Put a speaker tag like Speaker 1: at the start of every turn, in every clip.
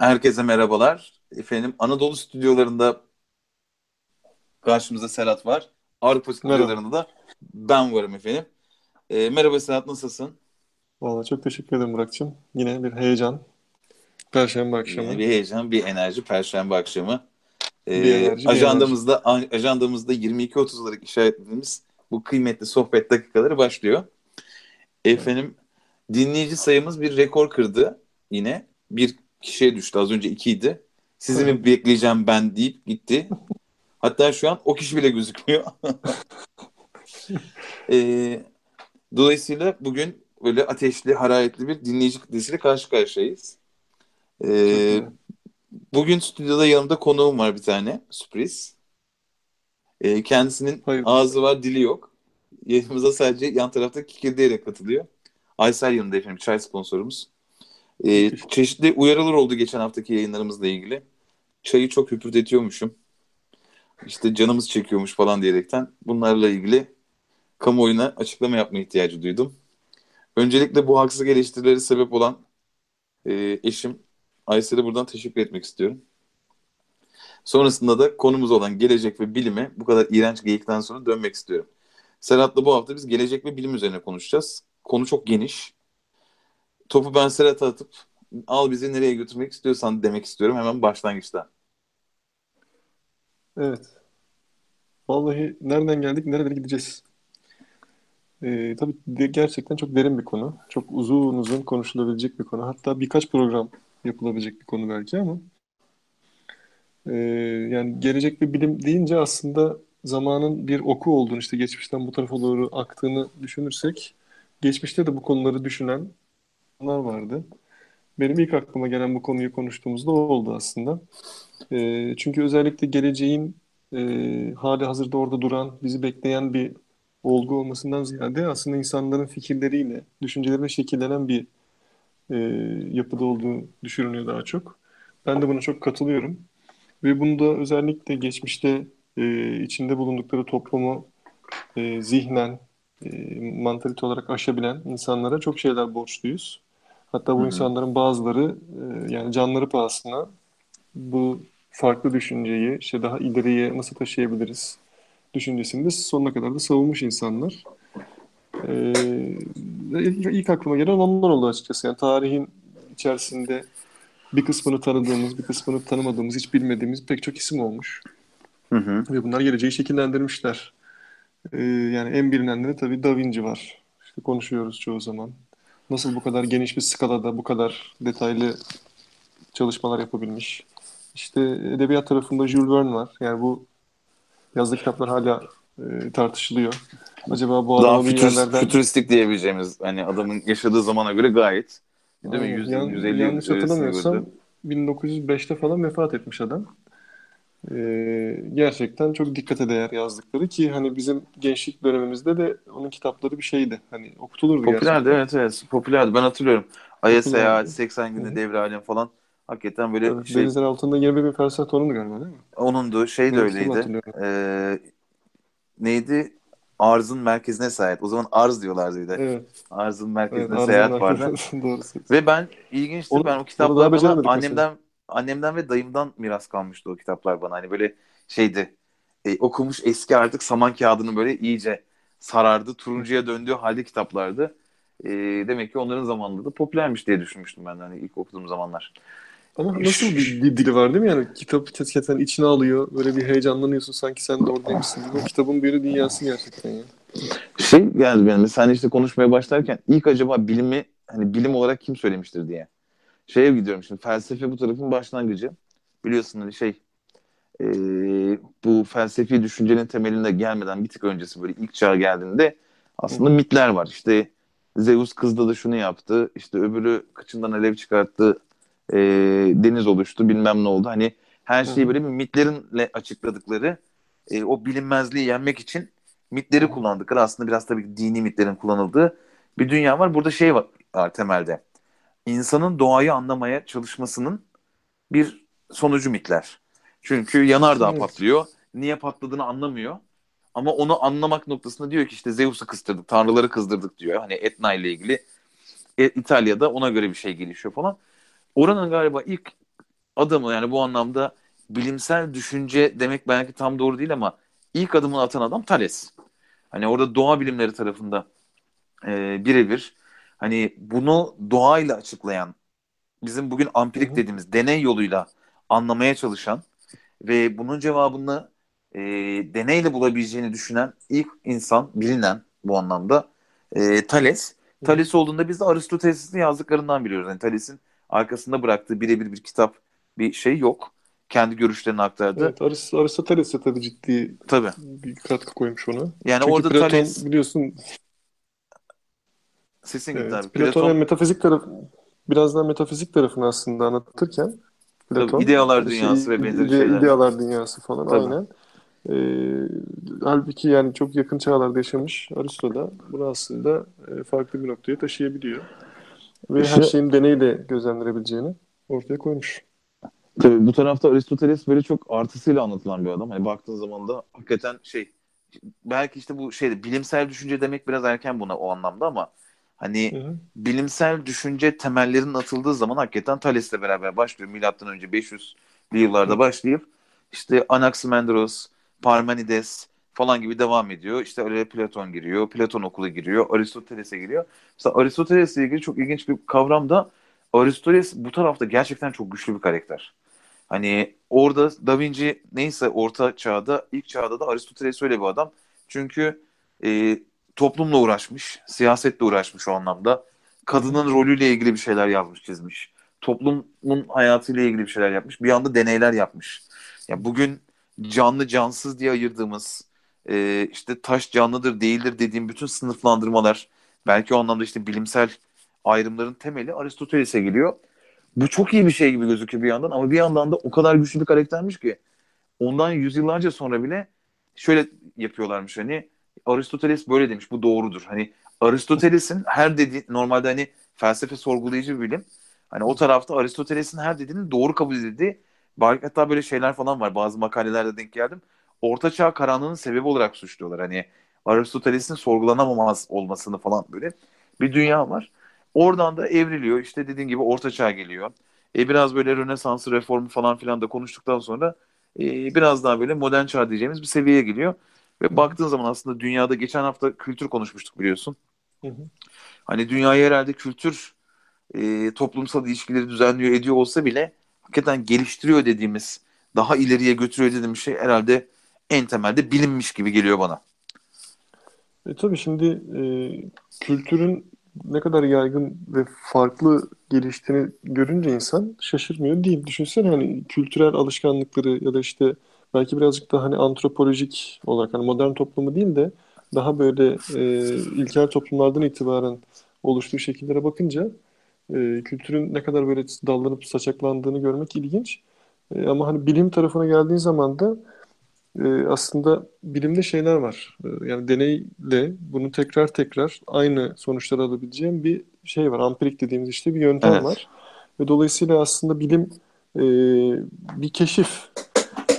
Speaker 1: Herkese merhabalar. Efendim Anadolu stüdyolarında karşımızda Serhat var. Avrupa stüdyolarında da ben varım efendim. E, merhaba Serhat nasılsın?
Speaker 2: Valla çok teşekkür ederim Burak'cığım. Yine bir heyecan. Perşembe akşamı.
Speaker 1: Yine bir heyecan, bir enerji Perşembe akşamı. E, bir enerji, ajandamızda enerji. ajandamızda 22.30 olarak işaretlediğimiz bu kıymetli sohbet dakikaları başlıyor. Efendim dinleyici sayımız bir rekor kırdı yine. Bir kişiye düştü. Az önce ikiydi. Sizi mi bekleyeceğim ben deyip gitti. Hatta şu an o kişi bile gözükmüyor. e, dolayısıyla bugün böyle ateşli, hararetli bir dinleyici kitlesiyle karşı karşıyayız. E, bugün stüdyoda yanımda konuğum var bir tane. Sürpriz. E, kendisinin Hayır. ağzı var, dili yok. Yayınımıza sadece yan tarafta kikirdeyerek katılıyor. Aysel yanında efendim, çay sponsorumuz. E, çeşitli uyarılar oldu geçen haftaki yayınlarımızla ilgili. Çayı çok hüpürdetiyormuşum. İşte canımız çekiyormuş falan diyerekten bunlarla ilgili kamuoyuna açıklama yapma ihtiyacı duydum. Öncelikle bu haksız eleştirileri sebep olan e, eşim Aysel'e buradan teşekkür etmek istiyorum. Sonrasında da konumuz olan gelecek ve bilime bu kadar iğrenç geyikten sonra dönmek istiyorum. Serhat'la bu hafta biz gelecek ve bilim üzerine konuşacağız. Konu çok geniş topu ben Serhat'a atıp al bizi nereye götürmek istiyorsan demek istiyorum hemen başlangıçta.
Speaker 2: Evet. Vallahi nereden geldik, nerelere gideceğiz? Ee, tabii de gerçekten çok derin bir konu. Çok uzun uzun konuşulabilecek bir konu. Hatta birkaç program yapılabilecek bir konu belki ama e, yani gelecek bir bilim deyince aslında zamanın bir oku olduğunu işte geçmişten bu tarafa doğru aktığını düşünürsek geçmişte de bu konuları düşünen vardı. Benim ilk aklıma gelen bu konuyu konuştuğumuzda o oldu aslında. E, çünkü özellikle geleceğin e, hali hazırda orada duran, bizi bekleyen bir olgu olmasından ziyade aslında insanların fikirleriyle, düşünceleriyle şekillenen bir e, yapıda olduğu düşünülüyor daha çok. Ben de buna çok katılıyorum. Ve bunu da özellikle geçmişte e, içinde bulundukları toplumu e, zihnen, e, mantalite olarak aşabilen insanlara çok şeyler borçluyuz. Hatta bu Hı-hı. insanların bazıları e, yani canları pahasına bu farklı düşünceyi işte daha ileriye nasıl taşıyabiliriz düşüncesini de sonuna kadar da savunmuş insanlar. Ee, ilk, ilk aklıma gelen onlar oldu açıkçası. Yani tarihin içerisinde bir kısmını tanıdığımız, bir kısmını tanımadığımız, hiç bilmediğimiz pek çok isim olmuş. Hı hı. Ve bunlar geleceği şekillendirmişler. Ee, yani en bilinenleri tabii Da Vinci var. İşte konuşuyoruz çoğu zaman nasıl bu kadar geniş bir skalada bu kadar detaylı çalışmalar yapabilmiş. İşte edebiyat tarafında Jules Verne var. Yani bu yazdığı kitaplar hala e, tartışılıyor. Acaba bu
Speaker 1: Daha fütürist, yerlerden... fütüristik diyebileceğimiz hani adamın yaşadığı zamana göre gayet değil mi? 100,
Speaker 2: yan, 150 yanlış hatırlamıyorsam 1905'te falan vefat etmiş adam e, gerçekten çok dikkate değer yazdıkları ki hani bizim gençlik dönemimizde de onun kitapları bir şeydi. Hani okutulurdu
Speaker 1: Popülerdi gerçekten. evet evet popülerdi ben hatırlıyorum. Ay'a seyahat 80 günde devre alem falan hakikaten böyle
Speaker 2: evet, şey. Denizler altında 20 bin felsefe tonundu galiba değil mi?
Speaker 1: Onundu şey de öyleydi. Ee, neydi? Arzın merkezine sahip. O zaman arz diyorlardı bir de. Evet. Arzın merkezine evet, seyahat vardı. Ve ben ilginçti onu, ben o kitapları annemden annemden ve dayımdan miras kalmıştı o kitaplar bana. Hani böyle şeydi e, okumuş eski artık saman kağıdını böyle iyice sarardı. Turuncuya döndüğü halde kitaplardı. E, demek ki onların zamanında da popülermiş diye düşünmüştüm ben hani ilk okuduğum zamanlar.
Speaker 2: Ama nasıl bir, bir dili var değil mi yani? Kitap gerçekten içine alıyor. Böyle bir heyecanlanıyorsun sanki sen de oradaymışsın. Bu kitabın bir dünyası gerçekten ya.
Speaker 1: Şey yani benim sen işte konuşmaya başlarken ilk acaba bilimi hani bilim olarak kim söylemiştir diye şeye gidiyorum şimdi felsefe bu tarafın başlangıcı. Biliyorsun hani şey e, bu felsefi düşüncenin temelinde gelmeden bir tık öncesi böyle ilk çağa geldiğinde aslında mitler var. İşte Zeus kızda da şunu yaptı. işte öbürü kıçından alev çıkarttı. E, deniz oluştu bilmem ne oldu. Hani her şeyi böyle bir mitlerinle açıkladıkları e, o bilinmezliği yenmek için mitleri kullandıkları aslında biraz tabii dini mitlerin kullanıldığı bir dünya var. Burada şey var, var temelde insanın doğayı anlamaya çalışmasının bir sonucu mitler. Çünkü yanardağ evet. patlıyor. Niye patladığını anlamıyor. Ama onu anlamak noktasında diyor ki işte Zeus'u kıstırdık, tanrıları kızdırdık diyor. Hani Etna ile ilgili. E, İtalya'da ona göre bir şey gelişiyor falan. Oranın galiba ilk adamı yani bu anlamda bilimsel düşünce demek belki tam doğru değil ama ilk adımını atan adam Thales. Hani orada doğa bilimleri tarafında e, birebir hani bunu doğayla açıklayan bizim bugün ampirik dediğimiz deney yoluyla anlamaya çalışan ve bunun cevabını e, deneyle bulabileceğini düşünen ilk insan bilinen bu anlamda e, Thales. Thales olduğunda biz de Aristoteles'in yazdıklarından biliyoruz. Yani Thales'in arkasında bıraktığı birebir bir kitap bir şey yok. Kendi görüşlerini aktardı.
Speaker 2: Evet, Arist Aristoteles de tabii ciddi
Speaker 1: tabii.
Speaker 2: bir katkı koymuş ona.
Speaker 1: Yani
Speaker 2: Çünkü
Speaker 1: orada
Speaker 2: Platon
Speaker 1: Thales
Speaker 2: biliyorsun
Speaker 1: sesin gitti
Speaker 2: evet,
Speaker 1: abi.
Speaker 2: Platon,
Speaker 1: Platon,
Speaker 2: metafizik tarafı biraz daha metafizik tarafını aslında anlatırken Platon
Speaker 1: tabii, idealar
Speaker 2: şey,
Speaker 1: dünyası ve benzeri
Speaker 2: ide-
Speaker 1: şeyler.
Speaker 2: idealar dünyası falan
Speaker 1: Tabii.
Speaker 2: aynen. Ee, halbuki yani çok yakın çağlarda yaşamış Aristo da bunu aslında e, farklı bir noktaya taşıyabiliyor. Ve her
Speaker 1: İşte-
Speaker 2: şeyin deneyle gözlemlenebileceğini ortaya koymuş.
Speaker 1: Tabii bu tarafta Aristoteles böyle çok artısıyla anlatılan bir adam. Hani baktığın zaman da hakikaten şey belki işte bu şeyde bilimsel düşünce demek biraz erken buna o anlamda ama hani
Speaker 2: Hı hı.
Speaker 1: bilimsel düşünce temellerinin atıldığı zaman hakikaten Thales'le beraber başlıyor. Milattan önce 500'lü yıllarda başlayıp işte Anaximandros, Parmenides falan gibi devam ediyor. İşte öyle Platon giriyor, Platon okulu giriyor, Aristoteles'e giriyor. Mesela Aristoteles'le ilgili çok ilginç bir kavram da Aristoteles bu tarafta gerçekten çok güçlü bir karakter. Hani orada Da Vinci neyse orta çağda, ilk çağda da Aristoteles öyle bir adam. Çünkü e, toplumla uğraşmış, siyasetle uğraşmış o anlamda. Kadının rolüyle ilgili bir şeyler yazmış, çizmiş. Toplumun hayatıyla ilgili bir şeyler yapmış. Bir anda deneyler yapmış. Ya bugün canlı cansız diye ayırdığımız e, işte taş canlıdır değildir dediğim bütün sınıflandırmalar belki o anlamda işte bilimsel ayrımların temeli Aristoteles'e geliyor. Bu çok iyi bir şey gibi gözüküyor bir yandan ama bir yandan da o kadar güçlü bir karaktermiş ki ondan yüzyıllarca sonra bile şöyle yapıyorlarmış hani Aristoteles böyle demiş bu doğrudur. Hani Aristoteles'in her dediği normalde hani felsefe sorgulayıcı bir bilim. Hani o tarafta Aristoteles'in her dediğinin doğru kabul belki hatta böyle şeyler falan var. Bazı makalelerde denk geldim. Orta çağ karanlığının sebebi olarak suçluyorlar. Hani Aristoteles'in sorgulanamamaz olmasını falan böyle bir dünya var. Oradan da evriliyor. İşte dediğin gibi orta çağ geliyor. E, biraz böyle Rönesans'ı, reformu falan filan da konuştuktan sonra e, biraz daha böyle modern çağ diyeceğimiz bir seviyeye geliyor. Ve baktığın zaman aslında dünyada geçen hafta kültür konuşmuştuk biliyorsun.
Speaker 2: Hı hı.
Speaker 1: Hani dünyayı herhalde kültür e, toplumsal ilişkileri düzenliyor ediyor olsa bile hakikaten geliştiriyor dediğimiz daha ileriye götürüyor dediğimiz şey herhalde en temelde bilinmiş gibi geliyor bana.
Speaker 2: E, tabii şimdi e, kültürün ne kadar yaygın ve farklı geliştiğini görünce insan şaşırmıyor değil. Düşünsene hani kültürel alışkanlıkları ya da işte belki birazcık da hani antropolojik olarak hani modern toplumu değil de daha böyle e, ilkel toplumlardan itibaren oluştuğu şekillere bakınca e, kültürün ne kadar böyle dallanıp saçaklandığını görmek ilginç. E, ama hani bilim tarafına geldiğin zaman da e, aslında bilimde şeyler var. E, yani deneyle bunu tekrar tekrar aynı sonuçları alabileceğim bir şey var. Ampirik dediğimiz işte bir yöntem
Speaker 1: Evet.
Speaker 2: var. Ve dolayısıyla aslında bilim e, bir keşif.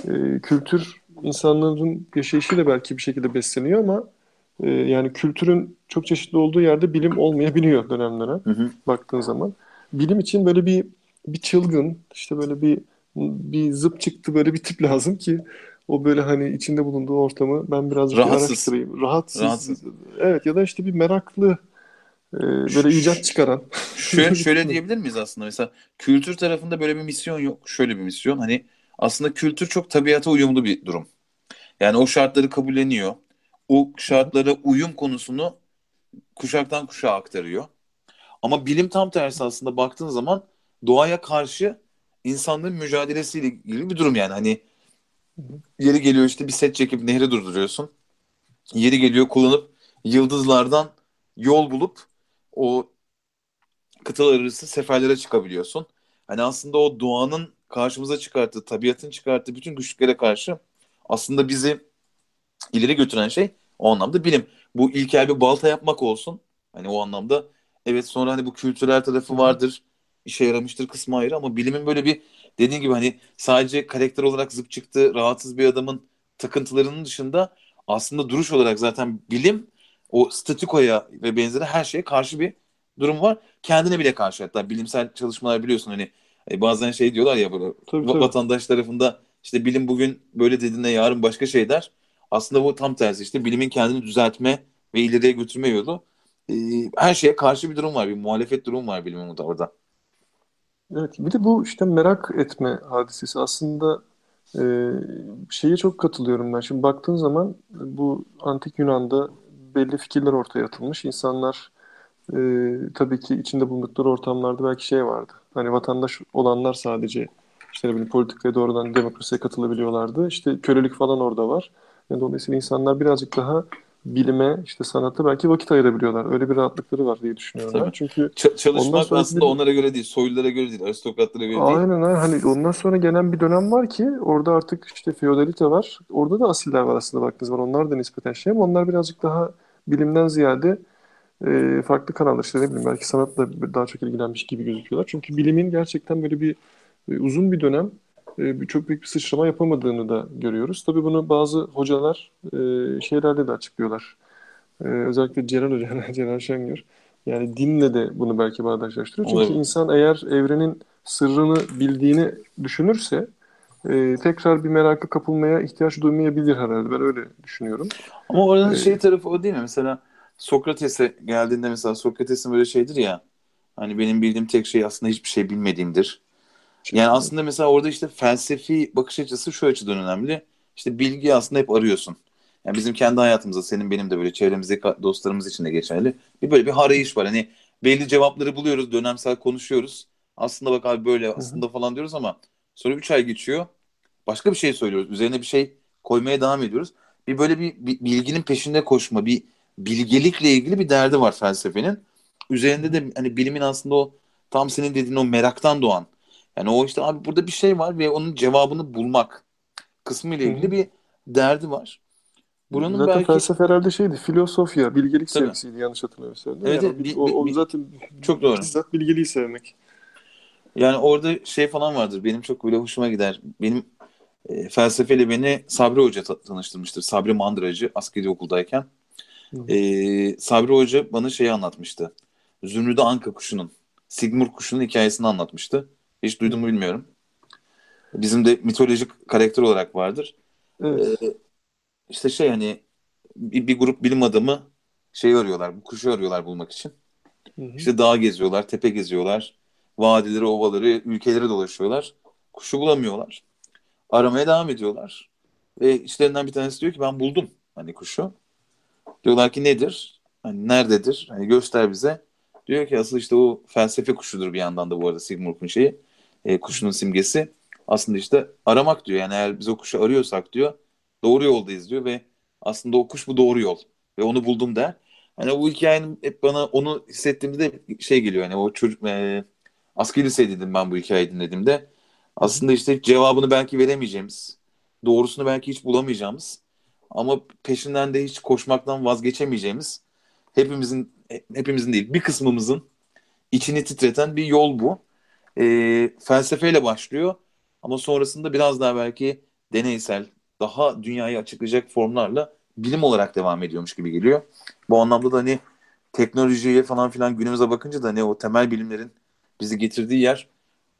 Speaker 2: E, kültür insanların yaşayışıyla belki bir şekilde besleniyor ama e, yani kültürün çok çeşitli olduğu yerde bilim olmayabiliyor dönemlere
Speaker 1: Hı hı.
Speaker 2: baktığın zaman. Bilim için böyle bir bir çılgın, işte böyle bir bir zıp çıktı böyle bir tip lazım ki o böyle hani içinde bulunduğu ortamı ben birazcık bir
Speaker 1: Rahatsız.
Speaker 2: araştırayım. Rahatsız.
Speaker 1: Rahatsız.
Speaker 2: Evet ya da işte bir meraklı e, böyle icat çıkaran.
Speaker 1: Şöyle, şöyle diyebilir miyiz aslında? Mesela kültür tarafında böyle bir misyon yok. Şöyle bir misyon. Hani aslında kültür çok tabiata uyumlu bir durum. Yani o şartları kabulleniyor. O şartlara uyum konusunu kuşaktan kuşağa aktarıyor. Ama bilim tam tersi aslında baktığın zaman doğaya karşı insanların mücadelesiyle ilgili bir durum yani. Hani yeri geliyor işte bir set çekip nehre durduruyorsun. Yeri geliyor kullanıp yıldızlardan yol bulup o kıtalar arası seferlere çıkabiliyorsun. Hani aslında o doğanın karşımıza çıkarttığı, tabiatın çıkarttığı bütün güçlüklere karşı aslında bizi ileri götüren şey o anlamda bilim. Bu ilkel bir balta yapmak olsun. Hani o anlamda evet sonra hani bu kültürel tarafı vardır. işe yaramıştır kısmı ayrı ama bilimin böyle bir dediğin gibi hani sadece karakter olarak zıp çıktı rahatsız bir adamın takıntılarının dışında aslında duruş olarak zaten bilim o statikoya ve benzeri her şeye karşı bir durum var. Kendine bile karşı hatta bilimsel çalışmalar biliyorsun hani E, bazen şey diyorlar ya böyle
Speaker 2: Tabii, tabii.
Speaker 1: vatandaş tarafında işte bilim bugün böyle dediğinde yarın başka şey der. Aslında bu tam tersi işte bilimin kendini düzeltme ve ileriye götürme yolu. E, her şeye karşı bir durum var. Bir muhalefet durum var bilimin orada.
Speaker 2: Evet, bir de bu işte merak etme hadisesi aslında e, şeye çok katılıyorum ben. Şimdi baktığın zaman bu antik Yunan'da belli fikirler ortaya atılmış. İnsanlar e, tabii ki içinde bulundukları ortamlarda belki şey vardı. Hani vatandaş olanlar sadece işte ne bileyim politikaya doğrudan demokrasiye katılabiliyorlardı. İşte kölelik falan orada var. Yani dolayısıyla insanlar birazcık daha bilime, işte sanata belki vakit ayırabiliyorlar. Öyle bir rahatlıkları var diye düşünüyorum ben.
Speaker 1: Tabii.
Speaker 2: Çünkü
Speaker 1: Ç- çalışmak
Speaker 2: sonra
Speaker 1: aslında
Speaker 2: bir-
Speaker 1: onlara göre değil, soylulara göre değil, aristokratlara göre değil.
Speaker 2: Aynen aynen. Hani ondan sonra gelen bir dönem var ki orada artık işte feodalite var. Orada da asiller var aslında baktığınız zaman. Onlar da nispeten şey ama onlar birazcık daha bilimden ziyade e, farklı kanallar işte ne bileyim belki sanatla daha çok ilgilenmiş gibi gözüküyorlar. Çünkü bilimin gerçekten böyle bir e, uzun bir dönem e, çok büyük bir sıçrama yapamadığını da görüyoruz. Tabii bunu bazı hocalar e, şeylerle de açıklıyorlar. E, özellikle Celal Hoca, Celal Şengör. Yani dinle de bunu belki bağdaşlaştırıyor. Çünkü
Speaker 1: Olabilir.
Speaker 2: insan eğer evrenin sırrını bildiğini düşünürse e, tekrar bir meraka kapılmaya ihtiyaç duymayabilir herhalde. Ben öyle düşünüyorum.
Speaker 1: Ama oranın
Speaker 2: Ee,
Speaker 1: şey tarafı o değil mi? Mesela Sokrates'e geldiğinde mesela Sokrates'in böyle şeydir ya hani benim bildiğim tek şey aslında hiçbir şey bilmediğimdir. Yani aslında mesela orada işte felsefi bakış açısı şu açıdan önemli. İşte bilgi aslında hep arıyorsun. Yani bizim kendi hayatımızda senin benim de böyle çevremizdeki dostlarımız için de geçerli. Bir böyle bir arayış var. Hani belli cevapları buluyoruz, dönemsel konuşuyoruz. Aslında bak abi böyle aslında falan diyoruz ama sonra 3 ay geçiyor. Başka bir şey söylüyoruz. Üzerine bir şey koymaya devam ediyoruz. Bir böyle bir, bir bilginin peşinde koşma, bir bilgelikle ilgili bir derdi var felsefenin. Üzerinde de hani bilimin aslında o tam senin dediğin o meraktan doğan. Yani o işte abi burada bir şey var ve onun cevabını bulmak kısmı ile ilgili bir derdi var. Buranın
Speaker 2: zaten
Speaker 1: belki
Speaker 2: felsefe herhalde şeydi, filosofya, bilgelik
Speaker 1: Tabii.
Speaker 2: sevgisiydi yanlış hatırlamıyorsam.
Speaker 1: Evet,
Speaker 2: Yani
Speaker 1: bi-
Speaker 2: o, o zaten
Speaker 1: çok doğru.
Speaker 2: bizzat bilgeliği sevmek.
Speaker 1: yani orada şey falan vardır. Benim çok böyle hoşuma gider. Benim e, felsefeyle beni Sabri Hoca ta- tanıştırmıştır. Sabri Mandıracı askeri okuldayken.
Speaker 2: Hı.
Speaker 1: E, Sabri Hoca bana şeyi anlatmıştı. Zümrüdü Anka kuşunun, Sigmur kuşunun hikayesini anlatmıştı. Hiç duydun mu bilmiyorum. Bizim de mitolojik karakter olarak vardır.
Speaker 2: Evet.
Speaker 1: Ee, işte şey hani bir, bir grup bilim adamı şey arıyorlar, bu kuşu arıyorlar bulmak için.
Speaker 2: Hı hı.
Speaker 1: İşte dağ geziyorlar, tepe geziyorlar, vadileri, ovaları, ülkeleri dolaşıyorlar. Kuşu bulamıyorlar. Aramaya devam ediyorlar. Ve içlerinden bir tanesi diyor ki ben buldum hani kuşu. Diyorlar ki nedir? Hani nerededir? Hani göster bize. Diyor ki asıl işte o felsefe kuşudur bir yandan da bu arada Sigmund'un şeyi. E, kuşunun simgesi. Aslında işte aramak diyor. Yani eğer biz o kuşu arıyorsak diyor doğru yoldayız diyor ve aslında o kuş bu doğru yol. Ve onu buldum der. Hani bu hikayenin hep bana onu hissettiğimde de şey geliyor. Hani o çocuk e, askeri lisedeydim ben bu hikayeyi dinlediğimde. Aslında işte cevabını belki veremeyeceğimiz, doğrusunu belki hiç bulamayacağımız ama peşinden de hiç koşmaktan vazgeçemeyeceğimiz hepimizin hepimizin değil bir kısmımızın içini titreten bir yol bu. E, felsefeyle başlıyor ama sonrasında biraz daha belki deneysel, daha dünyayı açıklayacak formlarla bilim olarak devam ediyormuş gibi geliyor. Bu anlamda da hani teknolojiye falan filan günümüze bakınca da ne o temel bilimlerin bizi getirdiği yer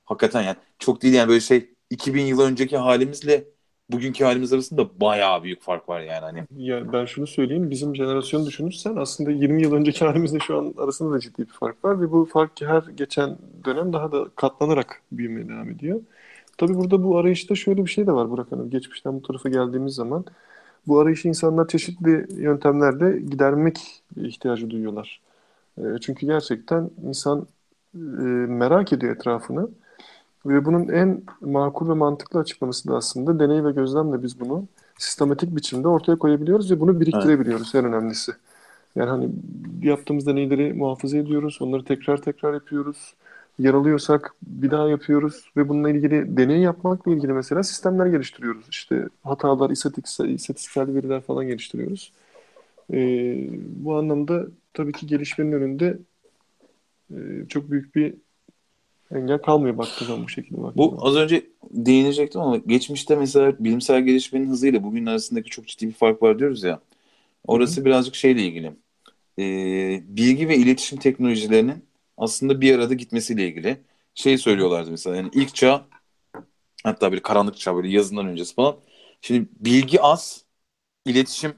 Speaker 1: hakikaten yani çok değil yani böyle şey 2000 yıl önceki halimizle bugünkü halimiz arasında bayağı büyük fark var yani hani.
Speaker 2: Ya ben şunu söyleyeyim, bizim jenerasyonu düşünürsen aslında 20 yıl önceki halimizle şu an arasında da ciddi bir fark var ve bu fark her geçen dönem daha da katlanarak büyümeye devam ediyor. Tabii burada bu arayışta şöyle bir şey de var Burak Hanım. Geçmişten bu tarafa geldiğimiz zaman bu arayışı insanlar çeşitli yöntemlerle gidermek ihtiyacı duyuyorlar. Çünkü gerçekten insan merak ediyor etrafını ve bunun en makul ve mantıklı açıklaması da aslında deney ve gözlemle biz bunu sistematik biçimde ortaya koyabiliyoruz ve bunu biriktirebiliyoruz en önemlisi. Yani hani yaptığımız deneyleri muhafaza ediyoruz, onları tekrar tekrar yapıyoruz. Yaralıyorsak bir daha yapıyoruz ve bununla ilgili deney yapmakla ilgili mesela sistemler geliştiriyoruz. İşte hatalar, istatistiksel, istatistiksel veriler falan geliştiriyoruz. Ee, bu anlamda tabii ki gelişmenin önünde e, çok büyük bir engel kalmıyor baktığı zaman bu şekilde baktığı
Speaker 1: Bu
Speaker 2: zaman.
Speaker 1: az önce değinecektim ama geçmişte mesela bilimsel gelişmenin hızıyla bugün arasındaki çok ciddi bir fark var diyoruz ya. Orası birazcık şeyle ilgili. Ee, bilgi ve iletişim teknolojilerinin aslında bir arada gitmesiyle ilgili. şey söylüyorlardı mesela yani ilk çağ hatta bir karanlık çağ böyle yazından öncesi falan. Şimdi bilgi az, iletişim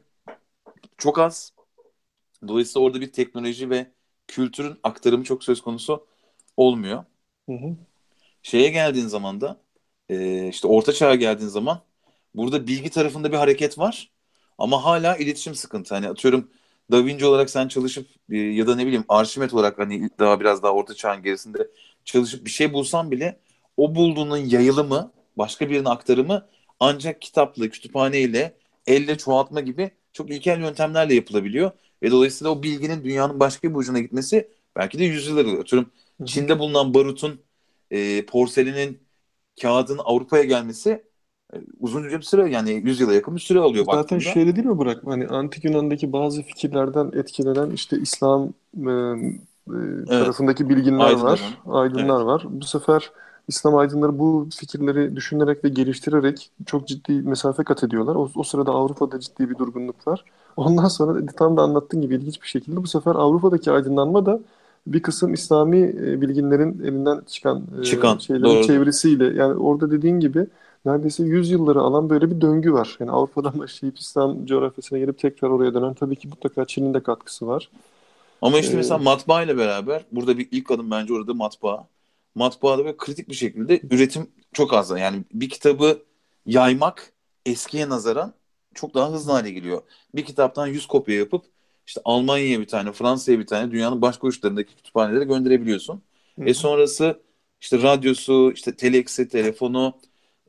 Speaker 1: çok az. Dolayısıyla orada bir teknoloji ve kültürün aktarımı çok söz konusu olmuyor.
Speaker 2: Hı hı.
Speaker 1: Şeye geldiğin zaman da e, işte orta çağa geldiğin zaman burada bilgi tarafında bir hareket var ama hala iletişim sıkıntı. Hani atıyorum Da Vinci olarak sen çalışıp e, ya da ne bileyim Arşimet olarak hani daha biraz daha orta çağın gerisinde çalışıp bir şey bulsan bile o bulduğunun yayılımı, başka birine aktarımı ancak kitapla, kütüphaneyle, elle çoğaltma gibi çok ilkel yöntemlerle yapılabiliyor. Ve dolayısıyla o bilginin dünyanın başka bir ucuna gitmesi belki de yüzyıllar alıyor. Atıyorum Çin'de bulunan barutun, e, porselenin, kağıdın Avrupa'ya gelmesi e, uzun bir süre yani 100 yıla yakın bir süre alıyor
Speaker 2: Zaten
Speaker 1: baktığında.
Speaker 2: şöyle değil mi Burak? Hani antik Yunan'daki bazı fikirlerden etkilenen işte İslam e, e, tarafındaki bilginler
Speaker 1: Aydınların.
Speaker 2: var, aydınlar var. Bu sefer İslam aydınları bu fikirleri düşünerek ve geliştirerek çok ciddi mesafe kat ediyorlar. O, o sırada Avrupa'da ciddi bir durgunluk var. Ondan sonra tam da anlattığın gibi ilginç bir şekilde bu sefer Avrupa'daki aydınlanma da bir kısım İslami e, bilginlerin elinden çıkan, e,
Speaker 1: Çıkan,
Speaker 2: şeylerin
Speaker 1: doğru.
Speaker 2: çevresiyle yani orada dediğin gibi neredeyse 100 yılları alan böyle bir döngü var. Yani Avrupa'dan başlayıp İslam coğrafyasına gelip tekrar oraya dönen tabii ki mutlaka Çin'in de katkısı var.
Speaker 1: Ama işte
Speaker 2: Ee,
Speaker 1: mesela matbaa ile beraber burada bir ilk adım bence orada matbaa. Matbaada böyle kritik bir şekilde üretim çok az. Yani bir kitabı yaymak eskiye nazaran çok daha hızlı hale geliyor. Bir kitaptan 100 kopya yapıp işte Almanya'ya bir tane, Fransa'ya bir tane dünyanın başka uçlarındaki kütüphanelere gönderebiliyorsun.
Speaker 2: Hı.
Speaker 1: E sonrası işte radyosu, işte teleksi, telefonu,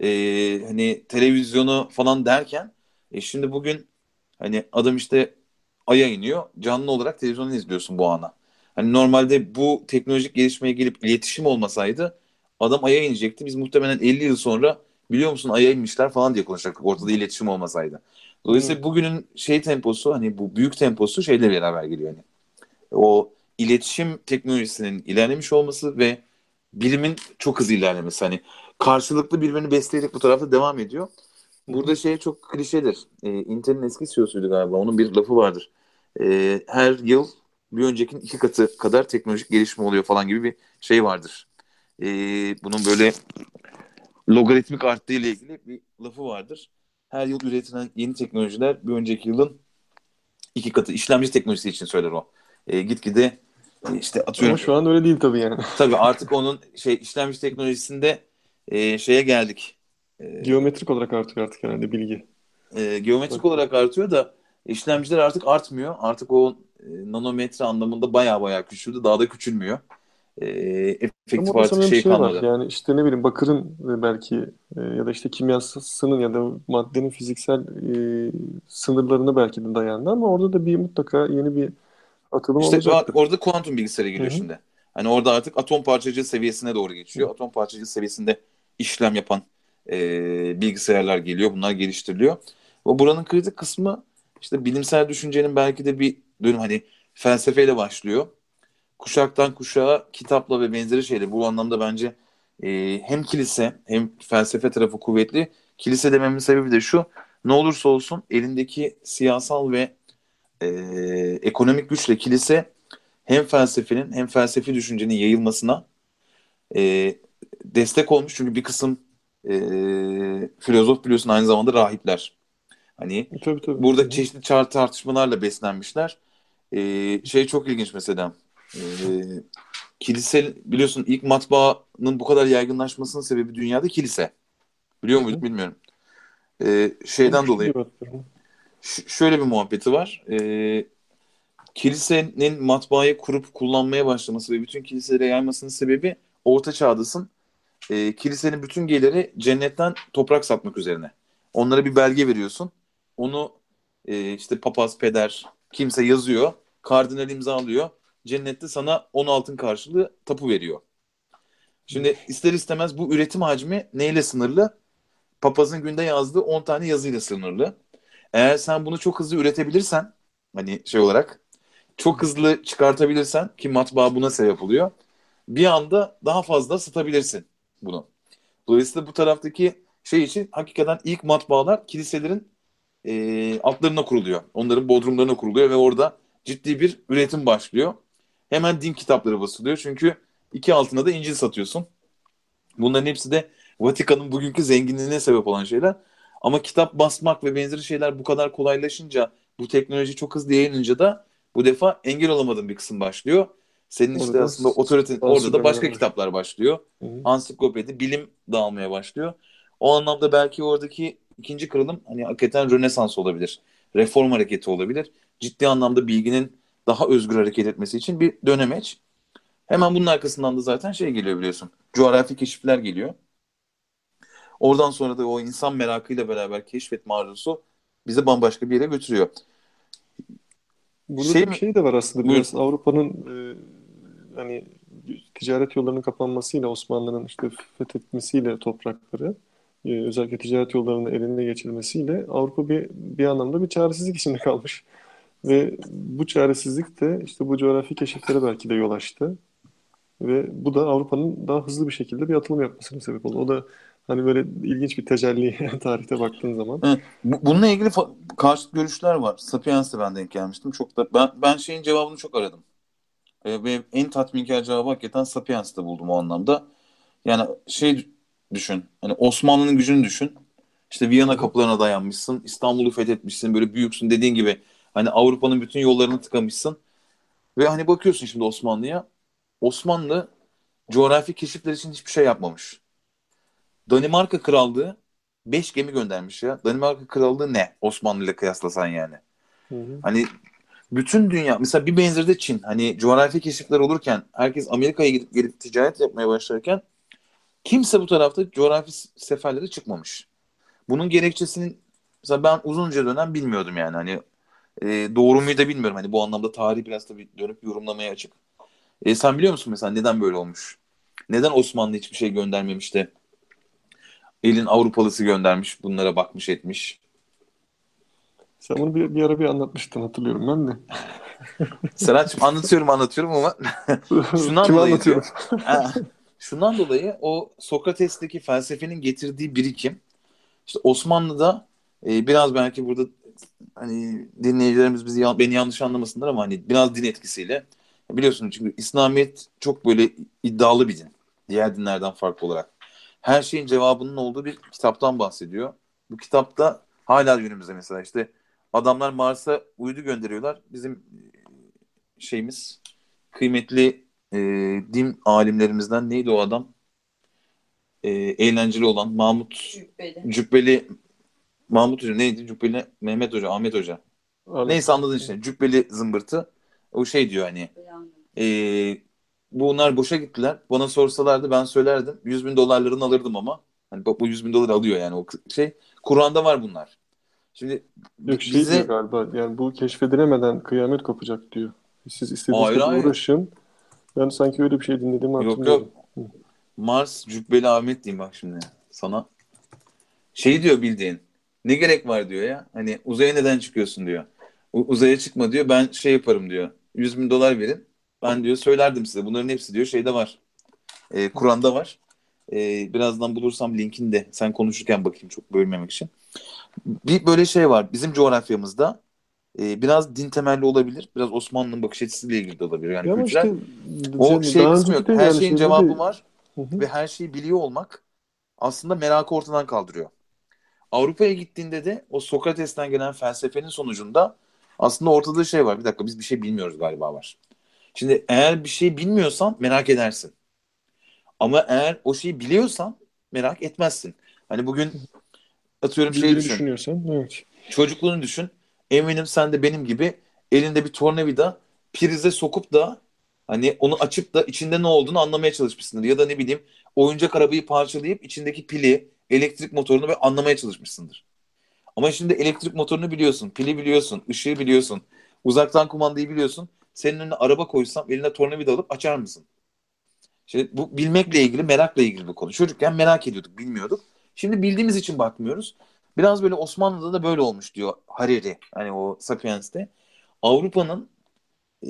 Speaker 1: e, hani televizyonu falan derken e şimdi bugün hani adam işte Ay'a iniyor. Canlı olarak televizyondan izliyorsun bu ana. Hani normalde bu teknolojik gelişmeye gelip iletişim olmasaydı adam Ay'a inecekti. Biz muhtemelen 50 yıl sonra biliyor musun Ay'a inmişler falan diye konuşacaktık ortada iletişim olmasaydı. Dolayısıyla bugünün şey temposu hani bu büyük temposu şeyle beraber geliyor hani. O iletişim teknolojisinin ilerlemiş olması ve bilimin çok hızlı ilerlemesi. Hani karşılıklı birbirini besleyerek bu tarafta devam ediyor. Burada şey çok klişedir. Ee, Intel'in eski CEO'suydu galiba. Onun bir lafı vardır. Ee, her yıl bir öncekinin iki katı kadar teknolojik gelişme oluyor falan gibi bir şey vardır. Ee, bunun böyle logaritmik arttığı ile ilgili bir lafı vardır. Her yıl üretilen yeni teknolojiler bir önceki yılın iki katı. İşlemci teknolojisi için söyler o. Ee, gitgide e, işte atıyorum.
Speaker 2: Ama şu an öyle değil tabii yani.
Speaker 1: Tabii artık onun şey işlemci teknolojisinde e, şeye geldik. E,
Speaker 2: Geometrik olarak artıyor artık herhalde bilgi.
Speaker 1: e, geometrik olarak artıyor da işlemciler artık artmıyor. Artık o e, nanometre anlamında baya baya küçüldü. Daha da küçülmüyor. E, efektif artık şey
Speaker 2: şey var
Speaker 1: kalmadı.
Speaker 2: yani işte ne bileyim bakırın e, belki e, ya da işte kimyasının ya da maddenin fiziksel e, sınırlarına belki de dayandı ama orada da bir mutlaka yeni bir atılım
Speaker 1: İşte
Speaker 2: olacaktır.
Speaker 1: orada kuantum bilgisayara giriyor
Speaker 2: Hı hı.
Speaker 1: şimdi. Hani orada artık atom parçacığı seviyesine doğru geçiyor. Atom parçacığı seviyesinde işlem yapan e, bilgisayarlar geliyor. Bunlar geliştiriliyor. Ve buranın kritik kısmı işte bilimsel düşüncenin belki de bir dönüm hani felsefeyle başlıyor. Kuşaktan kuşağa kitapla ve benzeri şeyle bu anlamda bence e, hem kilise hem felsefe tarafı kuvvetli. Kilise dememin sebebi de şu. Ne olursa olsun elindeki siyasal ve e, ekonomik güçle kilise hem felsefenin hem felsefi düşüncenin yayılmasına e, destek olmuş. Çünkü bir kısım e, filozof biliyorsun aynı zamanda rahipler. Hani
Speaker 2: Tabii tabii.
Speaker 1: burada çeşitli çağ tartışmalarla beslenmişler. E, şey çok ilginç mesela. E, kilise biliyorsun ilk matbaanın bu kadar yaygınlaşmasının sebebi dünyada kilise. Biliyor muyduk bilmiyorum. E, şeyden dolayı şöyle bir muhabbeti var. Ee, kilisenin matbaayı kurup kullanmaya başlaması ve bütün kiliselere yaymasının sebebi Orta Çağ'dasın. Ee, kilisenin bütün geliri cennetten toprak satmak üzerine. Onlara bir belge veriyorsun. Onu e, işte papaz, peder, kimse yazıyor. Kardinal imzalıyor. Cennette sana 10 altın karşılığı tapu veriyor. Şimdi ister istemez bu üretim hacmi neyle sınırlı? Papazın günde yazdığı 10 tane yazıyla sınırlı. Eğer sen bunu çok hızlı üretebilirsen hani şey olarak çok hızlı çıkartabilirsen ki matbaa buna sebep oluyor. Bir anda daha fazla satabilirsin bunu. Dolayısıyla bu taraftaki şey için hakikaten ilk matbaalar kiliselerin e, altlarına kuruluyor. Onların bodrumlarına kuruluyor ve orada ciddi bir üretim başlıyor. Hemen din kitapları basılıyor. Çünkü iki altına da İncil satıyorsun. Bunların hepsi de Vatikan'ın bugünkü zenginliğine sebep olan şeyler. Ama kitap basmak ve benzeri şeyler bu kadar kolaylaşınca, bu teknoloji çok hızlı yayılınca da bu defa engel olamadığın bir kısım başlıyor. Senin işte
Speaker 2: Orada
Speaker 1: aslında otoriten orada da başka kitaplar başlıyor.
Speaker 2: Hı.
Speaker 1: Ansiklopedi, bilim dağılmaya başlıyor. O anlamda belki oradaki ikinci kırılım hani hakikaten Rönesans olabilir. Reform hareketi olabilir. Ciddi anlamda bilginin daha özgür hareket etmesi için bir dönemeç. Hemen bunun arkasından da zaten şey geliyor biliyorsun. Coğrafi keşifler geliyor. Oradan sonra da o insan merakıyla beraber keşfetme arzusu bizi bambaşka bir yere götürüyor.
Speaker 2: Burada
Speaker 1: Şey
Speaker 2: bir şey de var aslında
Speaker 1: Buyur.
Speaker 2: biraz Avrupa'nın e, hani ticaret yollarının kapanmasıyla Osmanlı'nın işte fethetmesiyle toprakları e, özellikle ticaret yollarının eline geçirmesiyle Avrupa bir bir anlamda bir çaresizlik içinde kalmış. Ve bu çaresizlik de işte bu coğrafi keşiflere belki de yol açtı. Ve bu da Avrupa'nın daha hızlı bir şekilde bir atılım yapmasına sebep oldu. O da hani böyle ilginç bir tecelli tarihte baktığın zaman.
Speaker 1: Bununla ilgili karşıt görüşler var. Sapiens'e ben denk gelmiştim. Çok da ben ben şeyin cevabını çok aradım. Ee, ve en tatminkar cevabı hakikaten Sapiens'te buldum o anlamda. Yani şey düşün. Hani Osmanlı'nın gücünü düşün. İşte Viyana kapılarına dayanmışsın. İstanbul'u fethetmişsin. Böyle büyüksün dediğin gibi. Hani Avrupa'nın bütün yollarını tıkamışsın. Ve hani bakıyorsun şimdi Osmanlı'ya. Osmanlı coğrafi keşifler için hiçbir şey yapmamış. Danimarka Krallığı 5 gemi göndermiş ya. Danimarka Krallığı ne? Osmanlı ile kıyaslasan yani.
Speaker 2: Hı hı.
Speaker 1: Hani bütün dünya mesela bir benzeri de Çin. Hani coğrafi keşifler olurken herkes Amerika'ya gidip gelip ticaret yapmaya başlarken kimse bu tarafta coğrafi seferlere çıkmamış. Bunun gerekçesinin mesela ben uzunca dönem bilmiyordum yani hani e, doğru muyu da bilmiyorum. Hani bu anlamda tarih biraz tabii dönüp yorumlamaya açık. E, sen biliyor musun mesela neden böyle olmuş? Neden Osmanlı hiçbir şey göndermemiş de elin Avrupalısı göndermiş bunlara bakmış etmiş.
Speaker 2: Sen bunu bir, bir ara bir anlatmıştın hatırlıyorum ben de.
Speaker 1: Serhat'cığım anlatıyorum anlatıyorum ama Şundan
Speaker 2: Kime
Speaker 1: dolayı
Speaker 2: anlatıyorum?
Speaker 1: Ha, şundan dolayı o Sokrates'teki felsefenin getirdiği birikim işte Osmanlı'da e, biraz belki burada hani dinleyicilerimiz bizi beni yanlış anlamasınlar ama hani biraz din etkisiyle biliyorsun çünkü İslamiyet çok böyle iddialı bir din. Diğer dinlerden farklı olarak. Her şeyin cevabının olduğu bir kitaptan bahsediyor. Bu kitapta hala günümüzde mesela işte adamlar Mars'a uydu gönderiyorlar. Bizim e, şeyimiz kıymetli e, din alimlerimizden neydi o adam? E, eğlenceli olan Mahmut
Speaker 3: Cübbeli.
Speaker 1: Cübbeli Mahmut Hoca neydi? Cübbeli Mehmet Hoca, Ahmet Hoca.
Speaker 2: Abi,
Speaker 1: Neyse anladın işte. Cübbeli zımbırtı. O şey diyor hani e, bunlar boşa gittiler. Bana sorsalardı ben söylerdim. 100 bin dolarlarını alırdım ama. Hani bu bu 100 bin dolar alıyor yani o şey. Kur'an'da var bunlar. Şimdi
Speaker 2: Yok şey
Speaker 1: bize
Speaker 2: diyor galiba yani bu keşfedilemeden kıyamet kopacak diyor. Siz istediğiniz
Speaker 1: Hayır,
Speaker 2: kadar
Speaker 1: hayır.
Speaker 2: uğraşın. Ben sanki öyle bir şey dinlediğimi
Speaker 1: Yok
Speaker 2: hatırlıyorum.
Speaker 1: yok. Mars Cübbeli Ahmet diyeyim bak şimdi sana. Şey diyor bildiğin. Ne gerek var diyor ya. Hani uzaya neden çıkıyorsun diyor. U- uzaya çıkma diyor. Ben şey yaparım diyor. 100 bin dolar verin. Ben diyor söylerdim size. Bunların hepsi diyor şeyde var. Ee, Kur'an'da var. Ee, birazdan bulursam linkini de sen konuşurken bakayım çok bölmemek için. Bir böyle şey var. Bizim coğrafyamızda e, biraz din temelli olabilir. Biraz Osmanlı'nın bakış açısıyla ilgili de olabilir. Yani
Speaker 2: Ya
Speaker 1: kültürel.
Speaker 2: işte
Speaker 1: o şey kısmı yok. Her
Speaker 2: yani
Speaker 1: şeyin cevabı
Speaker 2: de-
Speaker 1: var
Speaker 2: Hı hı.
Speaker 1: ve her şeyi biliyor olmak aslında merakı ortadan kaldırıyor. Avrupa'ya gittiğinde de o Sokrates'ten gelen felsefenin sonucunda aslında ortada şey var. Bir dakika biz bir şey bilmiyoruz galiba var. Şimdi eğer bir şey bilmiyorsan merak edersin. Ama eğer o şeyi biliyorsan merak etmezsin. Hani bugün atıyorum şey
Speaker 2: Bildiğini
Speaker 1: düşün.
Speaker 2: düşünüyorsan evet.
Speaker 1: Çocukluğunu düşün. Eminim sen de benim gibi elinde bir tornavida prize sokup da hani onu açıp da içinde ne olduğunu anlamaya çalışmışsındır. Ya da ne bileyim oyuncak arabayı parçalayıp içindeki pili, elektrik motorunu böyle anlamaya çalışmışsındır. Ama şimdi elektrik motorunu biliyorsun, pili biliyorsun, ışığı biliyorsun, uzaktan kumandayı biliyorsun. Senin önüne araba koysam eline tornavida alıp açar mısın? Şimdi bu bilmekle ilgili, merakla ilgili bir konu. Çocukken merak ediyorduk, bilmiyorduk. Şimdi bildiğimiz için bakmıyoruz. Biraz böyle Osmanlı'da da böyle olmuş diyor Hariri. Hani o Sapiens'te. Avrupa'nın e,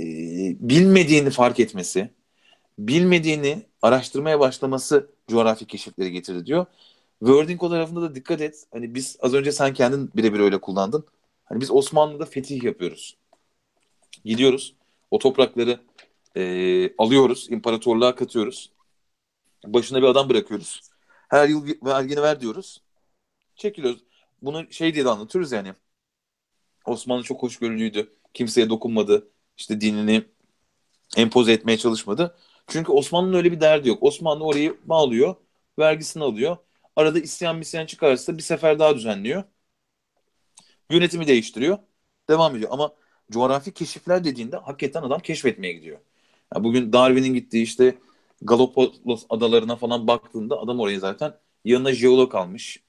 Speaker 1: bilmediğini fark etmesi, bilmediğini araştırmaya başlaması coğrafi keşifleri getirdi diyor. Wording o tarafında da dikkat et. Hani biz az önce sen kendin birebir öyle kullandın. Hani biz Osmanlı'da fetih yapıyoruz. Gidiyoruz. O toprakları e, alıyoruz. imparatorluğa katıyoruz. başına bir adam bırakıyoruz. Her yıl vergini ver diyoruz. Çekiliyoruz. Bunu şey diye de anlatıyoruz yani. Osmanlı çok hoşgörülüydü. Kimseye dokunmadı. İşte dinini empoze etmeye çalışmadı. Çünkü Osmanlı'nın öyle bir derdi yok. Osmanlı orayı bağlıyor, vergisini alıyor. Arada isyan misyan çıkarsa bir sefer daha düzenliyor. Yönetimi değiştiriyor. Devam ediyor. Ama coğrafi keşifler dediğinde hakikaten adam keşfetmeye gidiyor. Yani bugün Darwin'in gittiği işte Galapagos adalarına falan baktığında adam oraya zaten yanına jeolog almış.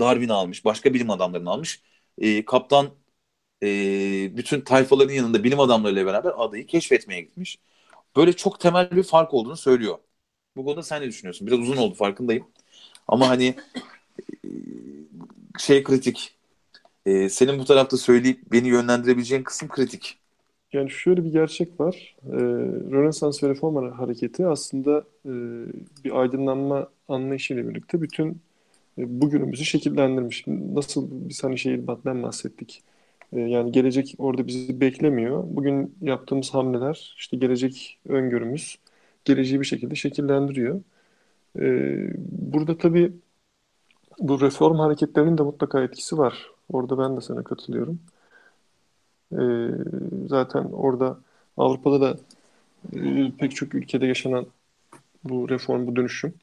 Speaker 1: Darwin almış. Başka bilim adamlarını almış. E, kaptan e, bütün tayfaların yanında bilim adamlarıyla beraber adayı keşfetmeye gitmiş. Böyle çok temel bir fark olduğunu söylüyor. Bu konuda sen ne düşünüyorsun? Biraz uzun oldu farkındayım. Ama hani e, şey kritik. E, senin bu tarafta söyleyip beni yönlendirebileceğin kısım kritik.
Speaker 2: Yani şöyle bir gerçek var. Ee, Rönesans ve Reform hareketi aslında e, bir aydınlanma anlayışıyla birlikte bütün e, bugünümüzü şekillendirmiş. Nasıl biz hani şehirbattan bahsettik. E, yani gelecek orada bizi beklemiyor. Bugün yaptığımız hamleler, işte gelecek öngörümüz geleceği bir şekilde şekillendiriyor. E, burada tabii bu reform hareketlerinin de mutlaka etkisi var. Orada ben de sana katılıyorum. E, zaten orada Avrupa'da da e, pek çok ülkede yaşanan bu reform, bu dönüşüm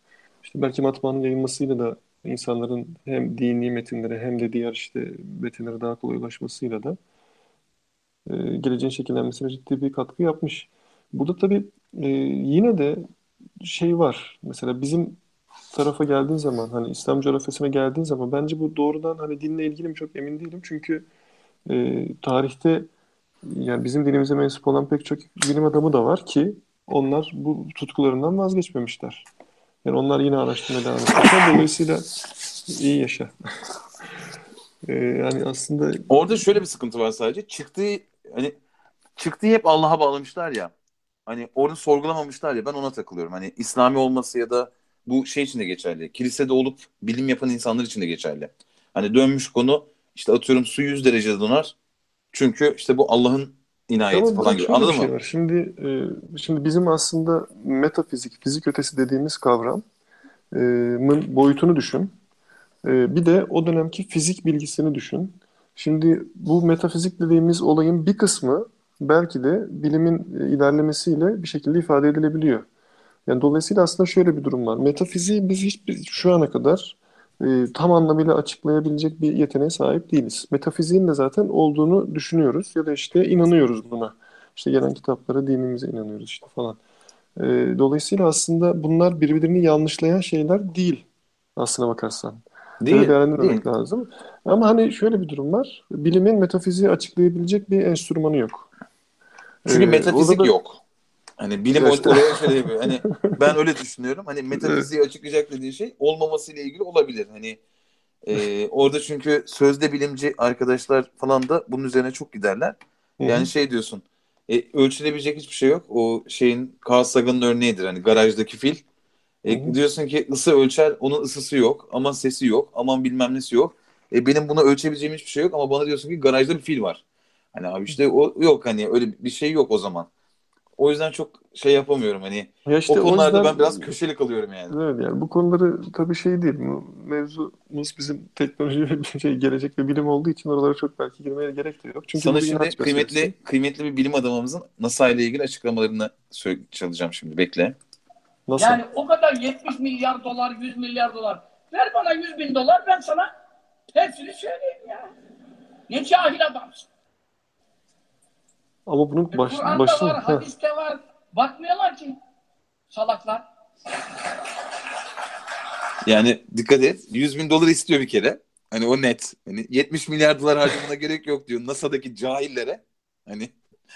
Speaker 2: işte belki matbaanın yayılmasıyla da insanların hem dini metinlere hem de diğer işte metinlere daha kolay ulaşmasıyla da e, geleceğin şekillenmesine ciddi bir katkı yapmış. Burada tabii e, yine de şey var. Mesela bizim tarafa geldiğin zaman hani İslam coğrafyasına geldiğin zaman bence bu doğrudan hani dinle ilgili mi çok emin değilim. Çünkü e, tarihte yani bizim dinimize mensup olan pek çok bilim adamı da var ki onlar bu tutkularından vazgeçmemişler. Yani onlar yine araştırmaya devam etmişler. Dolayısıyla iyi yaşa. ee, yani aslında
Speaker 1: orada şöyle bir sıkıntı var sadece. Çıktığı hani çıktığı hep Allah'a bağlamışlar ya. Hani onu sorgulamamışlar ya ben ona takılıyorum. Hani İslami olması ya da bu şey için de geçerli. Kilisede olup bilim yapan insanlar için de geçerli. Hani dönmüş konu işte atıyorum su 100 derecede donar. Çünkü işte bu Allah'ın inayeti falan gibi. Anladın şey mı? Var.
Speaker 2: Şimdi e, şimdi bizim aslında metafizik, fizik ötesi dediğimiz kavramın e, boyutunu düşün. E, bir de o dönemki fizik bilgisini düşün. Şimdi bu metafizik dediğimiz olayın bir kısmı belki de bilimin ilerlemesiyle bir şekilde ifade edilebiliyor. Yani dolayısıyla aslında şöyle bir durum var. Metafiziği biz hiç şu ana kadar e, tam anlamıyla açıklayabilecek bir yeteneğe sahip değiliz. Metafiziğin de zaten olduğunu düşünüyoruz ya da işte inanıyoruz buna. İşte gelen kitaplara dinimize inanıyoruz işte falan. E, dolayısıyla aslında bunlar birbirini yanlışlayan şeyler değil aslına bakarsan. Değil, Böyle değerlendirmemek değil. lazım. Ama hani şöyle bir durum var. Bilimin metafiziği açıklayabilecek bir enstrümanı yok.
Speaker 1: Çünkü ee, metafizik da... yok. Hani bilim işte. oraya şöyle yapıyor. Hani ben öyle düşünüyorum. Hani metafiziği açıklayacak dediği şey olmaması ile ilgili olabilir. Hani e, orada çünkü sözde bilimci arkadaşlar falan da bunun üzerine çok giderler. Yani Hı-hı. şey diyorsun. E, ölçülebilecek hiçbir şey yok. O şeyin Carl Sagan'ın örneğidir. Hani garajdaki fil. E, diyorsun ki ısı ölçer, onun ısısı yok. Aman sesi yok. Aman bilmem nesi yok. E, benim buna ölçebileceğim hiçbir şey yok ama bana diyorsun ki garajda bir fil var. Hani abi işte o yok hani öyle bir şey yok o zaman. O yüzden çok şey yapamıyorum hani. Ya işte o konularda o yüzden, ben biraz köşeli kalıyorum yani.
Speaker 2: Evet yani bu konuları tabii şey değil. Bu mevzumuz bizim teknoloji ve şey, gelecek ve bilim olduğu için oralara çok belki girmeye gerek de yok.
Speaker 1: Çünkü Sana şimdi kıymetli kıymetli bir bilim adamımızın NASA ile ilgili açıklamalarını çalacağım şimdi. Bekle.
Speaker 3: Nasıl? Yani o kadar 70 milyar dolar, 100 milyar dolar. Ver bana 100 bin dolar ben sana hepsini söyleyeyim ya. Ne cahil adamsın.
Speaker 2: Ama bunun baş,
Speaker 3: Kur'an'da
Speaker 2: başı...
Speaker 3: var, hadiste var. Bakmıyorlar ki. Salaklar.
Speaker 1: Yani dikkat et. 100 bin dolar istiyor bir kere. Hani o net. Hani 70 milyar dolar harcamana gerek yok diyor NASA'daki cahillere. Hani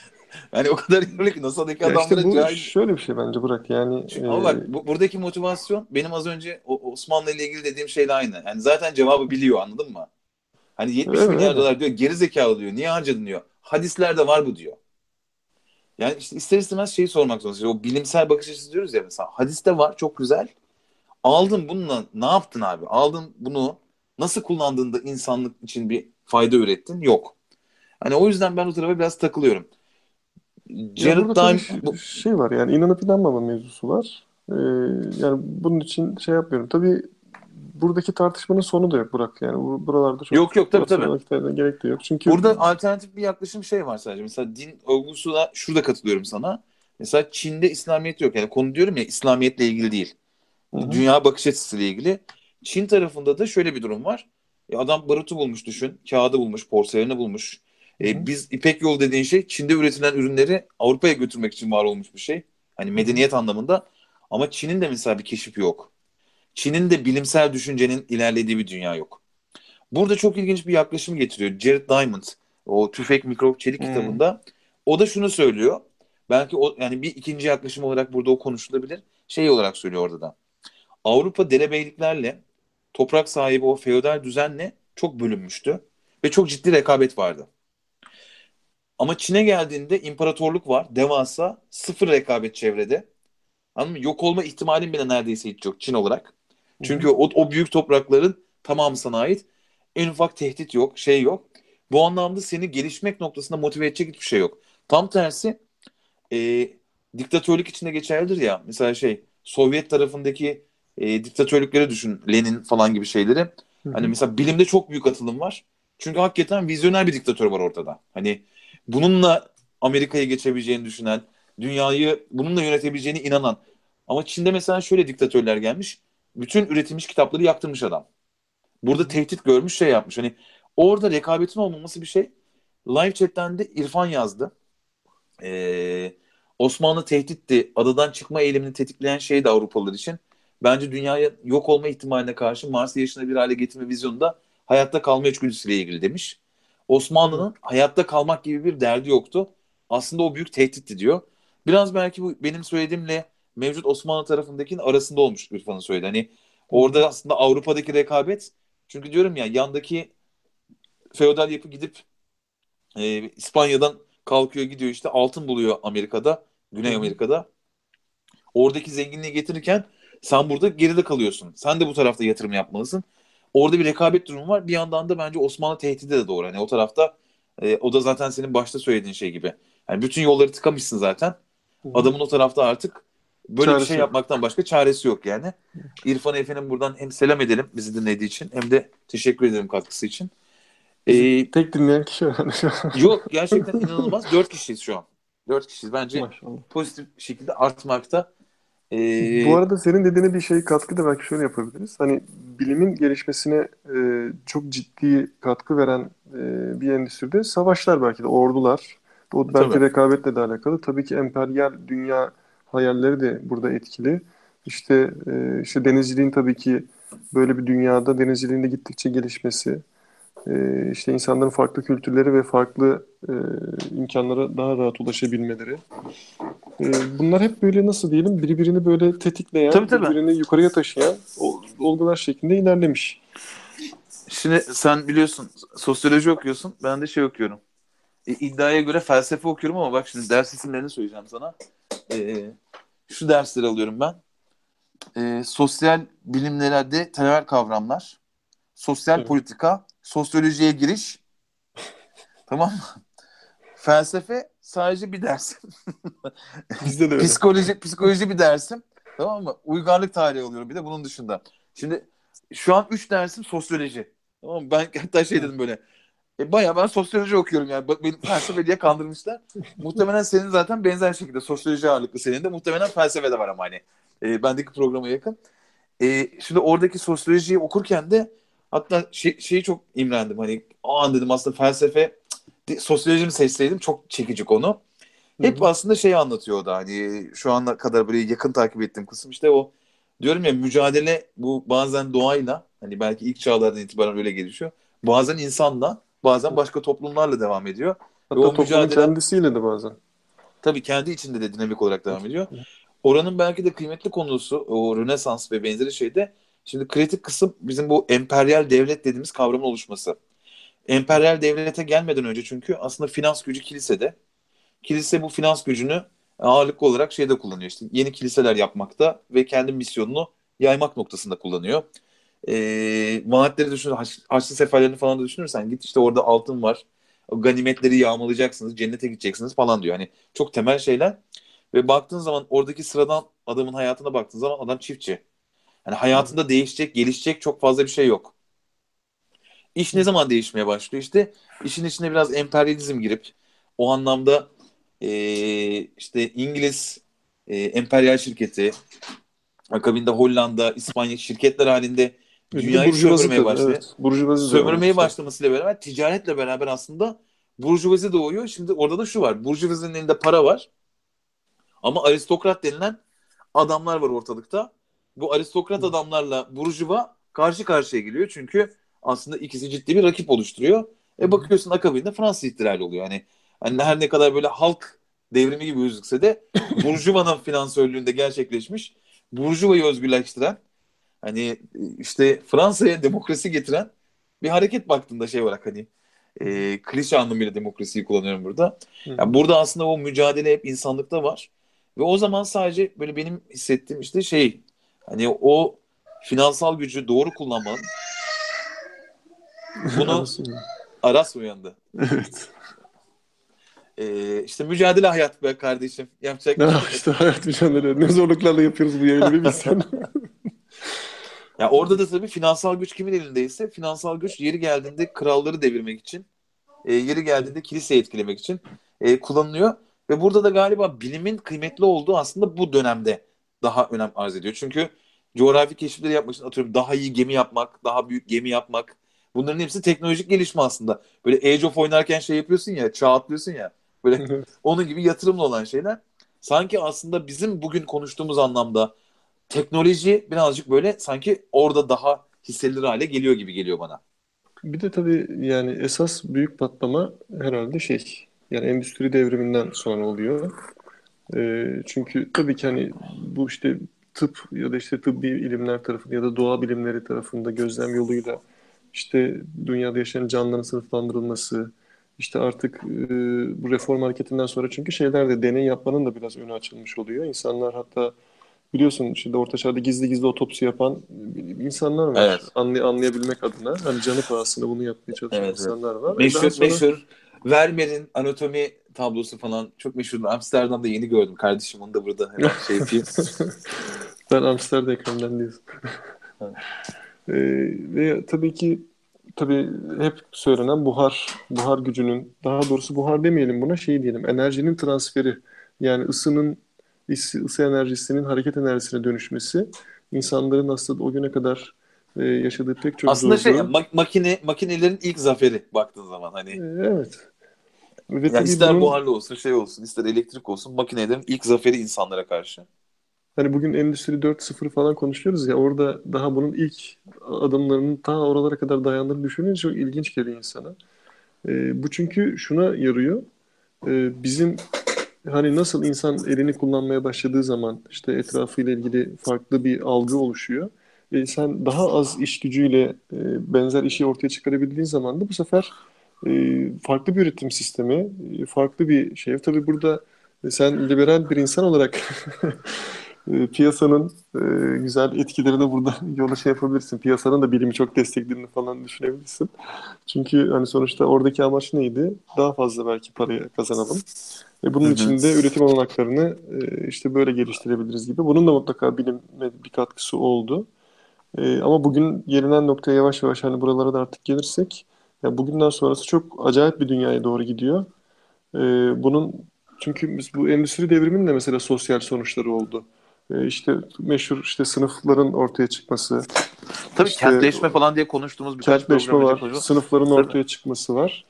Speaker 1: yani o kadar ironik ki NASA'daki adamlara işte
Speaker 2: bu cahil. Şöyle bir şey bence Burak yani.
Speaker 1: Ama e... bak bu, buradaki motivasyon benim az önce Osmanlı ile ilgili dediğim şeyle aynı. Yani zaten cevabı biliyor anladın mı? Hani 70 evet, milyar evet. dolar diyor geri zekalı diyor. Niye harcadın diyor. Hadislerde var bu diyor. Yani işte ister istemez şeyi sormak zorundasın. O bilimsel bakış açısı diyoruz ya mesela. Hadiste var çok güzel. Aldın bununla ne yaptın abi? Aldın bunu nasıl kullandığında insanlık için bir fayda ürettin? Yok. Hani o yüzden ben o tarafa biraz takılıyorum.
Speaker 2: Jared Dime... Şey, şey var yani inanıp inanmama mevzusu var. Ee, yani bunun için şey yapmıyorum. Tabii buradaki tartışmanın sonu da yok Burak. Yani bu- buralarda çok
Speaker 1: Yok yok tabii tabii.
Speaker 2: gerek de yok. Çünkü
Speaker 1: Burada alternatif bir yaklaşım şey var sadece. Mesela din olgusuna şurada katılıyorum sana. Mesela Çin'de İslamiyet yok. Yani konu diyorum ya İslamiyetle ilgili değil.
Speaker 2: Hı hı.
Speaker 1: Dünya bakış açısıyla ilgili. Çin tarafında da şöyle bir durum var. E, adam barutu bulmuş düşün. Kağıdı bulmuş, porseleni bulmuş. E, biz İpek yolu dediğin şey Çin'de üretilen ürünleri Avrupa'ya götürmek için var olmuş bir şey. Hani medeniyet anlamında. Ama Çin'in de mesela bir keşif yok. Çin'in de bilimsel düşüncenin ilerlediği bir dünya yok. Burada çok ilginç bir yaklaşım getiriyor. Jared Diamond o Tüfek Mikrop Çelik
Speaker 2: Hmm.
Speaker 1: kitabında o da şunu söylüyor. Belki o yani bir ikinci yaklaşım olarak burada o konuşulabilir. Şey olarak söylüyor orada da. Avrupa derebeyliklerle toprak sahibi o feodal düzenle çok bölünmüştü ve çok ciddi rekabet vardı. Ama Çin'e geldiğinde imparatorluk var, devasa, sıfır rekabet çevrede. Anladın mı? Yok olma ihtimalin bile neredeyse hiç yok Çin olarak. Çünkü o, o büyük toprakların tamamı sana ait. En ufak tehdit yok, şey yok. Bu anlamda seni gelişmek noktasında motive edecek hiçbir şey yok. Tam tersi e, diktatörlük içinde geçerlidir ya. Mesela şey Sovyet tarafındaki e, diktatörlükleri düşün. Lenin falan gibi şeyleri.
Speaker 2: Hı hı.
Speaker 1: Hani mesela bilimde çok büyük atılım var. Çünkü hakikaten vizyoner bir diktatör var ortada. Hani bununla Amerika'ya geçebileceğini düşünen, dünyayı bununla yönetebileceğine inanan. Ama Çin'de mesela şöyle diktatörler gelmiş. Bütün üretilmiş kitapları yaktırmış adam. Burada tehdit görmüş şey yapmış. Hani orada rekabetin olmaması bir şey. Live chat'ten de İrfan yazdı. Ee, Osmanlı tehditti. Adadan çıkma eylemini tetikleyen şey de Avrupalılar için. Bence dünyaya yok olma ihtimaline karşı Mars'ı yaşına bir hale getirme vizyonunda hayatta kalma içgüdüsüyle ilgili demiş. Osmanlı'nın hayatta kalmak gibi bir derdi yoktu. Aslında o büyük tehditti diyor. Biraz belki bu benim söylediğimle mevcut Osmanlı tarafındakinin arasında olmuş İrfan'ın söyledi. Hani orada aslında Avrupa'daki rekabet çünkü diyorum ya yandaki feodal yapı gidip e, İspanya'dan kalkıyor gidiyor işte altın buluyor Amerika'da, Güney. Amerika'da. Oradaki zenginliği getirirken sen burada geride kalıyorsun. Sen de bu tarafta yatırım yapmalısın. Orada bir rekabet durumu var. Bir yandan da bence Osmanlı tehdidi de doğru. Hani o tarafta e, o da zaten senin başta söylediğin şey gibi. Yani bütün yolları tıkamışsın zaten. Adamın o tarafta artık böyle bir
Speaker 2: Çaresi
Speaker 1: şey
Speaker 2: yok.
Speaker 1: yapmaktan başka çaresi yok yani. İrfan Efe'nin buradan hem selam edelim bizi dinlediği için hem de teşekkür ederim katkısı için. Ee,
Speaker 2: Tek dinleyen kişi herhalde şu an.
Speaker 1: yok gerçekten inanılmaz. Dört kişiyiz şu an. Dört kişiyiz. Bence
Speaker 2: Maşallah.
Speaker 1: pozitif şekilde artmakta. Ee,
Speaker 2: Bu arada senin dediğine bir şey katkı da belki şöyle yapabiliriz. Hani bilimin gelişmesine e, çok ciddi katkı veren e, bir endüstride savaşlar belki de ordular. O belki
Speaker 1: Tabii.
Speaker 2: rekabetle de alakalı. Tabii ki emperyal dünya hayalleri de burada etkili. İşte e, işte denizciliğin tabii ki böyle bir dünyada denizciliğin de gittikçe gelişmesi, e, işte insanların farklı kültürleri ve farklı e, imkanlara daha rahat ulaşabilmeleri. E, bunlar hep böyle nasıl diyelim birbirini böyle tetikleyen,
Speaker 1: Tabii, tabii.
Speaker 2: birbirini yukarıya taşıyan olgular şeklinde ilerlemiş.
Speaker 1: Şimdi sen biliyorsun sosyoloji okuyorsun. Ben de şey okuyorum. E, iddiaya göre felsefe okuyorum ama bak şimdi ders isimlerini söyleyeceğim sana. E, şu dersleri alıyorum ben. E, sosyal bilimlerde temel kavramlar, sosyal
Speaker 2: Evet.
Speaker 1: politika, sosyolojiye giriş. tamam mı? Felsefe sadece bir ders.
Speaker 2: Bizde de öyle.
Speaker 1: Psikoloji, psikoloji bir dersim. Tamam mı? Uygarlık tarihi alıyorum bir de bunun dışında. Şimdi şu an üç dersim sosyoloji. Tamam mı? Ben hatta şey dedim böyle. E, bayağı ben sosyoloji okuyorum yani. Bak beni felsefe diye kandırmışlar. muhtemelen senin zaten benzer şekilde sosyoloji ağırlıklı senin de. Muhtemelen felsefe de var ama hani. E, bendeki programa yakın. E, şimdi oradaki sosyolojiyi okurken de hatta şey, şeyi çok imrendim. Hani aa dedim aslında felsefe sosyoloji mi seçseydim çok çekici konu. Hep
Speaker 2: Hı hı.
Speaker 1: aslında şeyi anlatıyor da hani şu ana kadar böyle yakın takip ettiğim kısım işte o diyorum ya mücadele bu bazen doğayla hani belki ilk çağlardan itibaren öyle gelişiyor. Bazen insanla bazen başka toplumlarla devam ediyor.
Speaker 2: Hatta toplumun
Speaker 1: mücadele-
Speaker 2: kendisiyle de bazen.
Speaker 1: Tabii kendi içinde de dinamik olarak devam ediyor. Oranın belki de kıymetli konusu o Rönesans ve benzeri şeyde şimdi kritik kısım bizim bu emperyal devlet dediğimiz kavramın oluşması. Emperyal devlete gelmeden önce çünkü aslında finans gücü kilisede. Kilise bu finans gücünü ağırlıklı olarak şeyde kullanıyor işte yeni kiliseler yapmakta ve kendi misyonunu yaymak noktasında kullanıyor. Ee, vaatleri düşün, Haç, Haçlı seferlerini falan da düşünürsen git işte orada altın var. Ganimetleri yağmalayacaksınız, cennete gideceksiniz falan diyor. Hani çok temel şeyler. Ve baktığın zaman oradaki sıradan adamın hayatına baktığın zaman adam çiftçi. Yani hayatında değişecek, gelişecek çok fazla bir şey yok. İş ne zaman değişmeye başlıyor? İşte işin içine biraz emperyalizm girip o anlamda e, işte İngiliz e, emperyal şirketi akabinde Hollanda, İspanya şirketler halinde dünyayı sömürmeye başlıyor. Evet, burjuvazi sömürmeye başlamasıyla beraber ticaretle beraber aslında burjuvazi doğuyor. Şimdi orada da şu var. Burjuvazinin elinde para var. Ama aristokrat denilen adamlar var ortalıkta. Bu aristokrat adamlarla burjuva karşı karşıya geliyor. Çünkü aslında ikisi ciddi bir rakip oluşturuyor. E bakıyorsun akabinde Fransız ihtilali oluyor. Yani, hani her ne kadar böyle halk devrimi gibi gözükse de Burjuva'nın finansörlüğünde gerçekleşmiş Burjuva'yı özgürleştiren hani işte Fransa'ya demokrasi getiren bir hareket baktığında şey olarak hani e, klişe anlamıyla demokrasiyi kullanıyorum burada. Yani burada aslında o mücadele hep insanlıkta var. Ve o zaman sadece böyle benim hissettiğim işte şey hani o finansal gücü doğru kullanmanın bunu Aras uyandı.
Speaker 2: Evet.
Speaker 1: Ee, işte mücadele hayat be kardeşim. Yapacak
Speaker 2: ne şey işte hayat mücadele. Ne zorluklarla yapıyoruz bu yayını bir bilsen.
Speaker 1: ya orada da tabii finansal güç kimin elindeyse finansal güç yeri geldiğinde kralları devirmek için e, yeri geldiğinde kiliseyi etkilemek için e, kullanılıyor. Ve burada da galiba bilimin kıymetli olduğu aslında bu dönemde daha önem arz ediyor. Çünkü coğrafi keşifleri yapmak için atıyorum daha iyi gemi yapmak, daha büyük gemi yapmak, Bunların hepsi teknolojik gelişme aslında. Böyle Age of oynarken şey yapıyorsun ya, çağ atlıyorsun ya. Böyle onun gibi yatırımlı olan şeyler. Sanki aslında bizim bugün konuştuğumuz anlamda teknoloji birazcık böyle sanki orada daha hissedilir hale geliyor gibi geliyor bana.
Speaker 2: Bir de tabii yani esas büyük patlama herhalde şey yani endüstri devriminden sonra oluyor. E, çünkü tabii ki hani bu işte tıp ya da işte tıbbi ilimler tarafında ya da doğa bilimleri tarafında gözlem yoluyla işte dünyada yaşayan canlıların sınıflandırılması, işte artık e, bu reform hareketinden sonra çünkü şeylerde deney yapmanın da biraz önü açılmış oluyor. İnsanlar hatta biliyorsun şimdi Orta Çağ'da gizli gizli otopsi yapan insanlar var. Evet. Anlay anlayabilmek adına. Hani canı pahasına bunu yapmaya çalışan evet, insanlar var.
Speaker 1: Meşhur, sonra... meşhur Vermeer'in anatomi tablosu falan çok meşhur. Amsterdam'da yeni gördüm kardeşim. Onu da burada hemen şey yapayım.
Speaker 2: ben Amsterdam ekranından diyorsun. E, ve tabii ki tabii hep söylenen buhar, buhar gücünün, daha doğrusu buhar demeyelim buna şey diyelim, enerjinin transferi. Yani ısının, ısı, ısı enerjisinin hareket enerjisine dönüşmesi insanların aslında o güne kadar e, yaşadığı pek çok
Speaker 1: Aslında zorluğu... şey mak- makine makinelerin ilk zaferi baktığın zaman hani.
Speaker 2: E, evet.
Speaker 1: Ve yani ister bunun... buharlı olsun şey olsun ister elektrik olsun makinelerin ilk zaferi insanlara karşı.
Speaker 2: Hani bugün Endüstri 4.0 falan konuşuyoruz ya orada daha bunun ilk adımlarının ta oralara kadar dayandığını düşününce çok ilginç geliyor insana. E, bu çünkü şuna yarıyor. E, bizim hani nasıl insan elini kullanmaya başladığı zaman işte etrafıyla ilgili farklı bir algı oluşuyor. E, sen daha az iş gücüyle e, benzer işi ortaya çıkarabildiğin zaman da bu sefer e, farklı bir üretim sistemi, e, farklı bir şey. Tabii burada sen liberal bir insan olarak e, piyasanın e, güzel etkilerini burada yola şey yapabilirsin. Piyasanın da bilimi çok desteklediğini falan düşünebilirsin. Çünkü hani sonuçta oradaki amaç neydi? Daha fazla belki parayı kazanalım. Ve bunun için de üretim olanaklarını e, işte böyle geliştirebiliriz gibi. Bunun da mutlaka bilime bir katkısı oldu. E, ama bugün gelinen noktaya yavaş yavaş hani buralara da artık gelirsek ya bugünden sonrası çok acayip bir dünyaya doğru gidiyor. E, bunun çünkü biz bu endüstri devriminin de mesela sosyal sonuçları oldu. E, işte meşhur işte sınıfların ortaya çıkması.
Speaker 1: Tabii işte, kentleşme falan diye konuştuğumuz bir
Speaker 2: kentleşme var. Konuşuyor. Sınıfların tabii. ortaya çıkması var.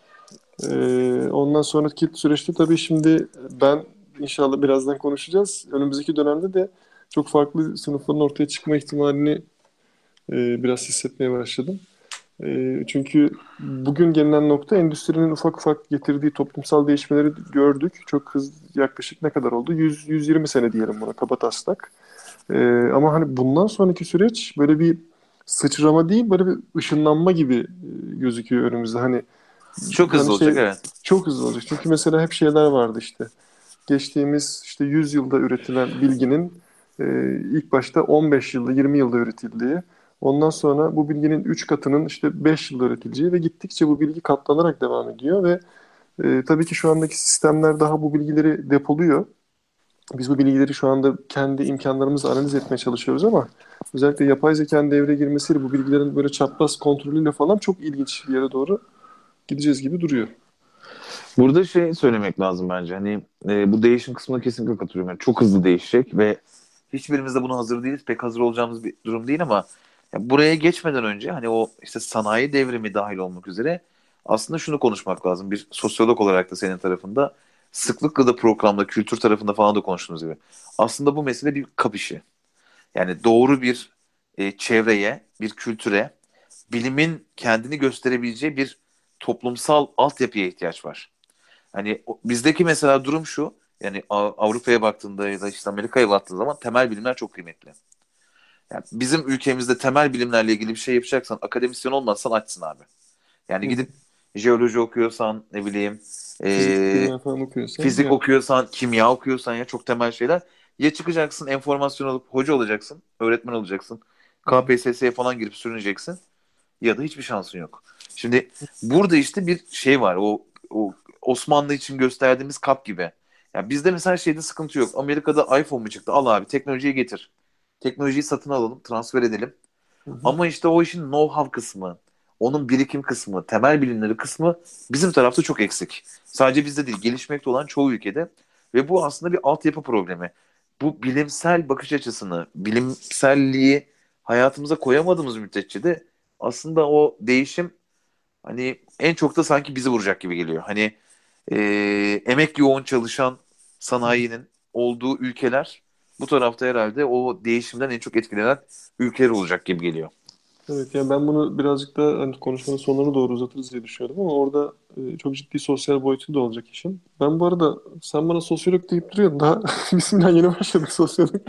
Speaker 2: Ee, ondan sonraki süreçte tabii şimdi ben inşallah birazdan konuşacağız. Önümüzdeki dönemde de çok farklı sınıfların ortaya çıkma ihtimalini e, biraz hissetmeye başladım. E, çünkü bugün gelinen nokta endüstrinin ufak ufak getirdiği toplumsal değişmeleri gördük. Çok hızlı yaklaşık ne kadar oldu? 100 120 sene diyelim buna kaba taslak. E, ama hani bundan sonraki süreç böyle bir sıçrama değil böyle bir ışınlanma gibi e, gözüküyor önümüzde. Hani
Speaker 1: çok hızlı hani şey, olacak evet.
Speaker 2: Çok hızlı olacak. Çünkü mesela hep şeyler vardı işte. Geçtiğimiz işte 100 yılda üretilen bilginin e, ilk başta 15 yılda 20 yılda üretildiği Ondan sonra bu bilginin 3 katının işte 5 yılda üretileceği ve gittikçe bu bilgi katlanarak devam ediyor ve e, tabii ki şu andaki sistemler daha bu bilgileri depoluyor. biz bu bilgileri şu anda kendi imkanlarımızla analiz etmeye çalışıyoruz ama özellikle yapay zekanın devreye girmesiyle bu bilgilerin böyle çapraz kontrolüyle falan çok ilginç bir yere doğru gideceğiz gibi duruyor.
Speaker 1: Burada şey söylemek lazım bence. Hani e, bu değişim kısmına kesinlikle katılıyorum. Yani çok hızlı değişecek ve hiçbirimiz de buna hazır değiliz. Pek hazır olacağımız bir durum değil ama yani buraya geçmeden önce hani o işte sanayi devrimi dahil olmak üzere aslında şunu konuşmak lazım. Bir sosyolog olarak da senin tarafında sıklıkla da programda, kültür tarafında falan da konuştuğumuz gibi. Aslında bu mesele bir kap işi. Yani doğru bir e, çevreye, bir kültüre, bilimin kendini gösterebileceği bir toplumsal altyapıya ihtiyaç var. Hani bizdeki mesela durum şu. Yani Avrupa'ya baktığında ya da işte Amerika'ya baktığın zaman temel bilimler çok kıymetli. Yani bizim ülkemizde temel bilimlerle ilgili bir şey yapacaksan akademisyen olmazsan açsın abi. Yani gidip jeoloji okuyorsan ne bileyim
Speaker 2: fizik, e, okuyorsan,
Speaker 1: fizik ya. okuyorsan kimya okuyorsan ya çok temel şeyler ya çıkacaksın enformasyon alıp hoca olacaksın öğretmen olacaksın KPSS'ye falan girip sürüneceksin ya da hiçbir şansın yok. Şimdi burada işte bir şey var o, o Osmanlı için gösterdiğimiz kap gibi. Yani bizde mesela şeyde sıkıntı yok. Amerika'da iPhone mu çıktı? Al abi teknolojiyi getir. Teknolojiyi satın alalım, transfer edelim. Hı hı. Ama işte o işin know-how kısmı, onun birikim kısmı, temel bilimleri kısmı bizim tarafta çok eksik. Sadece bizde değil, gelişmekte olan çoğu ülkede. Ve bu aslında bir altyapı problemi. Bu bilimsel bakış açısını, bilimselliği hayatımıza koyamadığımız müddetçe de aslında o değişim hani en çok da sanki bizi vuracak gibi geliyor. Hani e, emek yoğun çalışan sanayinin olduğu ülkeler bu tarafta herhalde o değişimden en çok etkilenen ülkeler olacak gibi geliyor.
Speaker 2: Evet yani ben bunu birazcık da hani konuşmanın sonlarına doğru uzatırız diye düşünüyordum ama orada e, çok ciddi sosyal boyutu da olacak işin. Ben bu arada sen bana sosyolog deyip duruyorsun. Daha bismillah yeni başladık sosyolog.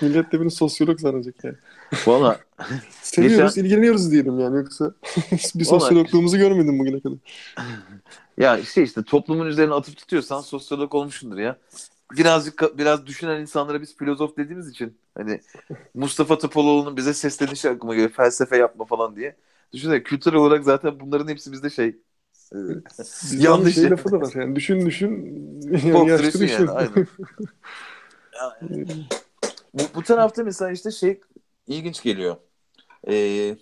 Speaker 2: Millet de beni sosyolog sanacak yani.
Speaker 1: Valla.
Speaker 2: Seviyoruz, geçen... ilgileniyoruz diyelim yani yoksa bir sosyologluğumuzu görmedim bugüne kadar.
Speaker 1: Ya işte işte toplumun üzerine atıp tutuyorsan sosyolog olmuşsundur ya. Birazcık biraz düşünen insanlara biz filozof dediğimiz için hani Mustafa Topaloğlu'nun bize seslenişi aklıma geliyor felsefe yapma falan diye. Düşünsene kültürel olarak zaten bunların hepsi bizde şey
Speaker 2: e, yanlış şey lafı da var yani düşün düşün yani yaşlı düşün. Yani, aynen.
Speaker 1: bu, bu tarafta mesela işte şey ilginç geliyor. Ee,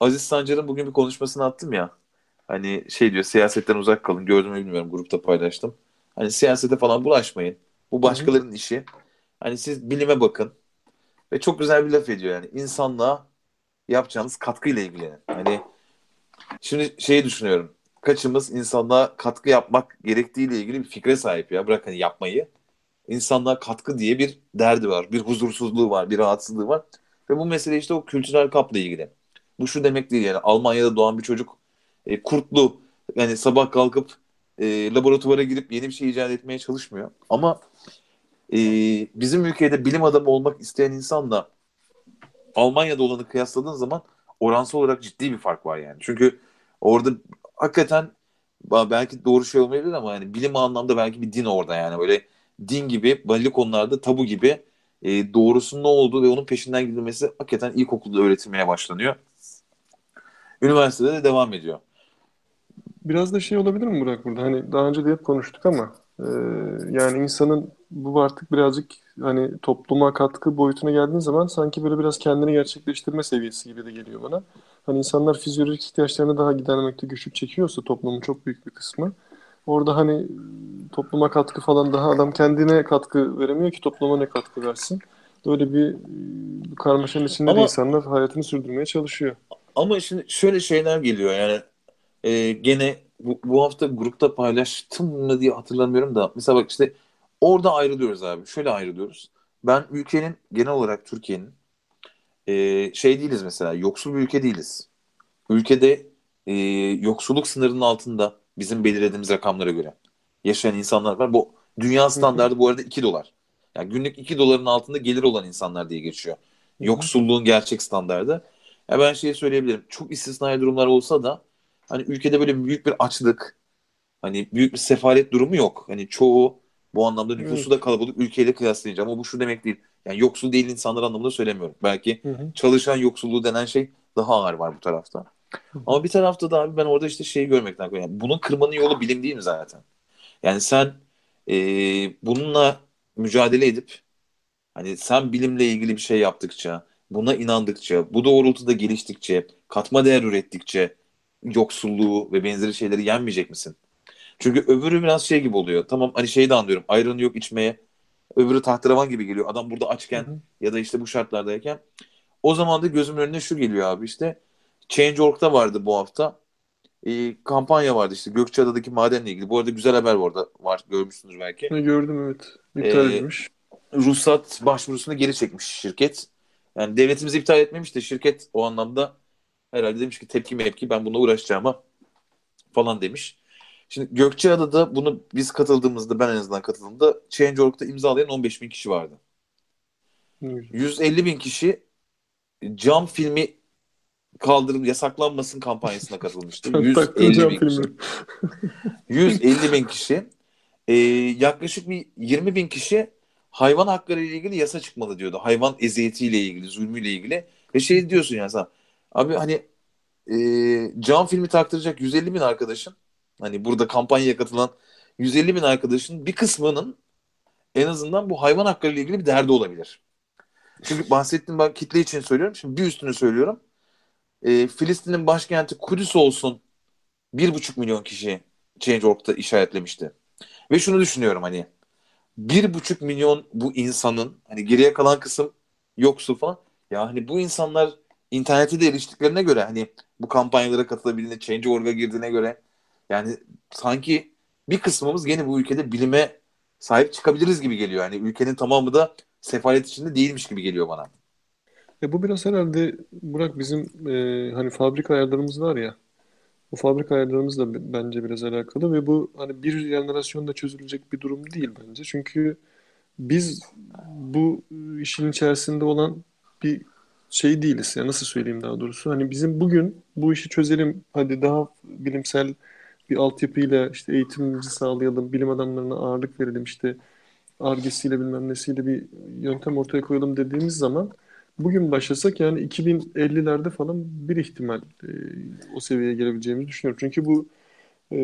Speaker 1: Aziz Sancar'ın bugün bir konuşmasını attım ya. Hani şey diyor siyasetten uzak kalın. Gördüm bilmiyorum grupta paylaştım. Hani siyasete falan bulaşmayın. Bu başkalarının Hı-hı. işi. Hani siz bilime bakın. Ve çok güzel bir laf ediyor yani. İnsanlığa yapacağınız katkıyla ilgilenin. Hani şimdi şeyi düşünüyorum. Kaçımız insanlığa katkı yapmak gerektiğiyle ilgili bir fikre sahip ya. Bırak hani yapmayı. İnsanlığa katkı diye bir derdi var. Bir huzursuzluğu var. Bir rahatsızlığı var. Ve bu mesele işte o kültürel kapla ilgili. Bu şu demek değil yani. Almanya'da doğan bir çocuk e, kurtlu yani sabah kalkıp e, laboratuvara girip yeni bir şey icat etmeye çalışmıyor. Ama e, bizim ülkede bilim adamı olmak isteyen insanla Almanya'da olanı kıyasladığın zaman oransal olarak ciddi bir fark var yani. Çünkü orada hakikaten belki doğru şey olmayabilir ama yani bilim anlamda belki bir din orada yani böyle din gibi belli konularda tabu gibi e, doğrusunun ne olduğu ve onun peşinden gidilmesi hakikaten ilkokulda öğretilmeye başlanıyor. Üniversitede de devam ediyor.
Speaker 2: Biraz da şey olabilir mi Burak burada? Hani daha önce de hep konuştuk ama e, yani insanın bu artık birazcık hani topluma katkı boyutuna geldiğin zaman sanki böyle biraz kendini gerçekleştirme seviyesi gibi de geliyor bana. Hani insanlar fizyolojik ihtiyaçlarını daha gidermekte güçlük çekiyorsa toplumun çok büyük bir kısmı orada hani topluma katkı falan daha adam kendine katkı veremiyor ki topluma ne katkı versin. Böyle bir karmaşanın içinde ama, de insanlar hayatını sürdürmeye çalışıyor.
Speaker 1: Ama şimdi şöyle şeyler geliyor yani e, gene bu, bu hafta grupta paylaştım mı diye hatırlamıyorum da mesela bak işte orada ayrılıyoruz abi. Şöyle ayrılıyoruz. Ben ülkenin genel olarak Türkiye'nin e, şey değiliz mesela yoksul bir ülke değiliz. Ülkede e, yoksulluk sınırının altında bizim belirlediğimiz rakamlara göre yaşayan insanlar var. Bu dünya standardı bu arada 2 dolar. Yani günlük 2 doların altında gelir olan insanlar diye geçiyor. Yoksulluğun gerçek standardı. Ya ben şey söyleyebilirim. Çok istisnai durumlar olsa da hani ülkede böyle büyük bir açlık, hani büyük bir sefalet durumu yok. Hani çoğu bu anlamda nüfusu da kalabalık ülkeyle kıyaslayınca ama bu şu demek değil. Yani yoksul değil insanlar anlamında söylemiyorum. Belki hı hı. çalışan yoksulluğu denen şey daha ağır var bu tarafta. Hı hı. Ama bir tarafta da abi ben orada işte şeyi görmekten yani bunun kırmanın yolu bilim değil mi zaten? Yani sen e, bununla mücadele edip hani sen bilimle ilgili bir şey yaptıkça, buna inandıkça, bu doğrultuda geliştikçe, katma değer ürettikçe yoksulluğu ve benzeri şeyleri yenmeyecek misin? Çünkü öbürü biraz şey gibi oluyor. Tamam hani şeyi de anlıyorum. Ayranı yok içmeye. Öbürü tahterevan gibi geliyor. Adam burada açken hı hı. ya da işte bu şartlardayken. O zaman da gözümün önüne şu geliyor abi işte. Change.org'da vardı bu hafta. E, kampanya vardı işte Gökçeada'daki madenle ilgili. Bu arada güzel haber orada var. Görmüşsünüz belki.
Speaker 2: Gördüm evet. İptal ee, edilmiş.
Speaker 1: Ruhsat başvurusunu geri çekmiş şirket. Yani devletimiz iptal etmemiş de şirket o anlamda herhalde demiş ki tepki mepki ben bununla uğraşacağıma falan demiş. Şimdi Gökçeada'da bunu biz katıldığımızda ben en azından katıldığımda Change.org'da imzalayan 15 bin kişi vardı. Evet. 150 bin kişi cam filmi kaldırım yasaklanmasın kampanyasına katılmıştı. 150 bin kişi. 150 bin kişi. Ee, yaklaşık bir 20 bin kişi hayvan hakları ile ilgili yasa çıkmalı diyordu. Hayvan eziyetiyle ilgili, zulmüyle ilgili. Ve şey diyorsun ya sen. Abi hani e, cam filmi taktıracak 150 bin arkadaşın hani burada kampanyaya katılan 150 bin arkadaşın bir kısmının en azından bu hayvan hakları ile ilgili bir derdi olabilir. Çünkü bahsettiğim ben kitle için söylüyorum. Şimdi bir üstünü söylüyorum. E, Filistin'in başkenti Kudüs olsun bir buçuk milyon kişi Change.org'da işaretlemişti. Ve şunu düşünüyorum hani bir buçuk milyon bu insanın hani geriye kalan kısım yoksul falan. Ya hani bu insanlar internete de eriştiklerine göre hani bu kampanyalara katılabildiğine, Change.org'a girdiğine göre yani sanki bir kısmımız gene bu ülkede bilime sahip çıkabiliriz gibi geliyor. Yani ülkenin tamamı da sefalet içinde değilmiş gibi geliyor bana.
Speaker 2: E bu biraz herhalde Burak bizim e, hani fabrika ayarlarımız var ya. Bu fabrika ayarlarımız da bence biraz alakalı ve bu hani bir jenerasyonda çözülecek bir durum değil bence. Çünkü biz bu işin içerisinde olan bir şey değiliz. Ya nasıl söyleyeyim daha doğrusu. Hani bizim bugün bu işi çözelim hadi daha bilimsel bir altyapıyla işte eğitimimizi sağlayalım, bilim adamlarına ağırlık verelim işte argesiyle bilmem nesiyle bir yöntem ortaya koyalım dediğimiz zaman bugün başlasak yani 2050'lerde falan bir ihtimal e, o seviyeye gelebileceğimizi düşünüyorum. Çünkü bu e,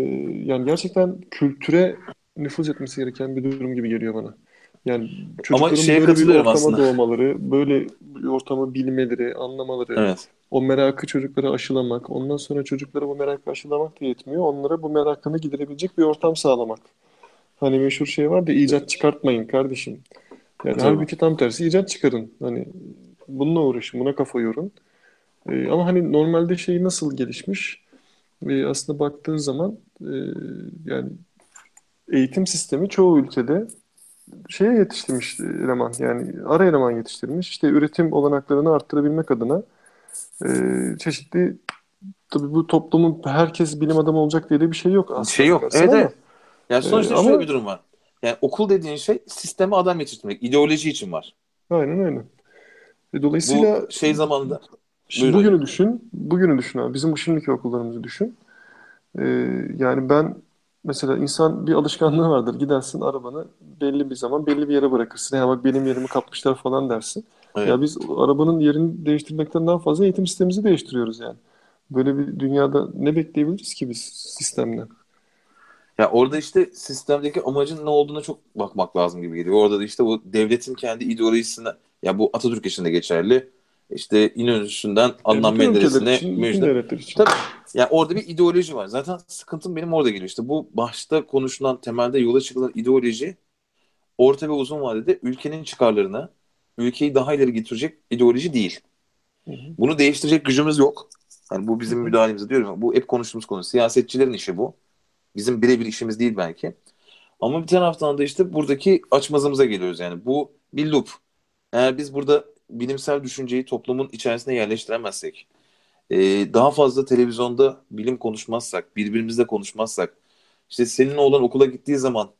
Speaker 2: yani gerçekten kültüre nüfuz etmesi gereken bir durum gibi geliyor bana. Yani çocukların Ama böyle bir ortama aslında. doğmaları, böyle bir ortamı bilmeleri, anlamaları, evet. o merakı çocuklara aşılamak, ondan sonra çocuklara bu merakı aşılamak da yetmiyor. Onlara bu merakını giderebilecek bir ortam sağlamak. Hani meşhur şey var da icat çıkartmayın kardeşim. Yani tamam. halbuki tam tersi icat çıkarın. Hani bununla uğraşın, buna kafa yorun. Ee, ama hani normalde şey nasıl gelişmiş? Ee, aslında baktığın zaman e, yani eğitim sistemi çoğu ülkede şeye yetiştirmiş eleman yani ara eleman yetiştirmiş. İşte üretim olanaklarını arttırabilmek adına e, çeşitli tabii bu toplumun herkes bilim adamı olacak diye de bir şey yok
Speaker 1: aslında. Şey yok. Evet, evet. Yani sonuçta ee, şöyle ama... bir durum var. Yani okul dediğin şey sisteme adam yetiştirmek. ideoloji için var.
Speaker 2: Aynen öyle. E, dolayısıyla
Speaker 1: bu şey zamanında
Speaker 2: Şimdi bugünü düşün. Bugünü düşün abi. Bizim bu şimdiki okullarımızı düşün. Ee, yani ben Mesela insan bir alışkanlığı vardır. Gidersin arabanı belli bir zaman belli bir yere bırakırsın. Ya bak benim yerimi kapmışlar falan dersin. Evet. Ya biz arabanın yerini değiştirmekten daha fazla eğitim sistemimizi değiştiriyoruz yani. Böyle bir dünyada ne bekleyebiliriz ki biz sistemden?
Speaker 1: Ya orada işte sistemdeki amacın ne olduğuna çok bakmak lazım gibi geliyor. Orada da işte bu devletin kendi ideolojisine ya bu Atatürk için de geçerli. İşte İnönü'sünden Adnan Menderes'ine Müjde. Tabii. Yani orada bir ideoloji var. Zaten sıkıntım benim orada geliyor. İşte bu başta konuşulan temelde yola çıkılan ideoloji orta ve uzun vadede ülkenin çıkarlarını, ülkeyi daha ileri getirecek ideoloji değil. Hı hı. Bunu değiştirecek gücümüz yok. Yani bu bizim müdahalemiz diyorum. Bu hep konuştuğumuz konu. Siyasetçilerin işi bu. Bizim birebir işimiz değil belki. Ama bir taraftan da işte buradaki açmazımıza geliyoruz yani. Bu bir loop. Eğer biz burada bilimsel düşünceyi toplumun içerisine yerleştiremezsek, e, daha fazla televizyonda bilim konuşmazsak, birbirimizle konuşmazsak, işte senin oğlan okula gittiği zaman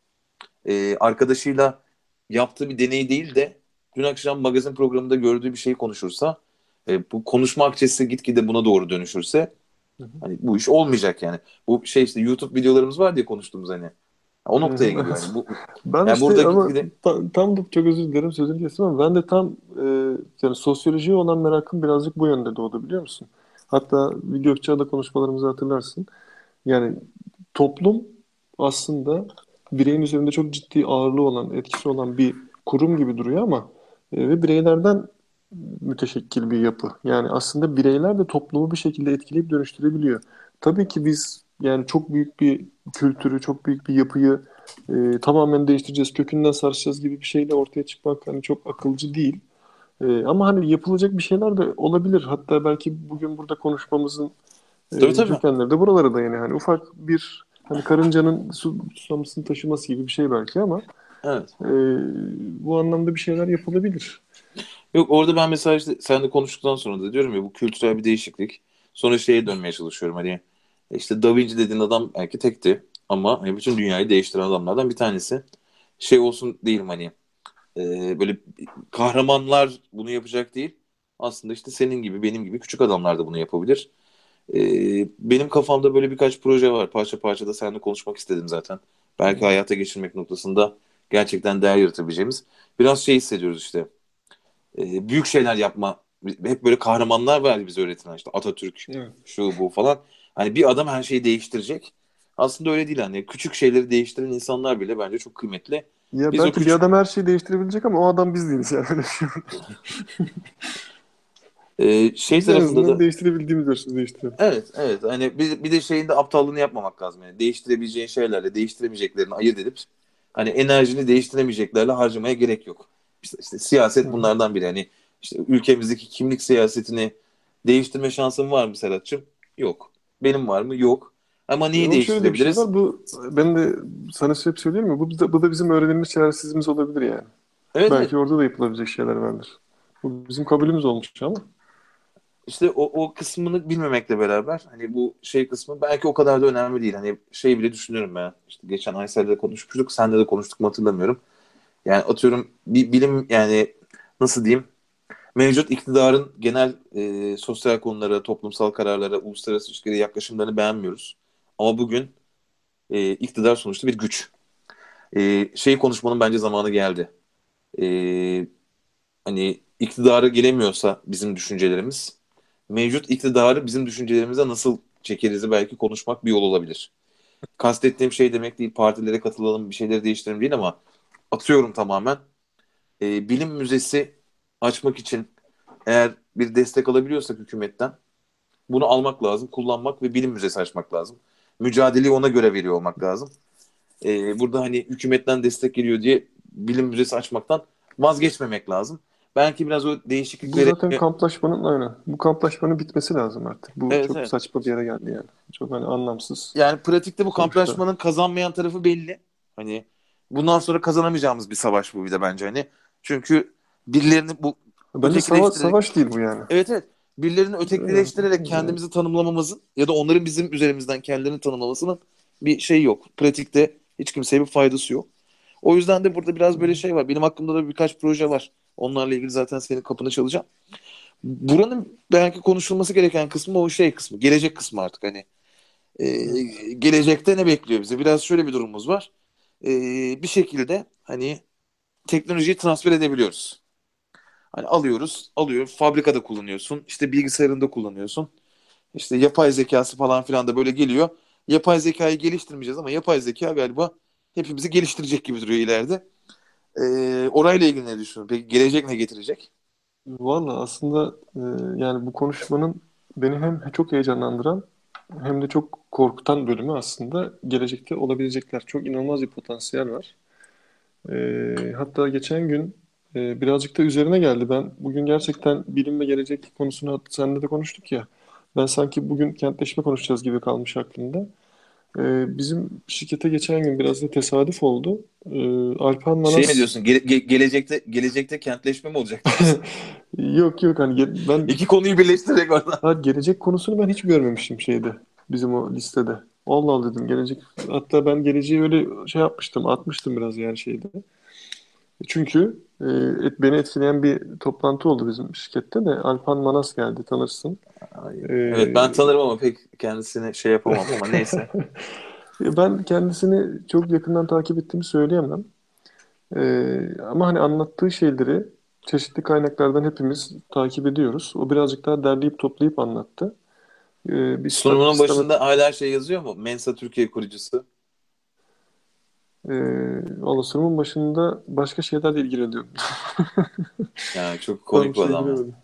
Speaker 1: e, arkadaşıyla yaptığı bir deney değil de dün akşam magazin programında gördüğü bir şeyi konuşursa, e, bu konuşma akçesi gitgide buna doğru dönüşürse, hani bu iş olmayacak yani. Bu şey işte YouTube videolarımız var diye konuştuğumuz hani. O noktaya geliyor. Yani. Bu,
Speaker 2: ben yani işte burada ama tam, tam da çok özür dilerim sözünü kestim ama ben de tam e, yani sosyolojiye olan merakım birazcık bu yönde doğdu biliyor musun? Hatta bir Gökçeada konuşmalarımızı hatırlarsın. Yani toplum aslında bireyin üzerinde çok ciddi ağırlığı olan, etkisi olan bir kurum gibi duruyor ama e, ve bireylerden müteşekkil bir yapı. Yani aslında bireyler de toplumu bir şekilde etkileyip dönüştürebiliyor. Tabii ki biz yani çok büyük bir kültürü, çok büyük bir yapıyı e, tamamen değiştireceğiz, kökünden sarsacağız gibi bir şeyle ortaya çıkmak hani çok akılcı değil. E, ama hani yapılacak bir şeyler de olabilir. Hatta belki bugün burada konuşmamızın e,
Speaker 1: Tabii, tabii.
Speaker 2: kökenleri de buralara dayanıyor. Hani ufak bir hani karıncanın su susamasını taşıması gibi bir şey belki ama
Speaker 1: Evet.
Speaker 2: e, bu anlamda bir şeyler yapılabilir.
Speaker 1: Yok orada ben mesela işte seninle konuştuktan sonra da diyorum ya bu kültürel bir değişiklik. Sonra şeye dönmeye çalışıyorum hani işte Da Vinci dediğin adam belki tekti ama hani bütün dünyayı değiştiren adamlardan bir tanesi. Şey olsun değilim hani e, böyle kahramanlar bunu yapacak değil. Aslında işte senin gibi benim gibi küçük adamlar da bunu yapabilir. E, benim kafamda böyle birkaç proje var. Parça parça da seninle konuşmak istedim zaten. Belki hayata geçirmek noktasında gerçekten değer yaratabileceğimiz. Biraz şey hissediyoruz işte. E, büyük şeyler yapma. Hep böyle kahramanlar var bize öğretilen işte Atatürk,
Speaker 2: Evet.
Speaker 1: şu bu falan. Hani bir adam her şeyi değiştirecek. Aslında öyle değil hani küçük şeyleri değiştiren insanlar bile bence çok kıymetli.
Speaker 2: Ya
Speaker 1: Biz
Speaker 2: belki
Speaker 1: küçük-
Speaker 2: bir adam her şeyi değiştirebilecek ama o adam biz değiliz yani. Öyle şey.
Speaker 1: Ee, şey
Speaker 2: Biz
Speaker 1: tarafında da
Speaker 2: değiştirebildiğimiz ölçüde değiştirelim.
Speaker 1: evet evet hani bir, bir de şeyin de aptallığını yapmamak lazım yani değiştirebileceğin şeylerle değiştiremeyeceklerini ayırt edip hani enerjini değiştiremeyeceklerle harcamaya gerek yok. İşte, işte siyaset bunlardan biri hani işte ülkemizdeki kimlik siyasetini değiştirme şansım var mı Serhat'cığım? Yok. Benim var mı? Yok. Ama neyi
Speaker 2: bir şey
Speaker 1: değiştirebiliriz?
Speaker 2: var. Bu ben de sana hep söylüyorum ya bu bu da bizim öğrenilmiş çaresizliğimiz olabilir yani.
Speaker 1: Evet,
Speaker 2: belki
Speaker 1: evet.
Speaker 2: orada da yapılabilecek şeyler vardır. Bu bizim kabulümüz olmuş ama.
Speaker 1: İşte o, o kısmını bilmemekle beraber hani bu şey kısmı belki o kadar da önemli değil. Hani şey bile düşünüyorum ben. İşte geçen Aysel'le konuşmuştuk. Senle de konuştuk mu hatırlamıyorum. Yani atıyorum bir bilim yani nasıl diyeyim mevcut iktidarın genel e, sosyal konulara, toplumsal kararlara, uluslararası ilişkilere yaklaşımlarını beğenmiyoruz. Ama bugün e, iktidar sonuçta bir güç. E, şey konuşmanın bence zamanı geldi. E, hani iktidara gelemiyorsa bizim düşüncelerimiz mevcut iktidarı bizim düşüncelerimize nasıl çekerizi belki konuşmak bir yol olabilir. Kastettiğim şey demek değil partilere katılalım bir şeyleri değiştirelim değil ama atıyorum tamamen e, bilim müzesi açmak için eğer bir destek alabiliyorsak hükümetten bunu almak lazım, kullanmak ve bilim müzesi açmak lazım. Mücadeleyi ona göre veriyor olmak lazım. E, burada hani hükümetten destek geliyor diye bilim müzesi açmaktan vazgeçmemek lazım. Belki biraz o
Speaker 2: Bu
Speaker 1: değişiklikleri
Speaker 2: zaten kamplaşmanın aynen. Bu kamplaşmanın bitmesi lazım artık. Bu
Speaker 1: Evet,
Speaker 2: çok
Speaker 1: evet.
Speaker 2: saçma bir yere geldi yani. Çok hani anlamsız.
Speaker 1: Yani pratikte bu kamplaşmanın kazanmayan tarafı belli. Hani bundan sonra kazanamayacağımız bir savaş bu bir de bence hani. Çünkü birilerini bu
Speaker 2: Bence sava-
Speaker 1: ötekileştirerek-
Speaker 2: savaş değil bu yani.
Speaker 1: evet evet birilerini ötekileştirerek kendimizi tanımlamamızın ya da onların bizim üzerimizden kendilerini tanımlamasının bir şey yok. Pratikte hiç kimseye bir faydası yok. O yüzden de burada biraz böyle şey var. Benim aklımda da birkaç proje var. Onlarla ilgili zaten senin kapını çalacağım. Buranın belki konuşulması gereken kısmı o şey kısmı. Gelecek kısmı artık hani. Ee, gelecekte ne bekliyor bize? Biraz şöyle bir durumumuz var. Ee, bir şekilde hani teknolojiyi transfer edebiliyoruz. Hani alıyoruz, alıyor, fabrikada kullanıyorsun, işte bilgisayarında kullanıyorsun. İşte yapay zekası falan filan da böyle geliyor. Yapay zekayı geliştirmeyeceğiz ama yapay zeka galiba hepimizi geliştirecek gibi duruyor ileride. Ee, orayla ilgili ne düşünüyorsun? Peki gelecek ne getirecek?
Speaker 2: Valla aslında e, yani bu konuşmanın beni hem çok heyecanlandıran hem de çok korkutan bölümü aslında gelecekte olabilecekler. Çok inanılmaz bir potansiyel var. E, hatta geçen gün e, birazcık da üzerine geldi. Ben bugün gerçekten bilim ve gelecek konusunu seninle de konuştuk ya. Ben sanki bugün kentleşme konuşacağız gibi kalmış aklımda. E, bizim şirkete geçen gün biraz da tesadüf oldu. E, Alpan Manas...
Speaker 1: Şey mi diyorsun? Gele- ge- gelecekte gelecekte kentleşme mi olacak?
Speaker 2: Yok yok hani ge- ben
Speaker 1: İki konuyu birleştirerek orada.
Speaker 2: Ha, gelecek konusunu ben hiç görmemiştim şeyde bizim o listede. Allah Allah dedim gelecek. Hatta ben geleceği öyle şey yapmıştım, atmıştım biraz yani şeyde. Çünkü e, beni etkileyen bir toplantı oldu bizim şirkette de. Alpan Manas geldi tanırsın. Ee,
Speaker 1: Evet ben tanırım ama pek kendisini şey yapamam ama neyse.
Speaker 2: Ben kendisini çok yakından takip ettiğimi söyleyemem. Ee, ama hani anlattığı şeyleri çeşitli kaynaklardan hepimiz takip ediyoruz. O birazcık daha derleyip toplayıp anlattı. Ee, bir
Speaker 1: Sunumunun başında hala şey yazıyor mu? Mensa Türkiye kurucusu.
Speaker 2: E, olasılığımın başında başka şeylerle ilgileniyorum.
Speaker 1: Yani çok komik bir
Speaker 2: şey
Speaker 1: adam.
Speaker 2: bilemedim.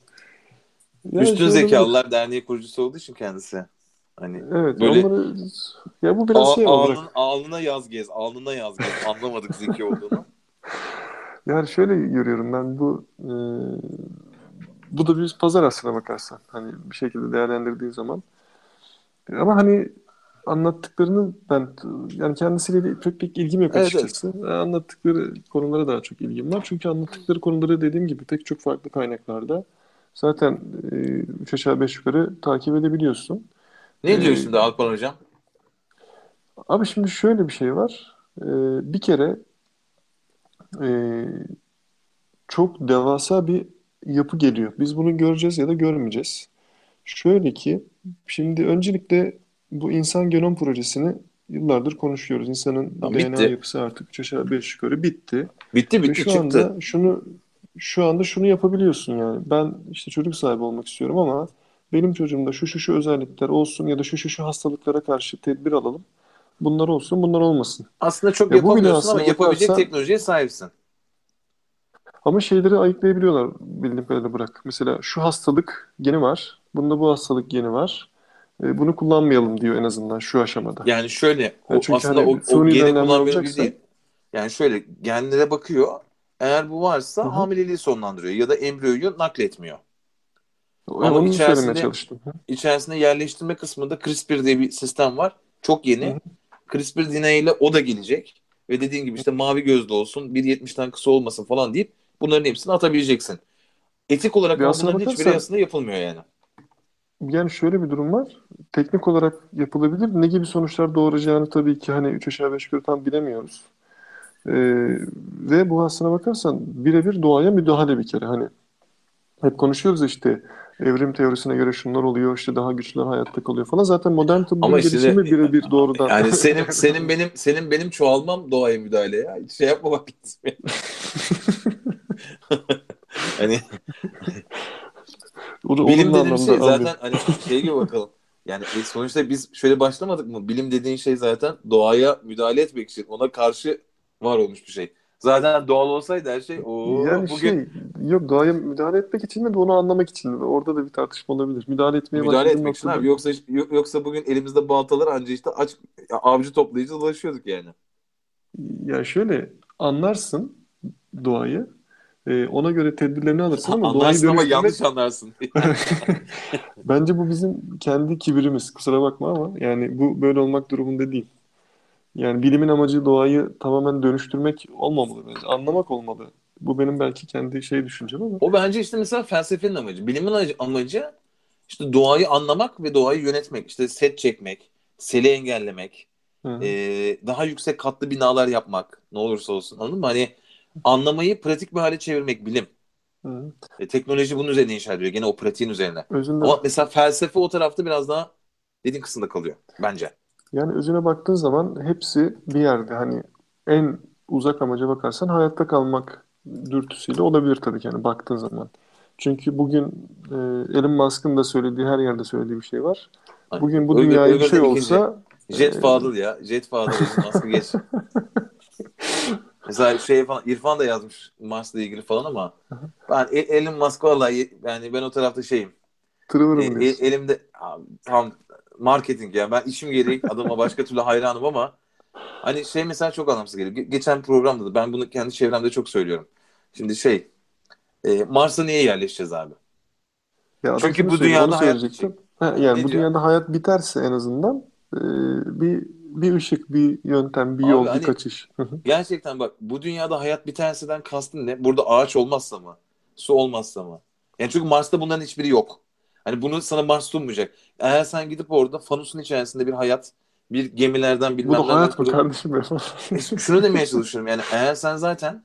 Speaker 2: Yani
Speaker 1: Üstün
Speaker 2: şey.
Speaker 1: Zekalılar Derneği kurucusu olduğu için kendisi. Hani
Speaker 2: Evet.
Speaker 1: Böyle-
Speaker 2: Onları, ya bu biraz
Speaker 1: Al-
Speaker 2: şey
Speaker 1: alnın, alnına yaz gez, alnına yaz gez. Anlamadık zeki olduğunu.
Speaker 2: Yani şöyle görüyorum ben bu e, bu da bir pazar aslına bakarsan. Hani bir şekilde değerlendirdiğin zaman. Ama hani anlattıklarını ben yani kendisiyle de pek pek ilgim yok
Speaker 1: Evet,
Speaker 2: açıkçası. Anlattıkları konulara daha çok ilgim var. Çünkü anlattıkları konuları dediğim gibi pek çok farklı kaynaklarda zaten e, üç aşağı beş yukarı takip edebiliyorsun.
Speaker 1: Ne diyor
Speaker 2: Ee,
Speaker 1: şimdi Alpan Hocam?
Speaker 2: Abi şimdi şöyle bir şey var. Ee, bir kere e, çok devasa bir yapı geliyor. Biz bunu göreceğiz ya da görmeyeceğiz. Şöyle ki, şimdi öncelikle bu insan genom projesini yıllardır konuşuyoruz. İnsanın
Speaker 1: Tamam,
Speaker 2: DNA
Speaker 1: bitti.
Speaker 2: yapısı artık üç aşağı beş yukarı bitti.
Speaker 1: Bitti
Speaker 2: Ve
Speaker 1: bitti
Speaker 2: şu
Speaker 1: çıktı.
Speaker 2: anda şunu şu anda şunu yapabiliyorsun yani. Ben işte çocuk sahibi olmak istiyorum ama benim çocuğumda şu şu şu özellikler olsun ya da şu şu şu hastalıklara karşı tedbir alalım. Bunlar olsun, bunlar olmasın.
Speaker 1: Aslında çok
Speaker 2: Ya
Speaker 1: yapamıyorsun ama yapabilecek
Speaker 2: bakarsan-
Speaker 1: teknolojiye sahipsin.
Speaker 2: Ama şeyleri ayıklayabiliyorlar bildiğim kadarıyla bırak. Mesela şu hastalık geni var. Bunda bu hastalık geni var. E, bunu kullanmayalım diyor en azından şu aşamada.
Speaker 1: Yani şöyle o,
Speaker 2: Ya çünkü
Speaker 1: aslında
Speaker 2: hani
Speaker 1: o, o gibi
Speaker 2: olacaksa-
Speaker 1: değil. Yani şöyle genlere bakıyor. Eğer bu varsa
Speaker 2: Hı hı.
Speaker 1: hamileliği sonlandırıyor ya da embriyoyu nakletmiyor.
Speaker 2: Yani
Speaker 1: Ama
Speaker 2: onu
Speaker 1: içerisinde-
Speaker 2: çalıştım. Hı.
Speaker 1: İçerisinde yerleştirme kısmında CRISPR diye bir sistem var. Çok yeni.
Speaker 2: Hı hı.
Speaker 1: CRISPR DNA ile o da gelecek. Ve dediğin gibi işte mavi gözlü olsun, 1.70'ten kısa olmasın falan deyip bunların hepsini atabileceksin. Etik olarak bunların hiçbiri
Speaker 2: bakarsan-
Speaker 1: aslında yapılmıyor yani.
Speaker 2: Yani şöyle bir durum var. Teknik olarak yapılabilir. Ne gibi sonuçlar doğuracağını tabii ki hani üç aşağı beş yukarı tam bilemiyoruz. Ee, ve bu aslına bakarsan birebir doğaya müdahale bir kere. Hani hep konuşuyoruz işte evrim teorisine göre şunlar oluyor işte daha güçlüler hayatta kalıyor falan. Zaten modern tıbbın
Speaker 1: Ama işte-
Speaker 2: gelişimi birebir doğrudan.
Speaker 1: Yani senin senin benim senin benim çoğalmam doğaya müdahale ya. Hiç şey yapmamak lazım. hani
Speaker 2: O-
Speaker 1: bilim dediğim şey zaten hani şey gibi bakalım. Yani e, sonuçta biz şöyle başlamadık mı? Bilim dediğin şey zaten doğaya müdahale etmek için ona karşı var olmuş bir şey. Zaten doğal olsaydı her şey o
Speaker 2: Yani
Speaker 1: bugün
Speaker 2: şey yok doğaya müdahale etmek için mi onu anlamak için mi? Orada da bir tartışma olabilir. Müdahale etmeye
Speaker 1: müdahale etmek için abi. Yoksa yoksa bugün elimizde baltalar anca işte aç ya, avcı toplayıcı dolaşıyorduk yani.
Speaker 2: Yani şöyle anlarsın doğayı. E, ona göre tedbirlerini alırsın ama doğayı
Speaker 1: Anlarsın ama yanlış anlarsın.
Speaker 2: Bence bu bizim kendi kibirimiz. Kusura bakma ama yani bu böyle olmak durumunda değil. Yani bilimin amacı doğayı tamamen dönüştürmek olmamalı bence. Anlamak olmalı. Bu benim belki kendi şey düşüncem ama.
Speaker 1: O bence işte mesela felsefenin amacı. Bilimin amacı- işte doğayı anlamak ve doğayı yönetmek. İşte set çekmek, seli engellemek,
Speaker 2: Hı hı.
Speaker 1: ee, daha yüksek katlı binalar yapmak ne olursa olsun anladın mı? Hani anlamayı pratik bir hale çevirmek bilim.
Speaker 2: Hı.
Speaker 1: E, teknoloji bunun üzerine inşa ediyor. Gene o pratiğin üzerine.
Speaker 2: Özünde,
Speaker 1: Ama mesela felsefe o tarafta biraz daha dediğin kısımda kalıyor bence.
Speaker 2: yani özüne baktığın zaman hepsi bir yerde hani en uzak amaca bakarsan hayatta kalmak dürtüsüyle olabilir tabii ki yani baktığın zaman. Çünkü bugün e, Elon Musk'ın da söylediği her yerde söylediği bir şey var.
Speaker 1: Hani
Speaker 2: Bugün bu dünyaya bir şey
Speaker 1: ikinci.
Speaker 2: olsa
Speaker 1: Jet
Speaker 2: Ee,
Speaker 1: Fadıl ya. Jet Fadıl. Elon Musk'ı geç. Mesela şey falan İrfan da yazmış Mars'la ilgili falan ama ben E- Elon Musk vallahi yani ben o tarafta şeyim.
Speaker 2: tırıvırım
Speaker 1: E- e- elimde abi, tam marketing ya. Ben işim gereği adama başka türlü hayranım ama hani şey mesela çok anlamsız geliyor. Ge- geçen programda da ben bunu kendi çevremde çok söylüyorum. Şimdi şey e, Mars'a niye yerleşeceğiz abi?
Speaker 2: Ya
Speaker 1: Çünkü bu dünyada hayat
Speaker 2: söyleyecektim. Ha, yani
Speaker 1: Ne
Speaker 2: bu
Speaker 1: diyor?
Speaker 2: dünyada hayat biterse en azından e, bir bir ışık, bir yöntem, bir
Speaker 1: Abi
Speaker 2: yol,
Speaker 1: hani-
Speaker 2: bir kaçış.
Speaker 1: Gerçekten bak bu dünyada hayat biterseden kastın ne? Burada ağaç olmazsa mı? Su olmazsa mı? Yani çünkü Mars'ta bunların hiçbiri yok. Hani bunu sana Mars sunmayacak. Eğer sen gidip orada fanusun içerisinde bir hayat, bir gemilerden bilmem
Speaker 2: Bu da hayat mı kardeşim ya?
Speaker 1: Şunu demeye çalışıyorum yani eğer sen zaten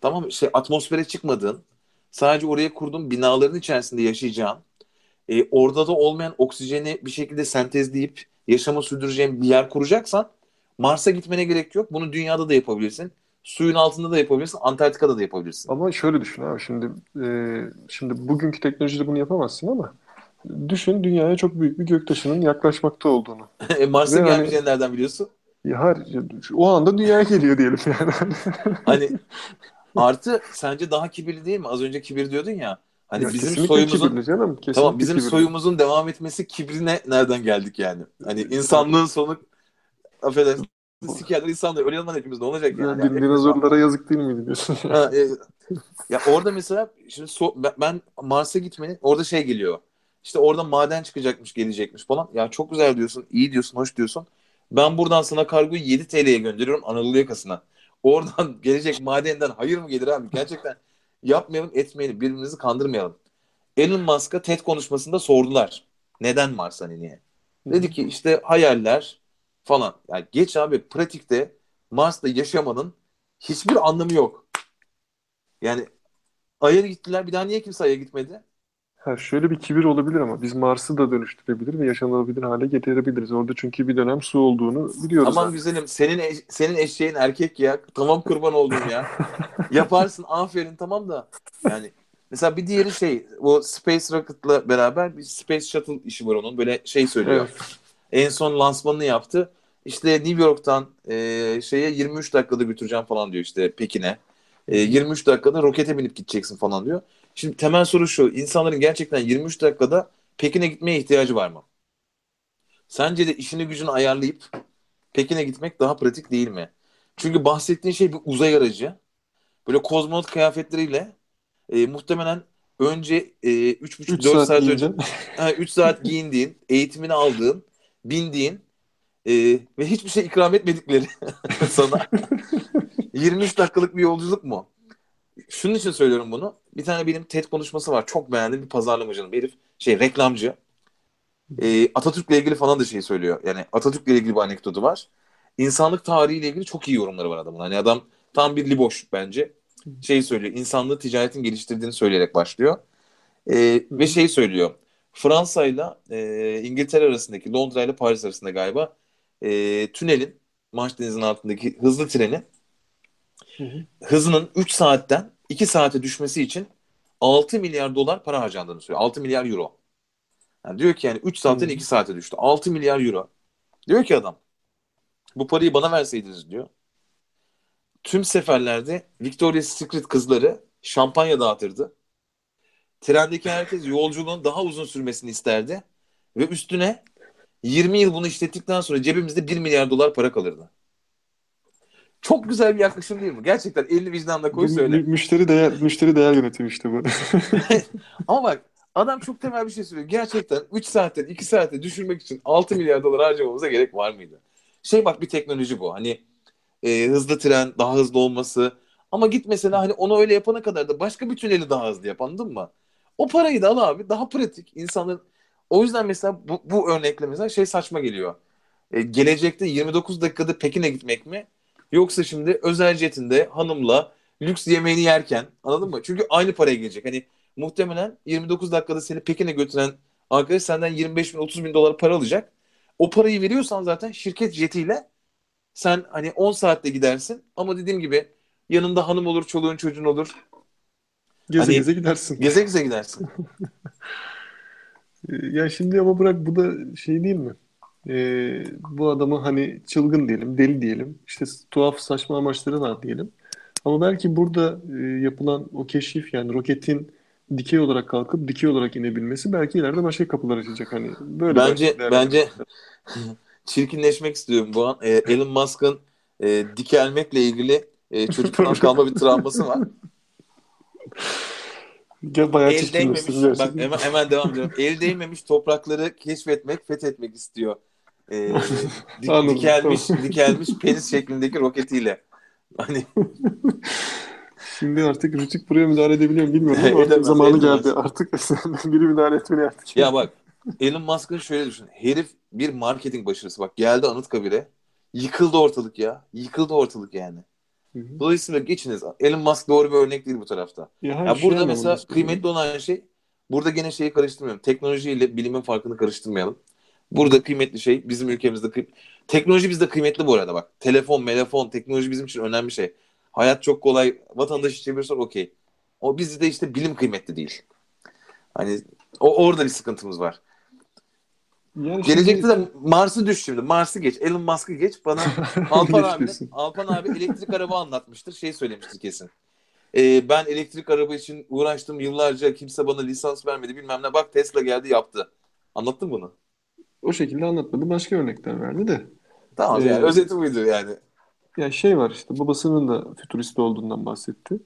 Speaker 1: tamam şey atmosfere çıkmadığın, sadece oraya kurduğun binaların içerisinde yaşayacağın, e, orada da olmayan oksijeni bir şekilde sentezleyip yaşamı sürdüreceğin bir yer kuracaksan Mars'a gitmene gerek yok. Bunu dünyada da yapabilirsin. Suyun altında da yapabilirsin. Antarktika'da da yapabilirsin.
Speaker 2: Ama şöyle düşün abi şimdi e, şimdi bugünkü teknolojide bunu yapamazsın ama düşün dünyaya çok büyük bir göktaşının yaklaşmakta olduğunu.
Speaker 1: E, Mars'a
Speaker 2: hani-
Speaker 1: gelmeyeceğini nereden biliyorsun?
Speaker 2: Ya her, o anda dünyaya geliyor diyelim yani.
Speaker 1: Hani artı sence daha kibirli değil mi? Az önce kibir diyordun ya. Hani
Speaker 2: Ya
Speaker 1: bizim soyumuzun
Speaker 2: kibirli canım. Kesinlikle
Speaker 1: tamam bizim
Speaker 2: kibirli.
Speaker 1: soyumuzun devam etmesi kibrine nereden geldik yani? Hani insanlığın sonu affedersin sikerler insanlar öyle olmadan hepimiz ne olacak
Speaker 2: Ya,
Speaker 1: yani?
Speaker 2: din- dinozorlara yazık değil miydi diyorsun?
Speaker 1: Ha, e, ya orada mesela şimdi so- ben- ben Mars'a gitmenin orada şey geliyor. İşte orada maden çıkacakmış, gelecekmiş falan. Ya çok güzel diyorsun, iyi diyorsun, hoş diyorsun. Ben buradan sana kargoyu 7 TL'ye gönderiyorum Anadolu yakasına. Oradan gelecek madenden hayır mı gelir abi? Gerçekten yapmayalım, etmeyelim, birbirimizi kandırmayalım. Elon Musk'a TED konuşmasında sordular. Neden Mars hani niye? Dedi ki işte hayaller falan. Yani geç abi pratikte Mars'ta yaşamanın hiçbir anlamı yok. Yani Ay'a gittiler. Bir daha niye kimse Ay'a gitmedi?
Speaker 2: Ha, şöyle bir kibir olabilir ama biz Mars'ı da dönüştürebilir ve yaşanabilir hale getirebiliriz. Orada çünkü bir dönem su olduğunu biliyoruz.
Speaker 1: Aman
Speaker 2: zaten.
Speaker 1: güzelim senin eş- senin eşeğin erkek ya. Tamam kurban oldum ya. Yaparsın aferin tamam da. Yani mesela bir diğeri şey o Space Rocket'la beraber bir Space Shuttle işi var onun. Böyle şey söylüyor.
Speaker 2: Evet.
Speaker 1: En son lansmanını yaptı. İşte New York'tan e, şeye 23 dakikada götüreceğim falan diyor işte Pekin'e. E, 23 dakikada rokete binip gideceksin falan diyor. Şimdi temel soru şu. insanların gerçekten 23 dakikada Pekin'e gitmeye ihtiyacı var mı? Sence de işini gücünü ayarlayıp Pekin'e gitmek daha pratik değil mi? Çünkü bahsettiğin şey bir uzay aracı. Böyle kozmonot kıyafetleriyle e, muhtemelen önce e, 3,5-4
Speaker 2: 3
Speaker 1: saat,
Speaker 2: saat
Speaker 1: önce
Speaker 2: giyince
Speaker 1: 3 saat giyindiğin, eğitimini aldığın, bindiğin e, ve hiçbir şey ikram etmedikleri sana 23 dakikalık bir yolculuk mu? Şunun için söylüyorum bunu. Bir tane benim TED konuşması var. Çok beğendiğim bir pazarlamacının bir herif. Şey reklamcı. E, Atatürk'le ilgili falan da şey söylüyor. Yani Atatürk'le ilgili bir anekdotu var. İnsanlık tarihiyle ilgili çok iyi yorumları var adamın. Hani adam tam bir liboş bence. Şey söylüyor. İnsanlığı ticaretin geliştirdiğini söyleyerek başlıyor. E, ve şey söylüyor. Fransa ile e, İngiltere arasındaki Londra ile Paris arasında galiba e, tünelin Manş Denizi'nin altındaki hızlı trenin
Speaker 2: Hı hı.
Speaker 1: hızının 3 saatten 2 saate düşmesi için 6 milyar dolar para harcandığını söylüyor. 6 milyar euro. Yani diyor ki yani 3 saatten
Speaker 2: Hı.
Speaker 1: 2 saate düştü. 6 milyar euro. Diyor ki adam bu parayı bana verseydiniz diyor. Tüm seferlerde Victoria's Secret kızları şampanya dağıtırdı. Trendeki herkes yolculuğun daha uzun sürmesini isterdi. Ve üstüne 20 yıl bunu işlettikten sonra cebimizde 1 milyar dolar para kalırdı. Çok güzel bir yaklaşım değil mi? Gerçekten elini vicdanına koy söyle.
Speaker 2: mü- müşteri değer müşteri değer yönetimi işte bu.
Speaker 1: Ama bak adam çok temel bir şey söylüyor. Gerçekten 3 saatten 2 saate düşürmek için 6 milyar dolar harcamamıza gerek var mıydı? Şey bak bir teknoloji bu. Hani e, hızlı tren daha hızlı olması. Ama git mesela hani onu öyle yapana kadar da başka bir tüneli daha hızlı yap anladın mı? O parayı da al abi daha pratik. İnsanların o yüzden mesela bu, bu örnekle mesela şey saçma geliyor. E, gelecekte 29 dakikada Pekin'e gitmek mi? Yoksa şimdi özel jetinde hanımla lüks yemeğini yerken anladın mı? Çünkü aynı paraya gelecek. Hani muhtemelen 29 dakikada seni Pekin'e götüren arkadaş senden 25 bin 30 bin dolar para alacak. O parayı veriyorsan zaten şirket jetiyle sen hani 10 saatte gidersin ama dediğim gibi yanında hanım olur, çoluğun çocuğun olur.
Speaker 2: Geze
Speaker 1: Hani-
Speaker 2: geze gidersin.
Speaker 1: Geze geze gidersin.
Speaker 2: Ya şimdi ama bırak bu da şey değil mi? Ee, bu adamı hani çılgın diyelim, deli diyelim. İşte tuhaf saçma amaçları var diyelim. Ama belki burada e, yapılan o keşif yani roketin dikey olarak kalkıp dikey olarak inebilmesi belki ileride başka kapılar açacak. Hani böyle
Speaker 1: Bence bence çirkinleşmek istiyorum bu an. Ee, Elon Musk'ın e, dikelmekle ilgili e, çocukluğundan kalma bir travması var.
Speaker 2: Gel bayağı
Speaker 1: El değmemiş, bak hemen, hemen devam ediyorum. El değmemiş toprakları keşfetmek, fethetmek istiyor. Ee, dik-
Speaker 2: Anladım,
Speaker 1: dikelmiş,
Speaker 2: tamam.
Speaker 1: dikelmiş penis şeklindeki roketiyle. Hani
Speaker 2: Şimdi artık Rütük buraya müdahale edebiliyor mu bilmiyorum ama
Speaker 1: Edemez,
Speaker 2: zamanı
Speaker 1: edemez.
Speaker 2: geldi. Artık biri müdahale etmeli artık.
Speaker 1: ya bak Elon Musk'ın şöyle düşün. Herif bir marketing başarısı. Bak geldi Anıtkabir'e. Yıkıldı ortalık ya. Yıkıldı ortalık yani.
Speaker 2: Hı hı.
Speaker 1: Dolayısıyla geçiniz. Elon Musk doğru bir örnek değil bu tarafta.
Speaker 2: Ya,
Speaker 1: Ya
Speaker 2: şey
Speaker 1: burada mesela kıymetli olan şey burada gene şeyi karıştırmıyorum. Teknolojiyle bilimin farkını karıştırmayalım. Burada kıymetli şey bizim ülkemizde kıy- teknoloji bizde kıymetli bu arada bak. Telefon, telefon, teknoloji bizim için önemli şey. Hayat çok kolay. Vatandaş için bir soru okey. O bizde işte bilim kıymetli değil. Hani o orada bir sıkıntımız var. Yani Gelecekte şimdi... de Mars'ı düş şimdi. Mars'ı geç. Elon Musk'ı geç. Bana Alpan abi, Alpan abi elektrik araba anlatmıştır. Şey söylemiştir kesin. Ee, ben elektrik araba için uğraştım yıllarca. Kimse bana lisans vermedi bilmem ne. Bak Tesla geldi yaptı. Anlattın bunu?
Speaker 2: O şekilde anlatmadı. Başka örnekler verdi de.
Speaker 1: Tamam ee, yani özeti buydu yani.
Speaker 2: Ya şey var işte babasının da fütürist olduğundan bahsetti.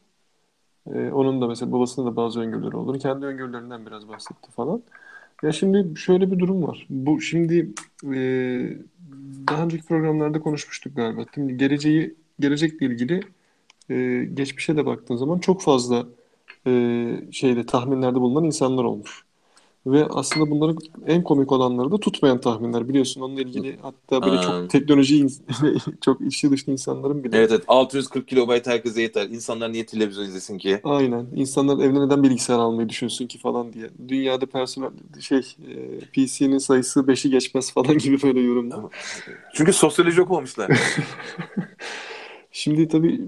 Speaker 2: Ee, onun da mesela babasının da bazı öngörüleri olduğunu, kendi öngörülerinden biraz bahsetti falan. Ya şimdi şöyle bir durum var. Bu şimdi e, daha önceki programlarda konuşmuştuk galiba. Şimdi geleceği gelecekle ilgili e, geçmişe de baktığın zaman çok fazla e, şeyde tahminlerde bulunan insanlar olmuş. Ve aslında bunların en komik olanları da tutmayan tahminler biliyorsun. Onunla ilgili hatta böyle çok teknoloji çok içi dışlı insanların bile.
Speaker 1: Evet evet 640 kilobayt herkese yeter. İnsanlar niye televizyon izlesin ki?
Speaker 2: Aynen. İnsanlar evine neden bilgisayar almayı düşünsün ki falan diye. Dünyada personel şey e, PC'nin sayısı 5'i geçmez falan gibi böyle yorumlar.
Speaker 1: Çünkü sosyoloji okumamışlar.
Speaker 2: Şimdi tabii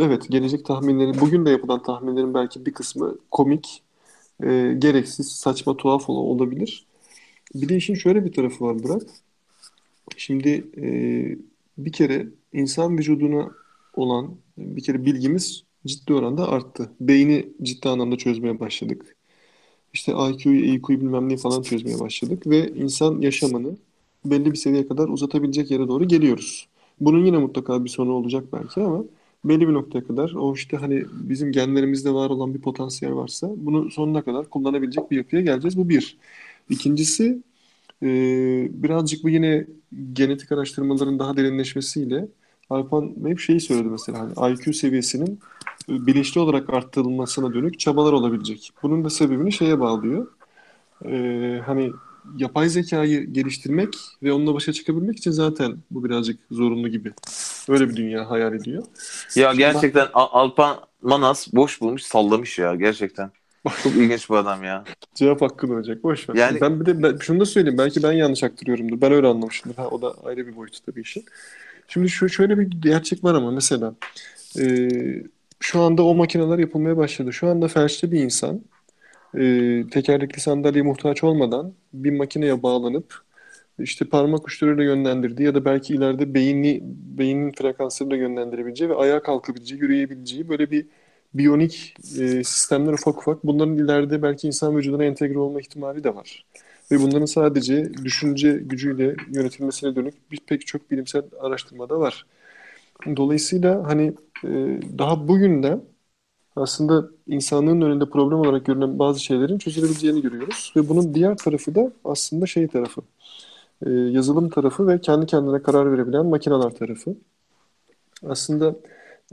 Speaker 2: evet gelecek tahminleri bugün de yapılan tahminlerin belki bir kısmı komik e, gereksiz, saçma, tuhaf olabilir. Bir de işin şöyle bir tarafı var Burak. Şimdi e, bir kere insan vücuduna olan bir kere bilgimiz ciddi oranda arttı. Beyni ciddi anlamda çözmeye başladık. İşte IQ'yu, EQ'yu bilmem ne falan çözmeye başladık ve insan yaşamını belli bir seviyeye kadar uzatabilecek yere doğru geliyoruz. Bunun yine mutlaka bir sonu olacak belki ama belli bir noktaya kadar o işte hani bizim genlerimizde var olan bir potansiyel varsa bunu sonuna kadar kullanabilecek bir yapıya geleceğiz. Bu bir. İkincisi e, birazcık bu yine genetik araştırmaların daha derinleşmesiyle Alpan hep şeyi söyledi mesela hani IQ seviyesinin bilinçli olarak arttırılmasına dönük çabalar olabilecek. Bunun da sebebini şeye bağlıyor. Ee, hani yapay zekayı geliştirmek ve onunla başa çıkabilmek için zaten bu birazcık zorunlu gibi. Öyle bir dünya hayal ediyor.
Speaker 1: Ya Şimdi gerçekten bak... Alpan Manas boş bulmuş sallamış ya gerçekten. Çok ilginç bir adam ya.
Speaker 2: Cevap hakkın olacak. Boş ver. Yani... Ben bir de ben, şunu da söyleyeyim. Belki ben yanlış aktarıyorumdur. Ben öyle anlamışımdır. Ha, o da ayrı bir boyutu tabii işin. Şimdi şu, şöyle bir gerçek var ama mesela e, şu anda o makineler yapılmaya başladı. Şu anda felçli bir insan e, tekerlekli sandalye muhtaç olmadan bir makineye bağlanıp işte parmak uçlarıyla yönlendirdiği ya da belki ileride beyni beynin frekanslarıyla yönlendirebileceği ve ayağa kalkabileceği, yürüyebileceği böyle bir biyonik e, sistemler ufak ufak bunların ileride belki insan vücuduna entegre olma ihtimali de var. Ve bunların sadece düşünce gücüyle yönetilmesine dönük bir pek çok bilimsel araştırma da var. Dolayısıyla hani e, daha bugün de aslında insanlığın önünde problem olarak görünen bazı şeylerin çözülebileceğini görüyoruz. Ve bunun diğer tarafı da aslında şey tarafı. E, yazılım tarafı ve kendi kendine karar verebilen makineler tarafı. Aslında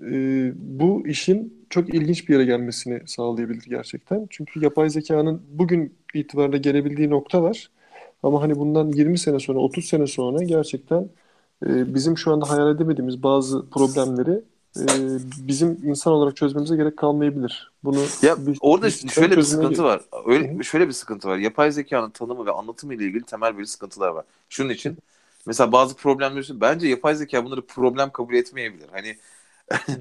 Speaker 2: e, bu işin çok ilginç bir yere gelmesini sağlayabilir gerçekten. Çünkü yapay zekanın bugün itibariyle gelebildiği nokta var. Ama hani bundan 20 sene sonra, 30 sene sonra gerçekten e, bizim şu anda hayal edemediğimiz bazı problemleri e, bizim insan olarak çözmemize gerek kalmayabilir. Bunu
Speaker 1: ya bir, orada bir şöyle bir sıkıntı var. Öyle Hı-hı. şöyle bir sıkıntı var. Yapay zekanın tanımı ve anlatımı ile ilgili temel bir sıkıntılar var. Şunun için mesela bazı problemler bence yapay zeka bunları problem kabul etmeyebilir. Hani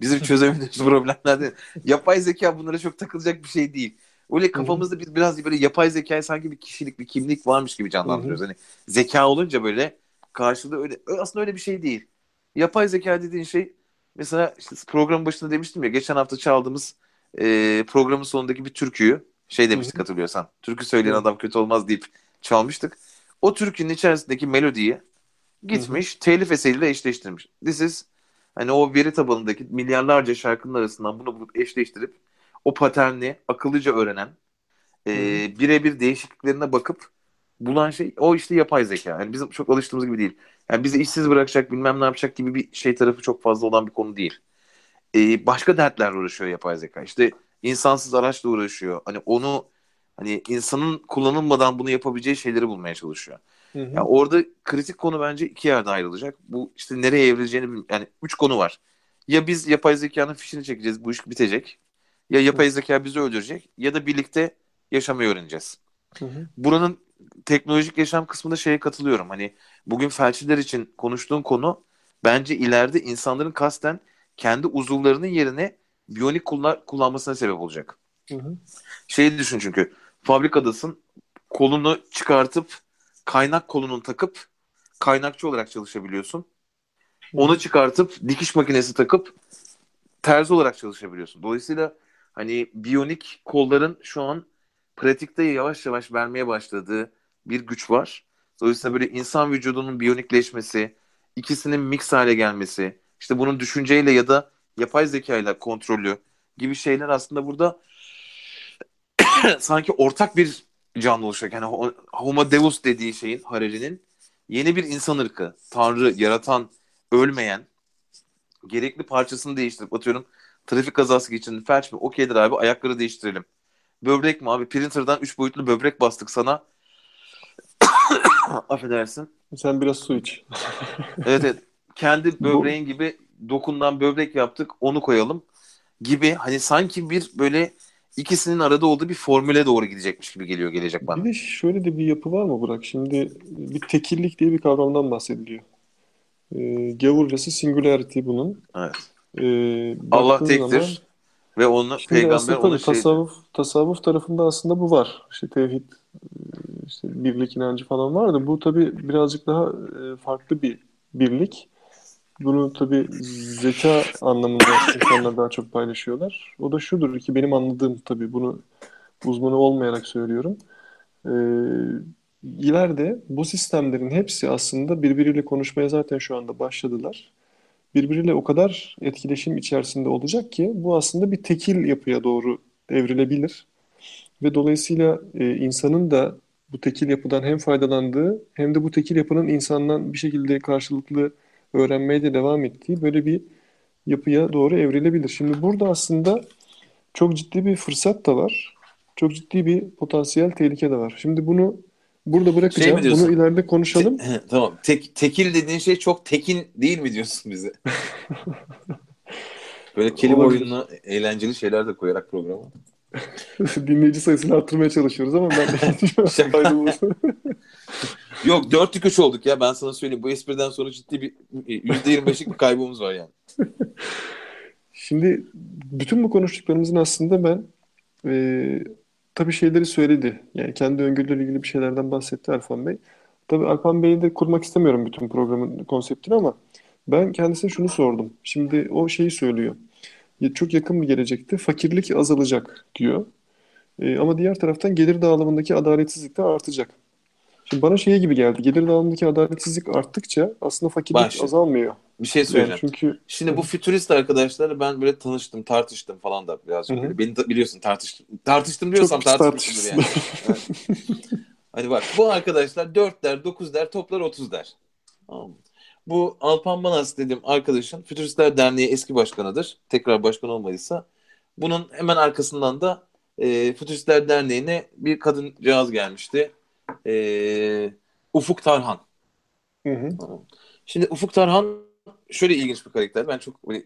Speaker 1: bizim çözemediğimiz problemler değil. Yapay zeka bunlara çok takılacak bir şey değil. Öyle kafamızda biz biraz böyle yapay zekayı sanki bir kişilik, bir kimlik varmış gibi canlandırıyoruz. Hani zeka olunca böyle karşılığı öyle aslında öyle bir şey değil. Yapay zeka dediğin şey Mesela işte programın başında demiştim ya geçen hafta çaldığımız e, programın sonundaki bir türküyü şey demiştik Hı-hı. hatırlıyorsan. Türkü söyleyen adam kötü olmaz deyip çalmıştık. O türkünün içerisindeki melodiyi gitmiş Hı-hı. telif eseriyle eşleştirmiş. This is hani o veri tabanındaki milyarlarca şarkının arasından bunu bulup eşleştirip o paterni akıllıca öğrenen e, birebir değişikliklerine bakıp bulan şey o işte yapay zeka. Yani bizim çok alıştığımız gibi değil. Yani bizi işsiz bırakacak bilmem ne yapacak gibi bir şey tarafı çok fazla olan bir konu değil. Ee, başka dertlerle uğraşıyor yapay zeka. İşte insansız araçla uğraşıyor. Hani onu hani insanın kullanılmadan bunu yapabileceği şeyleri bulmaya çalışıyor. Hı hı. Yani orada kritik konu bence iki yerde ayrılacak. Bu işte nereye evrileceğini yani üç konu var. Ya biz yapay zekanın fişini çekeceğiz bu iş bitecek. Ya yapay zeka bizi öldürecek ya da birlikte yaşamayı öğreneceğiz. Hı hı. Buranın teknolojik yaşam kısmında şeye katılıyorum. Hani bugün felçliler için konuştuğum konu bence ileride insanların kasten kendi uzuvlarının yerine biyonik kullan kullanmasına sebep olacak. Hı hı. Şeyi düşün çünkü fabrikadasın kolunu çıkartıp kaynak kolunun takıp kaynakçı olarak çalışabiliyorsun. Onu çıkartıp dikiş makinesi takıp terzi olarak çalışabiliyorsun. Dolayısıyla hani biyonik kolların şu an pratikte yavaş yavaş vermeye başladığı bir güç var. Dolayısıyla böyle insan vücudunun biyonikleşmesi, ikisinin mix hale gelmesi, işte bunun düşünceyle ya da yapay zekayla kontrolü gibi şeyler aslında burada sanki ortak bir canlı oluşacak. Yani Homo Deus dediği şeyin Harari'nin yeni bir insan ırkı, tanrı, yaratan, ölmeyen, gerekli parçasını değiştirip atıyorum trafik kazası geçirdin felç mi? Okeydir abi ayakları değiştirelim. Böbrek mi abi? Printer'dan 3 boyutlu böbrek bastık sana. Affedersin.
Speaker 2: Sen biraz su iç.
Speaker 1: evet evet. Kendi böbreğin gibi dokundan böbrek yaptık onu koyalım gibi hani sanki bir böyle ikisinin arada olduğu bir formüle doğru gidecekmiş gibi geliyor gelecek bana.
Speaker 2: Bir de şöyle de bir yapı var mı Burak? Şimdi bir tekillik diye bir kavramdan bahsediliyor. Ee, gavurcası singularity bunun.
Speaker 1: Evet. Ee, Allah tektir zaman, ve onu peygamber onu
Speaker 2: şey tasavvuf, tasavvuf tarafında aslında bu var. İşte tevhid, işte birlik inancı falan var da bu tabi birazcık daha e, farklı bir birlik. Bunu tabi zeka anlamında insanlar daha çok paylaşıyorlar. O da şudur ki benim anladığım tabi bunu uzmanı olmayarak söylüyorum. Ee, ileride bu sistemlerin hepsi aslında birbiriyle konuşmaya zaten şu anda başladılar. Birbiriyle o kadar etkileşim içerisinde olacak ki bu aslında bir tekil yapıya doğru evrilebilir. Ve dolayısıyla e, insanın da bu tekil yapıdan hem faydalandığı hem de bu tekil yapının insandan bir şekilde karşılıklı öğrenmeye de devam ettiği böyle bir yapıya doğru evrilebilir. Şimdi burada aslında çok ciddi bir fırsat da var. Çok ciddi bir potansiyel tehlike de var. Şimdi bunu burada bırakacağım. Şey bunu ileride konuşalım.
Speaker 1: Te- tamam. Tek, tekil dediğin şey çok tekin değil mi diyorsun bize? Böyle kelime oyununa eğlenceli şeyler de koyarak programa.
Speaker 2: Dinleyici sayısını arttırmaya çalışıyoruz ama ben
Speaker 1: Yok 4'lük olduk ya ben sana söyleyeyim. Bu espriden sonra ciddi bir %25'lik bir kaybımız var yani.
Speaker 2: Şimdi bütün bu konuştuklarımızın aslında ben e, tabii şeyleri söyledi. Yani kendi öngörüleriyle ilgili bir şeylerden bahsetti Alpan Bey. Tabii Alpan Bey'i de kurmak istemiyorum bütün programın konseptini ama ben kendisine şunu sordum. Şimdi o şeyi söylüyor. Çok yakın bir gelecekte fakirlik azalacak diyor. E, ama diğer taraftan gelir dağılımındaki adaletsizlik de artacak. Şimdi bana şey gibi geldi. Gelir dağılımındaki adaletsizlik arttıkça aslında fakirlik Bak, azalmıyor.
Speaker 1: Bir şey söyleyeceğim. Yani çünkü Şimdi bu fütürist arkadaşlarla ben böyle tanıştım, tartıştım falan da birazcık böyle. Beni ta- biliyorsun tartıştım. Tartıştım diyorsam tartışmışımdır yani. Hani bak bu arkadaşlar 4 der, 9 der, toplar 30 der. Tamam Bu Alpan Banas dediğim arkadaşın Fütüristler Derneği eski başkanıdır. Tekrar başkan olmadıysa. Bunun hemen arkasından da e, Fütüristler Derneği'ne bir kadın cihaz gelmişti. E, Ufuk Tarhan. Hı hı. Şimdi Ufuk Tarhan şöyle ilginç bir karakter. Ben çok böyle,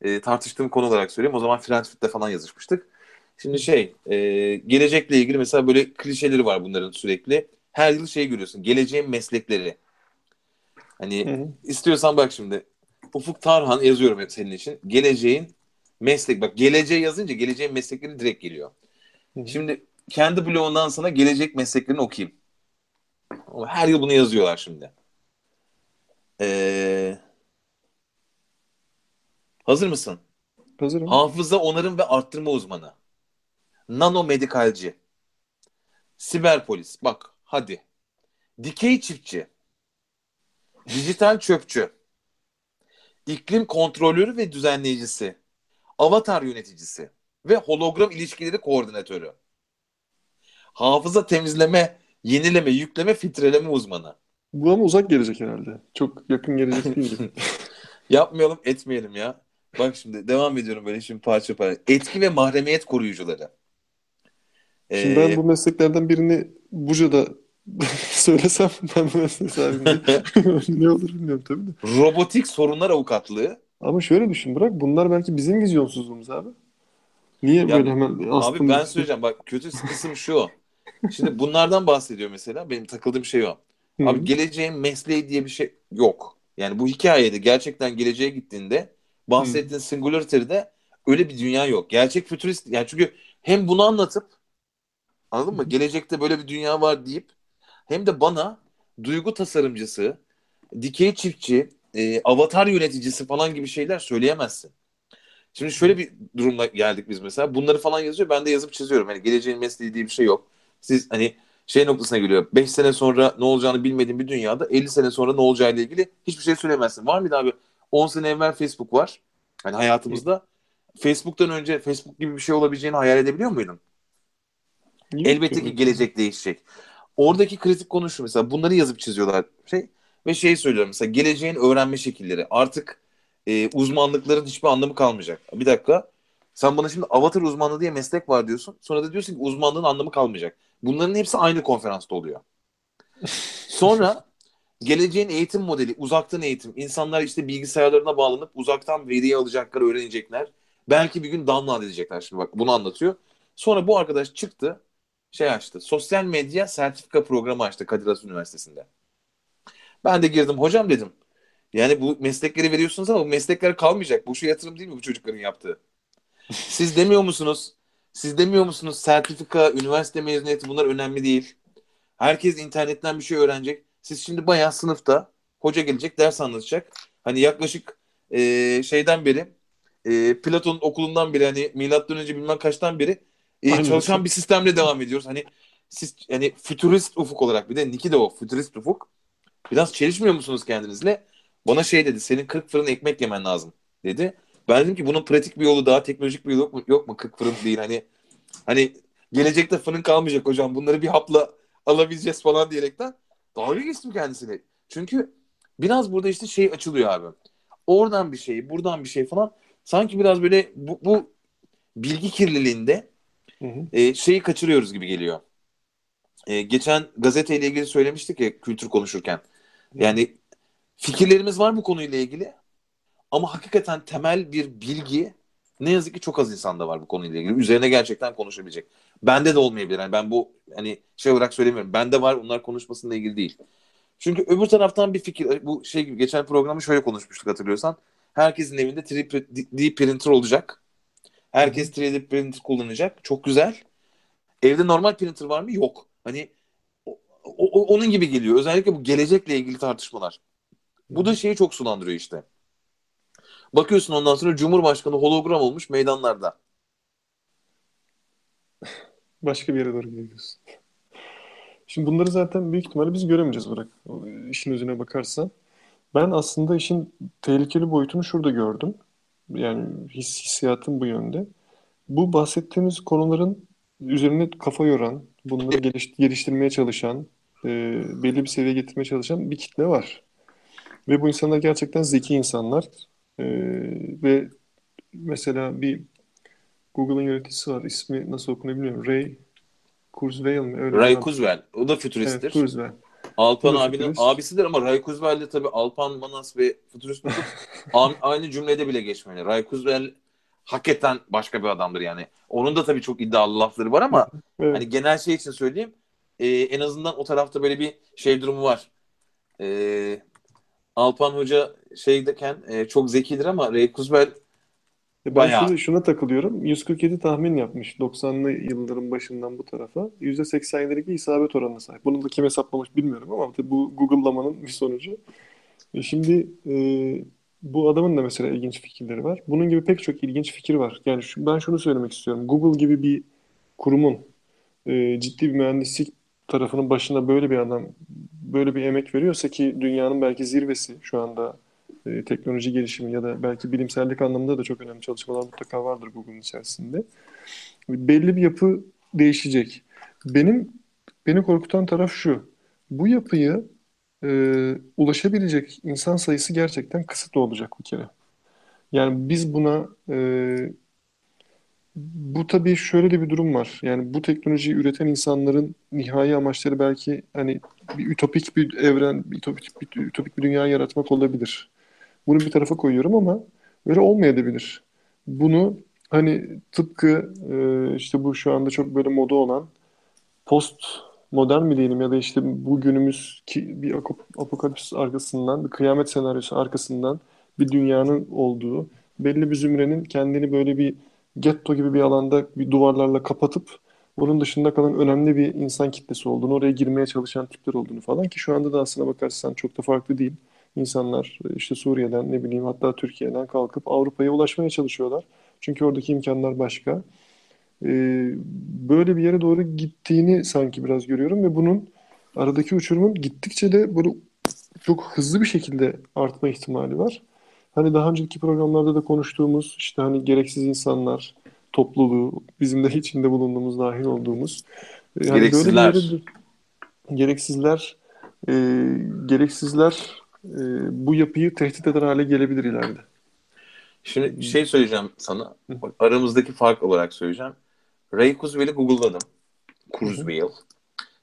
Speaker 1: e, tartıştığım konu olarak söyleyeyim. O zaman Frankfurt'te falan yazışmıştık. Şimdi şey, e, gelecekle ilgili mesela böyle klişeleri var bunların sürekli. Her yıl şey görüyorsun. Geleceğin meslekleri. Hani hı hı. istiyorsan bak şimdi. Ufuk Tarhan yazıyorum senin için. Geleceğin meslek. Bak geleceğe yazınca geleceğin meslekleri direkt geliyor. Hı hı. Şimdi kendi blogundan sana gelecek mesleklerini okuyayım. Her yıl bunu yazıyorlar şimdi. Ee, hazır mısın?
Speaker 2: Hazırım.
Speaker 1: Hafıza onarım ve arttırma uzmanı. Nanomedikalci. Siber polis. Bak hadi. Dikey çiftçi. Dijital çöpçü. İklim kontrolörü ve düzenleyicisi. Avatar yöneticisi. Ve hologram ilişkileri koordinatörü. Hafıza temizleme, yenileme, yükleme, filtreleme uzmanı.
Speaker 2: Bu ama uzak gelecek herhalde. Çok yakın gelecek değil.
Speaker 1: Yapmayalım, etmeyelim ya. Bak şimdi devam ediyorum böyle şimdi parça parça. Etki ve mahremiyet koruyucuları.
Speaker 2: Şimdi ee, ben bu mesleklerden birini Buca'da söylesem ben bu meslek sahibinde ne olur bilmiyorum tabii de.
Speaker 1: Robotik sorunlar avukatlığı.
Speaker 2: Ama şöyle düşün bırak bunlar belki bizim vizyonsuzluğumuz abi. Niye ya, böyle hemen
Speaker 1: Abi ben söyleyeceğim bak kötü kısım şu. Şimdi bunlardan bahsediyor mesela. Benim takıldığım şey o. Hı-hı. Abi geleceğin mesleği diye bir şey yok. Yani bu hikayede gerçekten geleceğe gittiğinde bahsettiğin Hı. Singularity'de öyle bir dünya yok. Gerçek fütürist yani çünkü hem bunu anlatıp anladın mı? Gelecekte böyle bir dünya var deyip hem de bana duygu tasarımcısı, dikey çiftçi, e, avatar yöneticisi falan gibi şeyler söyleyemezsin. Şimdi şöyle bir durumla geldik biz mesela. Bunları falan yazıyor. Ben de yazıp çiziyorum. Hani geleceğin mesleği diye bir şey yok. Siz hani şey noktasına geliyor. 5 sene sonra ne olacağını bilmediğin bir dünyada 50 sene sonra ne olacağıyla ilgili hiçbir şey söylemezsin. Var mıydı abi? 10 sene evvel Facebook var. Hani hayatımızda. Facebook'tan önce Facebook gibi bir şey olabileceğini hayal edebiliyor muydun? Elbette ki gelecek değişecek. Oradaki kritik konu şu mesela bunları yazıp çiziyorlar şey ve şey söylüyorum mesela geleceğin öğrenme şekilleri artık e, uzmanlıkların hiçbir anlamı kalmayacak. Bir dakika sen bana şimdi avatar uzmanlığı diye meslek var diyorsun. Sonra da diyorsun ki uzmanlığın anlamı kalmayacak. Bunların hepsi aynı konferansta oluyor. Sonra geleceğin eğitim modeli, uzaktan eğitim. İnsanlar işte bilgisayarlarına bağlanıp uzaktan veriyi alacaklar, öğrenecekler. Belki bir gün download edecekler şimdi bak bunu anlatıyor. Sonra bu arkadaş çıktı şey açtı. Sosyal medya sertifika programı açtı Kadir Has Üniversitesi'nde. Ben de girdim. Hocam dedim. Yani bu meslekleri veriyorsunuz ama bu meslekler kalmayacak. Bu şu yatırım değil mi bu çocukların yaptığı? Siz demiyor musunuz? Siz demiyor musunuz sertifika, üniversite mezuniyeti bunlar önemli değil. Herkes internetten bir şey öğrenecek. Siz şimdi bayağı sınıfta hoca gelecek ders anlatacak. Hani yaklaşık e, şeyden beri e, Platon okulundan beri hani milattan önce bilmem kaçtan beri e, çalışan bir sistemle devam ediyoruz. Hani siz yani fütürist ufuk olarak bir de Niki de o fütürist ufuk. Biraz çelişmiyor musunuz kendinizle? Bana şey dedi senin 40 fırın ekmek yemen lazım dedi. Ben dedim ki bunun pratik bir yolu daha teknolojik bir yolu yok mu? Yok mu 40 fırın değil hani hani gelecekte fırın kalmayacak hocam bunları bir hapla alabileceğiz falan diyerekten dalga geçtim kendisine. Çünkü biraz burada işte şey açılıyor abi. Oradan bir şey, buradan bir şey falan. Sanki biraz böyle bu, bu bilgi kirliliğinde E, şeyi kaçırıyoruz gibi geliyor. E, geçen gazeteyle ilgili söylemiştik ya kültür konuşurken. Yani fikirlerimiz var bu konuyla ilgili ama hakikaten temel bir bilgi ne yazık ki çok az insanda var bu konuyla ilgili. Üzerine gerçekten konuşabilecek. Bende de olmayabilir. Yani ben bu hani şey olarak söylemiyorum. Bende var onlar konuşmasıyla ilgili değil. Çünkü öbür taraftan bir fikir bu şey gibi geçen programı şöyle konuşmuştuk hatırlıyorsan. Herkesin evinde 3D printer olacak. Herkes 3D printer kullanacak. Çok güzel. Evde normal printer var mı? Yok. Hani o, o, onun gibi geliyor. Özellikle bu gelecekle ilgili tartışmalar. Bu da şeyi çok sulandırıyor işte. Bakıyorsun ondan sonra Cumhurbaşkanı hologram olmuş meydanlarda.
Speaker 2: Başka bir yere doğru gidiyorsun. Şimdi bunları zaten büyük ihtimalle biz göremeyeceğiz bırak. İşin özüne bakarsan. Ben aslında işin tehlikeli boyutunu şurada gördüm. Yani his, hissiyatım bu yönde. Bu bahsettiğimiz konuların üzerine kafa yoran, bunları geliş, geliştirmeye çalışan, e, belli bir seviyeye getirmeye çalışan bir kitle var. Ve bu insanlar gerçekten zeki insanlar. E, ve mesela bir Google'ın yöneticisi var. İsmi nasıl okunuyor bilmiyorum. Ray Kurzweil mi? Öyle
Speaker 1: Ray Kurzweil. O da fütüristtir. Evet,
Speaker 2: Kurzweil.
Speaker 1: Alpan abinin futurist. abisidir ama Ray Kurzweil de tabii Alpan Manas ve Futurist aynı cümlede bile geçmeli. Ray Kurzweil hakikaten başka bir adamdır yani. Onun da tabii çok iddialı lafları var ama evet. hani genel şey için söyleyeyim e, en azından o tarafta böyle bir şey durumu var. E, Alpan Hoca şeydeken e, çok zekidir ama Ray Kurzweil
Speaker 2: ben Bayağı. şuna, şuna takılıyorum. 147 tahmin yapmış 90'lı yılların başından bu tarafa. %87'lik bir isabet oranına sahip. Bunu da kim hesaplamış bilmiyorum ama bu Google'lamanın bir sonucu. E şimdi e, bu adamın da mesela ilginç fikirleri var. Bunun gibi pek çok ilginç fikir var. Yani şu, ben şunu söylemek istiyorum. Google gibi bir kurumun e, ciddi bir mühendislik tarafının başına böyle bir adam böyle bir emek veriyorsa ki dünyanın belki zirvesi şu anda e, teknoloji gelişimi ya da belki bilimsellik anlamında da çok önemli çalışmalar mutlaka vardır Google'ın içerisinde. Belli bir yapı değişecek. Benim beni korkutan taraf şu. Bu yapıyı e, ulaşabilecek insan sayısı gerçekten kısıtlı olacak bir kere. Yani biz buna e, bu tabii şöyle de bir durum var. Yani bu teknolojiyi üreten insanların nihai amaçları belki hani bir ütopik bir evren, bir ütopik bir, ütopik bir dünya yaratmak olabilir. Bunu bir tarafa koyuyorum ama öyle olmayabilir. Bunu hani tıpkı e, işte bu şu anda çok böyle moda olan post modern mi diyelim ya da işte bugünümüz ki bir apokalips arkasından, bir kıyamet senaryosu arkasından bir dünyanın olduğu, belli bir zümrenin kendini böyle bir getto gibi bir alanda bir duvarlarla kapatıp onun dışında kalan önemli bir insan kitlesi olduğunu, oraya girmeye çalışan tipler olduğunu falan ki şu anda da aslına bakarsan çok da farklı değil. İnsanlar işte Suriye'den ne bileyim hatta Türkiye'den kalkıp Avrupa'ya ulaşmaya çalışıyorlar. Çünkü oradaki imkanlar başka. Ee, böyle bir yere doğru gittiğini sanki biraz görüyorum ve bunun aradaki uçurumun gittikçe de böyle çok hızlı bir şekilde artma ihtimali var. Hani daha önceki programlarda da konuştuğumuz işte hani gereksiz insanlar topluluğu, bizim de içinde bulunduğumuz, dahil olduğumuz e, yani
Speaker 1: gereksizler.
Speaker 2: Böyle yere, gereksizler e, gereksizler e, bu yapıyı tehdit eder hale gelebilir ileride.
Speaker 1: Şimdi şey söyleyeceğim sana. Aramızdaki fark olarak söyleyeceğim. Ray Kurzweil'i Google'ladım. Kurzweil.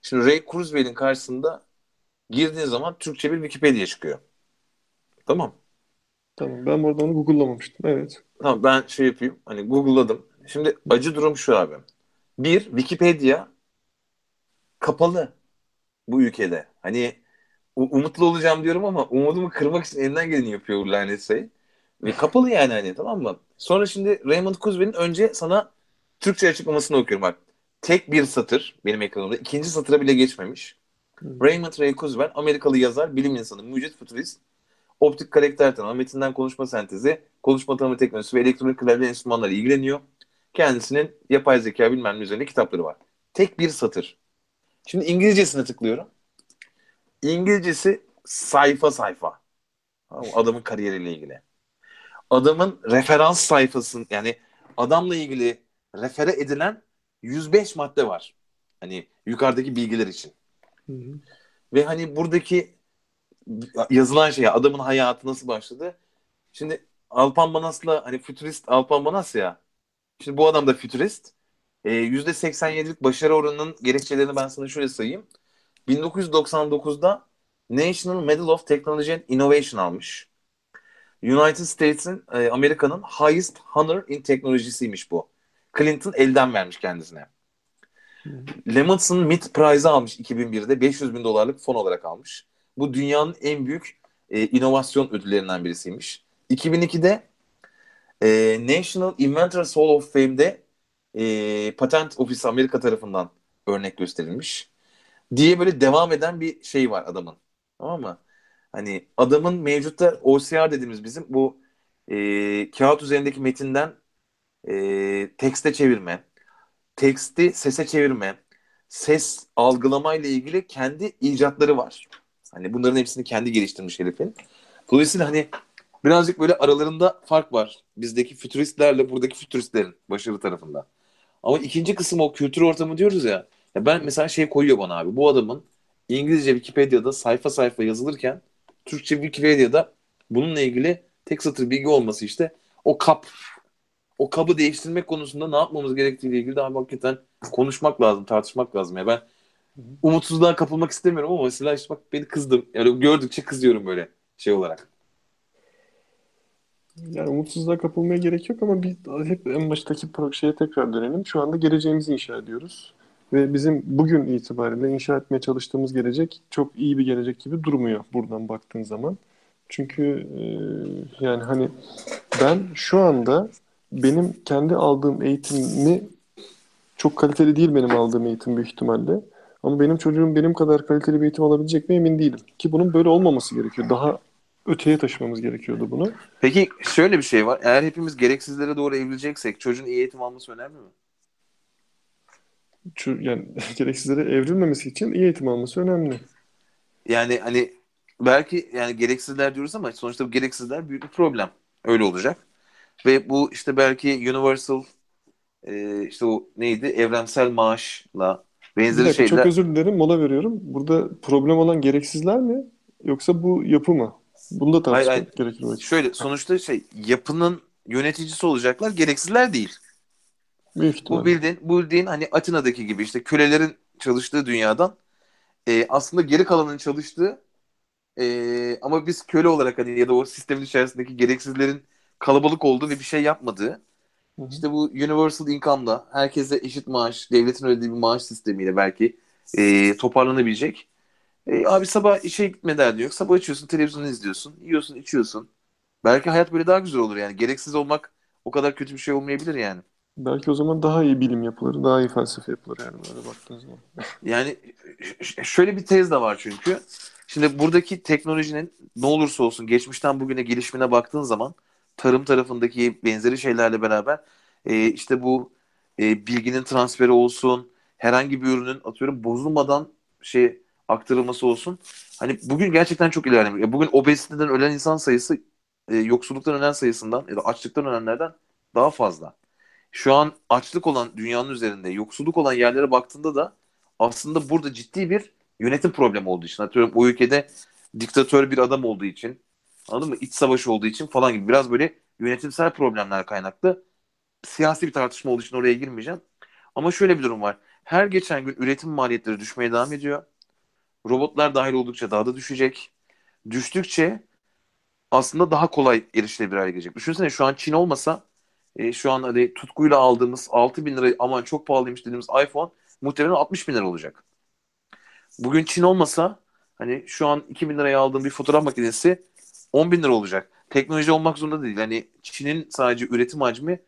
Speaker 1: Şimdi Ray Kurzweil'in karşısında girdiğin zaman Türkçe bir Wikipedia çıkıyor. Tamam.
Speaker 2: Tamam. Ben burada onu Google'lamamıştım. Evet.
Speaker 1: Tamam ben şey yapayım. Hani Google'ladım. Şimdi acı durum şu abi. Bir, Wikipedia kapalı bu ülkede. Hani umutlu olacağım diyorum ama umudumu kırmak için elinden geleni yapıyor lanet şey. Ve kapalı yani hani tamam mı? Sonra şimdi Raymond Kurzweil'in önce sana Türkçe açıklamasını okuyorum bak. Tek bir satır benim ekranımda. ikinci satıra bile geçmemiş. Hmm. Raymond Ray Kurzweil Amerikalı yazar, bilim insanı, mucit futurist, optik karakter tanımı, metinden konuşma sentezi, konuşma tanımı teknolojisi ve elektronik klavye enstrümanları ilgileniyor. Kendisinin yapay zeka bilmem ne üzerine kitapları var. Tek bir satır. Şimdi İngilizcesine tıklıyorum. İngilizcesi sayfa sayfa. Adamın kariyeriyle ilgili. Adamın referans sayfasının yani adamla ilgili refere edilen 105 madde var. Hani yukarıdaki bilgiler için. Hı hı. Ve hani buradaki yazılan şey adamın hayatı nasıl başladı? Şimdi Alpan Banas'la hani fütürist Alpan Banas ya. Şimdi bu adam da fütürist. E, %87'lik başarı oranının gerekçelerini ben sana şöyle sayayım. 1999'da National Medal of Technology and Innovation almış. United States'in e, Amerika'nın highest honor in teknolojisiymiş bu. Clinton elden vermiş kendisine. Lemonson Mid Prize'ı almış 2001'de 500 bin dolarlık fon olarak almış. Bu dünyanın en büyük e, inovasyon ödüllerinden birisiymiş. 2002'de e, National Inventors Hall of Fame'de e, Patent Ofisi Amerika tarafından örnek gösterilmiş. Diye böyle devam eden bir şey var adamın. Tamam mı? Hani adamın mevcutta OCR dediğimiz bizim bu e, kağıt üzerindeki metinden e, tekste çevirme, teksti sese çevirme, ses algılama ile ilgili kendi icatları var. Hani bunların hepsini kendi geliştirmiş herifin. Dolayısıyla hani birazcık böyle aralarında fark var. Bizdeki fütüristlerle buradaki fütüristlerin başarı tarafında. Ama ikinci kısım o kültür ortamı diyoruz ya. Ya ben mesela şey koyuyor bana abi. Bu adamın İngilizce Wikipedia'da sayfa sayfa yazılırken Türkçe Wikipedia'da bununla ilgili tek satır bilgi olması işte o kap o kabı değiştirmek konusunda ne yapmamız gerektiğiyle ilgili daha hakikaten konuşmak lazım, tartışmak lazım. Ya ben umutsuzluğa kapılmak istemiyorum ama mesela işte bak beni kızdım. Yani gördükçe kızıyorum böyle şey olarak.
Speaker 2: Yani umutsuzluğa kapılmaya gerek yok ama biz hep en baştaki şeye tekrar dönelim. Şu anda geleceğimizi inşa ediyoruz. Ve bizim bugün itibariyle inşa etmeye çalıştığımız gelecek çok iyi bir gelecek gibi durmuyor buradan baktığın zaman. Çünkü e, yani hani ben şu anda benim kendi aldığım eğitimi çok kaliteli değil benim aldığım eğitim büyük ihtimalle. Ama benim çocuğum benim kadar kaliteli bir eğitim alabilecek mi emin değilim. Ki bunun böyle olmaması gerekiyor. Daha öteye taşımamız gerekiyordu bunu.
Speaker 1: Peki şöyle bir şey var. Eğer hepimiz gereksizlere doğru evrileceksek çocuğun iyi eğitim alması önemli mi?
Speaker 2: Yani gereksizlere evrilmemesi için iyi eğitim alması önemli.
Speaker 1: Yani hani belki yani gereksizler diyoruz ama sonuçta bu gereksizler büyük bir problem. Öyle olacak. Ve bu işte belki universal e, işte o neydi evrensel maaşla benzeri
Speaker 2: dakika,
Speaker 1: şeyler.
Speaker 2: Çok özür dilerim mola veriyorum. Burada problem olan gereksizler mi yoksa bu yapı mı? Bunu da tartışmak gerekir
Speaker 1: belki. Şöyle sonuçta şey yapının yöneticisi olacaklar gereksizler değil.
Speaker 2: Büyük
Speaker 1: bu bildiğin, bu bildiğin hani Atina'daki gibi işte kölelerin çalıştığı dünyadan e, aslında geri kalanın çalıştığı e, ama biz köle olarak hani ya da o sistemin içerisindeki gereksizlerin kalabalık olduğu ve bir şey yapmadığı. Hı hı. İşte bu universal income'da herkese eşit maaş, devletin ödediği bir maaş sistemiyle belki e, toparlanabilecek. E, abi sabah işe gitme derdi yok. Sabah açıyorsun, televizyonu izliyorsun, yiyorsun, içiyorsun. Belki hayat böyle daha güzel olur yani. Gereksiz olmak o kadar kötü bir şey olmayabilir yani.
Speaker 2: Belki o zaman daha iyi bilim yapılır, daha iyi felsefe yapılır yani böyle baktığınız zaman.
Speaker 1: Yani şöyle bir tez de var çünkü. Şimdi buradaki teknolojinin ne olursa olsun geçmişten bugüne gelişimine baktığın zaman tarım tarafındaki benzeri şeylerle beraber e, işte bu e, bilginin transferi olsun, herhangi bir ürünün atıyorum bozulmadan şey aktarılması olsun. Hani bugün gerçekten çok ilerlemiş. E, Bugün obeziteden ölen insan sayısı e, yoksulluktan ölen sayısından ya da açlıktan ölenlerden daha fazla. Şu an açlık olan dünyanın üzerinde yoksulluk olan yerlere baktığında da aslında burada ciddi bir yönetim problemi olduğu için. Atıyorum o ülkede diktatör bir adam olduğu için anladın mı? İç savaş olduğu için falan gibi biraz böyle yönetimsel problemler kaynaklı siyasi bir tartışma olduğu için oraya girmeyeceğim. Ama şöyle bir durum var. Her geçen gün üretim maliyetleri düşmeye devam ediyor. Robotlar dahil oldukça daha da düşecek. Düştükçe aslında daha kolay erişilebilir hale gelecek. Düşünsene şu an Çin olmasa e, şu an hani tutkuyla aldığımız 6 bin lira aman çok pahalıymış dediğimiz iPhone muhtemelen 60 bin lira olacak. Bugün Çin olmasa hani şu an 2 bin liraya aldığım bir fotoğraf makinesi 10 bin lira olacak. Teknoloji olmak zorunda değil. Hani Çin'in sadece üretim hacmi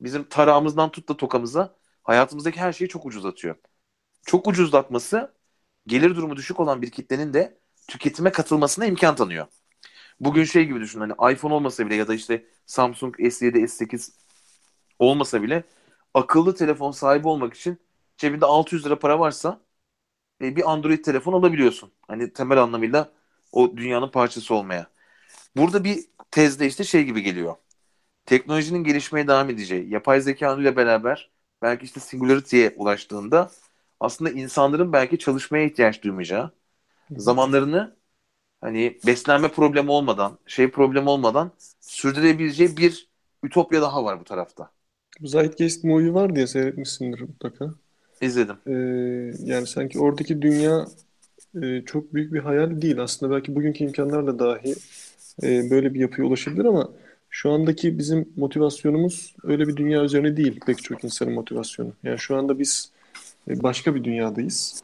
Speaker 1: bizim tarağımızdan tut da tokamıza hayatımızdaki her şeyi çok ucuzlatıyor. Çok ucuzlatması gelir durumu düşük olan bir kitlenin de tüketime katılmasına imkan tanıyor. Bugün şey gibi düşün hani iPhone olmasa bile ya da işte Samsung S7, S8 olmasa bile akıllı telefon sahibi olmak için cebinde 600 lira para varsa e, bir Android telefon alabiliyorsun. Hani temel anlamıyla o dünyanın parçası olmaya. Burada bir tezde işte şey gibi geliyor. Teknolojinin gelişmeye devam edeceği, yapay zeka ile beraber belki işte singularity'ye ulaştığında aslında insanların belki çalışmaya ihtiyaç duymayacağı, zamanlarını hani beslenme problemi olmadan, şey problemi olmadan sürdürebileceği bir ütopya daha var bu tarafta.
Speaker 2: Zeitgeist Movie var diye seyretmişsindir mutlaka.
Speaker 1: İzledim.
Speaker 2: Ee, yani sanki oradaki dünya e, çok büyük bir hayal değil. Aslında belki bugünkü imkanlarla dahi e, böyle bir yapıya ulaşabilir ama şu andaki bizim motivasyonumuz öyle bir dünya üzerine değil pek çok insanın motivasyonu. Yani şu anda biz e, başka bir dünyadayız.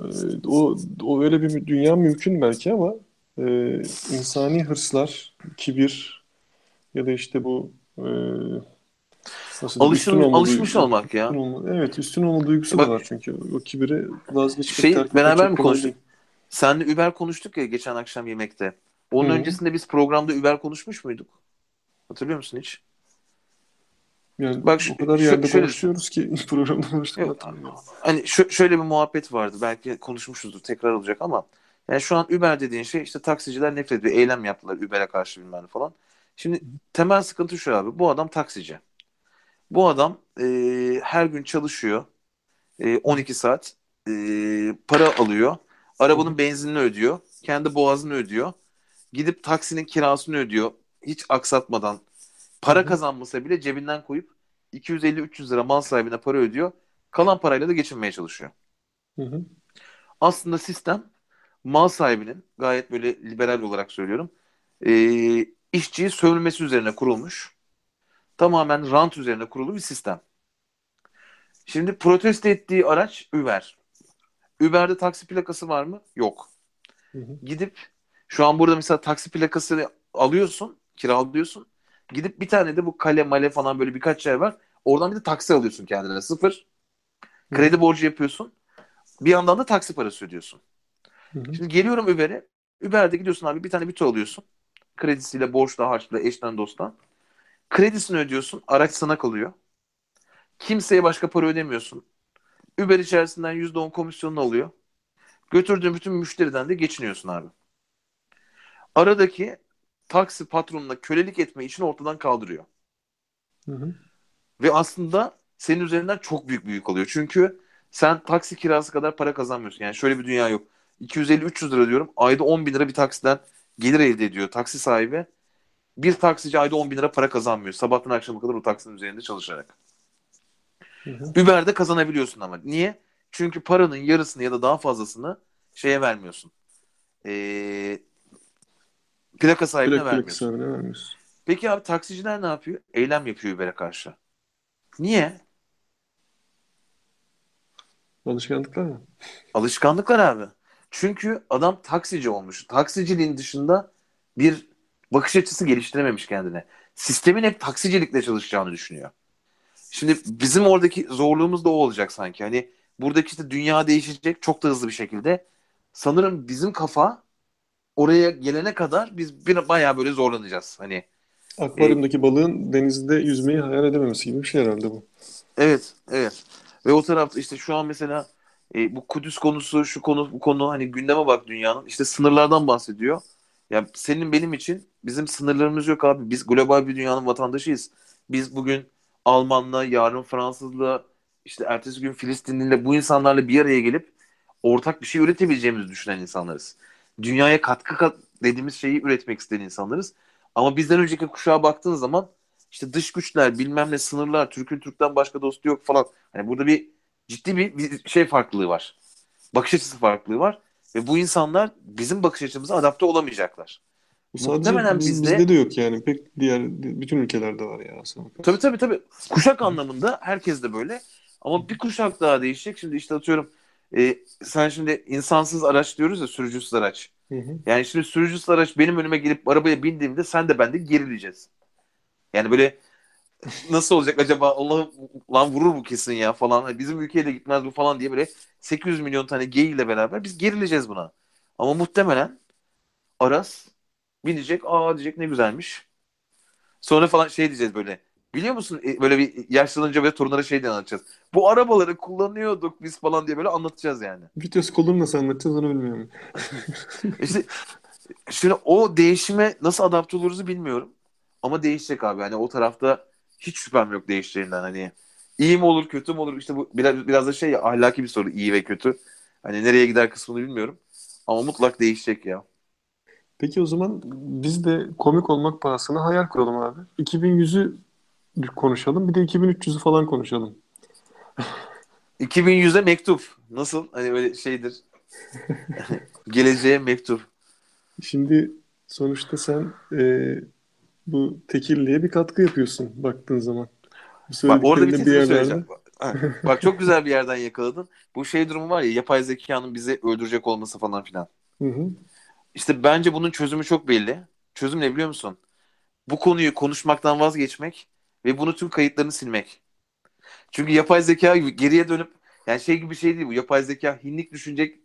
Speaker 2: E, o, o öyle bir dünya mümkün belki ama e, insani hırslar, kibir ya da işte bu e,
Speaker 1: Alışın,
Speaker 2: olma
Speaker 1: alışmış
Speaker 2: duygusu.
Speaker 1: olmak ya.
Speaker 2: Üstün olma- evet, üstün olma duygusu
Speaker 1: Bak-
Speaker 2: da var çünkü. O kibiri vazgeçmek
Speaker 1: Şey, beraber mi konuştuk? Senle Uber konuştuk ya geçen akşam yemekte. Onun
Speaker 2: Hı.
Speaker 1: öncesinde biz programda Uber konuşmuş muyduk? Hatırlıyor musun hiç?
Speaker 2: Yani
Speaker 1: Bak şu-
Speaker 2: o kadar
Speaker 1: şu-
Speaker 2: yerde
Speaker 1: şöyle-
Speaker 2: konuşuyoruz ki programda konuştuk
Speaker 1: Yok. Hani şö- şöyle bir muhabbet vardı. Belki konuşmuşuzdur. Tekrar olacak ama yani şu an Uber dediğin şey işte taksiciler nefret ediyor. Eylem yaptılar Uber'e karşı bilmem ne falan. Şimdi temel sıkıntı şu abi. Bu adam taksici. Bu adam e, her gün çalışıyor. E, 12 saat e, para alıyor. Arabanın benzinini ödüyor. Kendi boğazını ödüyor. Gidip taksinin kirasını ödüyor. Hiç aksatmadan. Para kazanmasa bile cebinden koyup 250-300 lira mal sahibine para ödüyor. Kalan parayla da geçinmeye çalışıyor.
Speaker 2: Hı hı.
Speaker 1: Aslında sistem mal sahibinin gayet böyle liberal olarak söylüyorum e, işçiyi sömürmesi üzerine kurulmuş. Tamamen rant üzerine kurulu bir sistem. Şimdi protesto ettiği araç Uber. Uber'de taksi plakası var mı? Yok.
Speaker 2: Hı hı.
Speaker 1: Gidip şu an burada mesela taksi plakasını alıyorsun, kiralıyorsun. Gidip bir tane de bu kale male falan böyle birkaç yer var. Oradan bir de taksi alıyorsun kendine. Sıfır. Kredi borcu yapıyorsun. Bir yandan da taksi parası ödüyorsun.
Speaker 2: Hı hı.
Speaker 1: Şimdi geliyorum Uber'e. Uber'de gidiyorsun abi bir tane bito alıyorsun. Kredisiyle, borçla, harçla, eşten dosttan. Kredisini ödüyorsun. Araç sana kalıyor. Kimseye başka para ödemiyorsun. Uber içerisinden %10 komisyonunu alıyor. Götürdüğün bütün müşteriden de geçiniyorsun abi. Aradaki taksi patronuna kölelik etme işini ortadan kaldırıyor.
Speaker 2: Hı hı.
Speaker 1: Ve aslında senin üzerinden çok büyük bir yük oluyor. Çünkü sen taksi kirası kadar para kazanmıyorsun. Yani şöyle bir dünya yok. 250-300 lira diyorum. Ayda 10 bin lira bir taksiden gelir elde ediyor taksi sahibi. Bir taksici ayda 10 bin lira para kazanmıyor. Sabahtan akşama kadar o taksinin üzerinde çalışarak.
Speaker 2: Hı hı.
Speaker 1: Uber'de kazanabiliyorsun ama. Niye? Çünkü paranın yarısını ya da daha fazlasını şeye vermiyorsun. Ee, plaka sahibine
Speaker 2: Plak plak
Speaker 1: vermiyorsun.
Speaker 2: sahibine vermiyorsun.
Speaker 1: Peki abi taksiciler ne yapıyor? Eylem yapıyor Uber'e karşı. Niye?
Speaker 2: Alışkanlıklar mı?
Speaker 1: Alışkanlıklar abi. Çünkü adam taksici olmuş. Taksiciliğin dışında bir bakış açısı geliştirememiş kendine. Sistemin hep taksicilikle çalışacağını düşünüyor. Şimdi bizim oradaki zorluğumuz da o olacak sanki. Hani buradaki işte dünya değişecek çok da hızlı bir şekilde. Sanırım bizim kafa oraya gelene kadar biz bir bayağı böyle zorlanacağız. Hani
Speaker 2: Akvaryumdaki balığın denizde yüzmeyi hayal edememesi gibi bir şey herhalde bu.
Speaker 1: evet, evet. Ve o tarafta işte şu an mesela e, bu Kudüs konusu, şu konu, bu konu hani gündeme bak dünyanın. işte sınırlardan bahsediyor. Ya senin benim için bizim sınırlarımız yok abi. Biz global bir dünyanın vatandaşıyız. Biz bugün Almanla, yarın Fransızla, işte ertesi gün Filistinliyle bu insanlarla bir araya gelip ortak bir şey üretebileceğimizi düşünen insanlarız. Dünyaya katkı kat dediğimiz şeyi üretmek isteyen insanlarız. Ama bizden önceki kuşağa baktığın zaman işte dış güçler, bilmem ne sınırlar, Türk'ün Türk'ten başka dostu yok falan. Hani burada bir ciddi bir, bir şey farklılığı var. Bakış açısı farklılığı var. Ve bu insanlar bizim bakış açımıza adapte olamayacaklar.
Speaker 2: Bu sadece
Speaker 1: Muhtemelen
Speaker 2: biz-
Speaker 1: bizde-
Speaker 2: bizde de yok yani. Pek diğer bütün ülkelerde var ya aslında.
Speaker 1: Tabii tabii tabii. Kuşak anlamında herkes de böyle. Ama bir kuşak daha değişecek. Şimdi işte atıyorum e, sen şimdi insansız araç diyoruz ya sürücüsüz araç.
Speaker 2: Hı hı.
Speaker 1: Yani şimdi sürücüsüz araç benim önüme gelip arabaya bindiğimde sen de ben de gerileyeceğiz. Yani böyle nasıl olacak acaba Allah'ım lan vurur bu kesin ya falan. Hani Bizim ülkeye de gitmez bu falan diye böyle 800 milyon tane geyiyle beraber biz gerileceğiz buna. Ama muhtemelen Aras binecek aa diyecek ne güzelmiş. Sonra falan şey diyeceğiz böyle. Biliyor musun E, böyle bir yaşlanınca böyle torunlara şey diye anlatacağız. Bu arabaları kullanıyorduk biz falan diye böyle anlatacağız yani.
Speaker 2: Vites kolunu nasıl anlatacağız onu bilmiyorum.
Speaker 1: İşte şimdi o değişime nasıl adapte oluruz bilmiyorum. Ama değişecek abi. Hani o tarafta hiç şüphem yok değişeceğinden. Hani iyi mi olur kötü mü olur? İşte bu biraz, biraz da şey ya, ahlaki bir soru iyi ve kötü. Hani nereye gider kısmını bilmiyorum. Ama mutlak değişecek ya.
Speaker 2: Peki o zaman biz de komik olmak pahasına hayal kuralım abi. 2100'ü konuşalım. Bir de 2300'ü falan konuşalım.
Speaker 1: 2100'e mektup. Nasıl? Hani böyle şeydir. Geleceğe mektup.
Speaker 2: Şimdi sonuçta sen e, bu tekilliğe bir katkı yapıyorsun baktığın zaman.
Speaker 1: Bak orada bir şey
Speaker 2: yerlerde-
Speaker 1: söyleyeceğim. Ha, Bak çok güzel bir yerden yakaladın. Bu şey durumu var ya yapay zekanın bizi öldürecek olması falan filan.
Speaker 2: Hı hı.
Speaker 1: İşte bence bunun çözümü çok belli. Çözüm ne biliyor musun? Bu konuyu konuşmaktan vazgeçmek ve bunu tüm kayıtlarını silmek. Çünkü yapay zeka geriye dönüp yani şey gibi bir şey değil bu. Yapay zeka hinlik düşünecek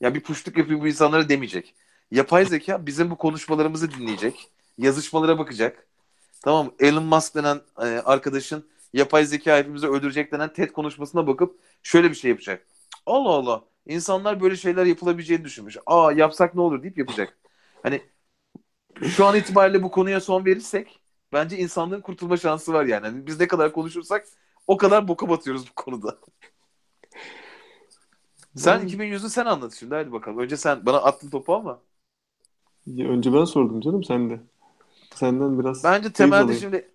Speaker 1: ya bir puşluk yapıyor bu insanlara demeyecek. Yapay zeka bizim bu konuşmalarımızı dinleyecek. Yazışmalara bakacak. Tamam? Elon Musk denen e, arkadaşın yapay zeka hepimizi öldürecek denen TED konuşmasına bakıp şöyle bir şey yapacak. Allah Allah. İnsanlar böyle şeyler yapılabileceğini düşünmüş. Aa yapsak ne olur deyip yapacak. Hani şu an itibariyle bu konuya son verirsek bence insanlığın kurtulma şansı var yani. Hani biz ne kadar konuşursak o kadar boka batıyoruz bu konuda. Sen
Speaker 2: Ben-
Speaker 1: 2100'ü sen anlat şimdi hadi bakalım. Önce sen bana attın topu ama.
Speaker 2: Ya önce ben sordum canım sen de. Senden biraz
Speaker 1: Bence temelde şimdi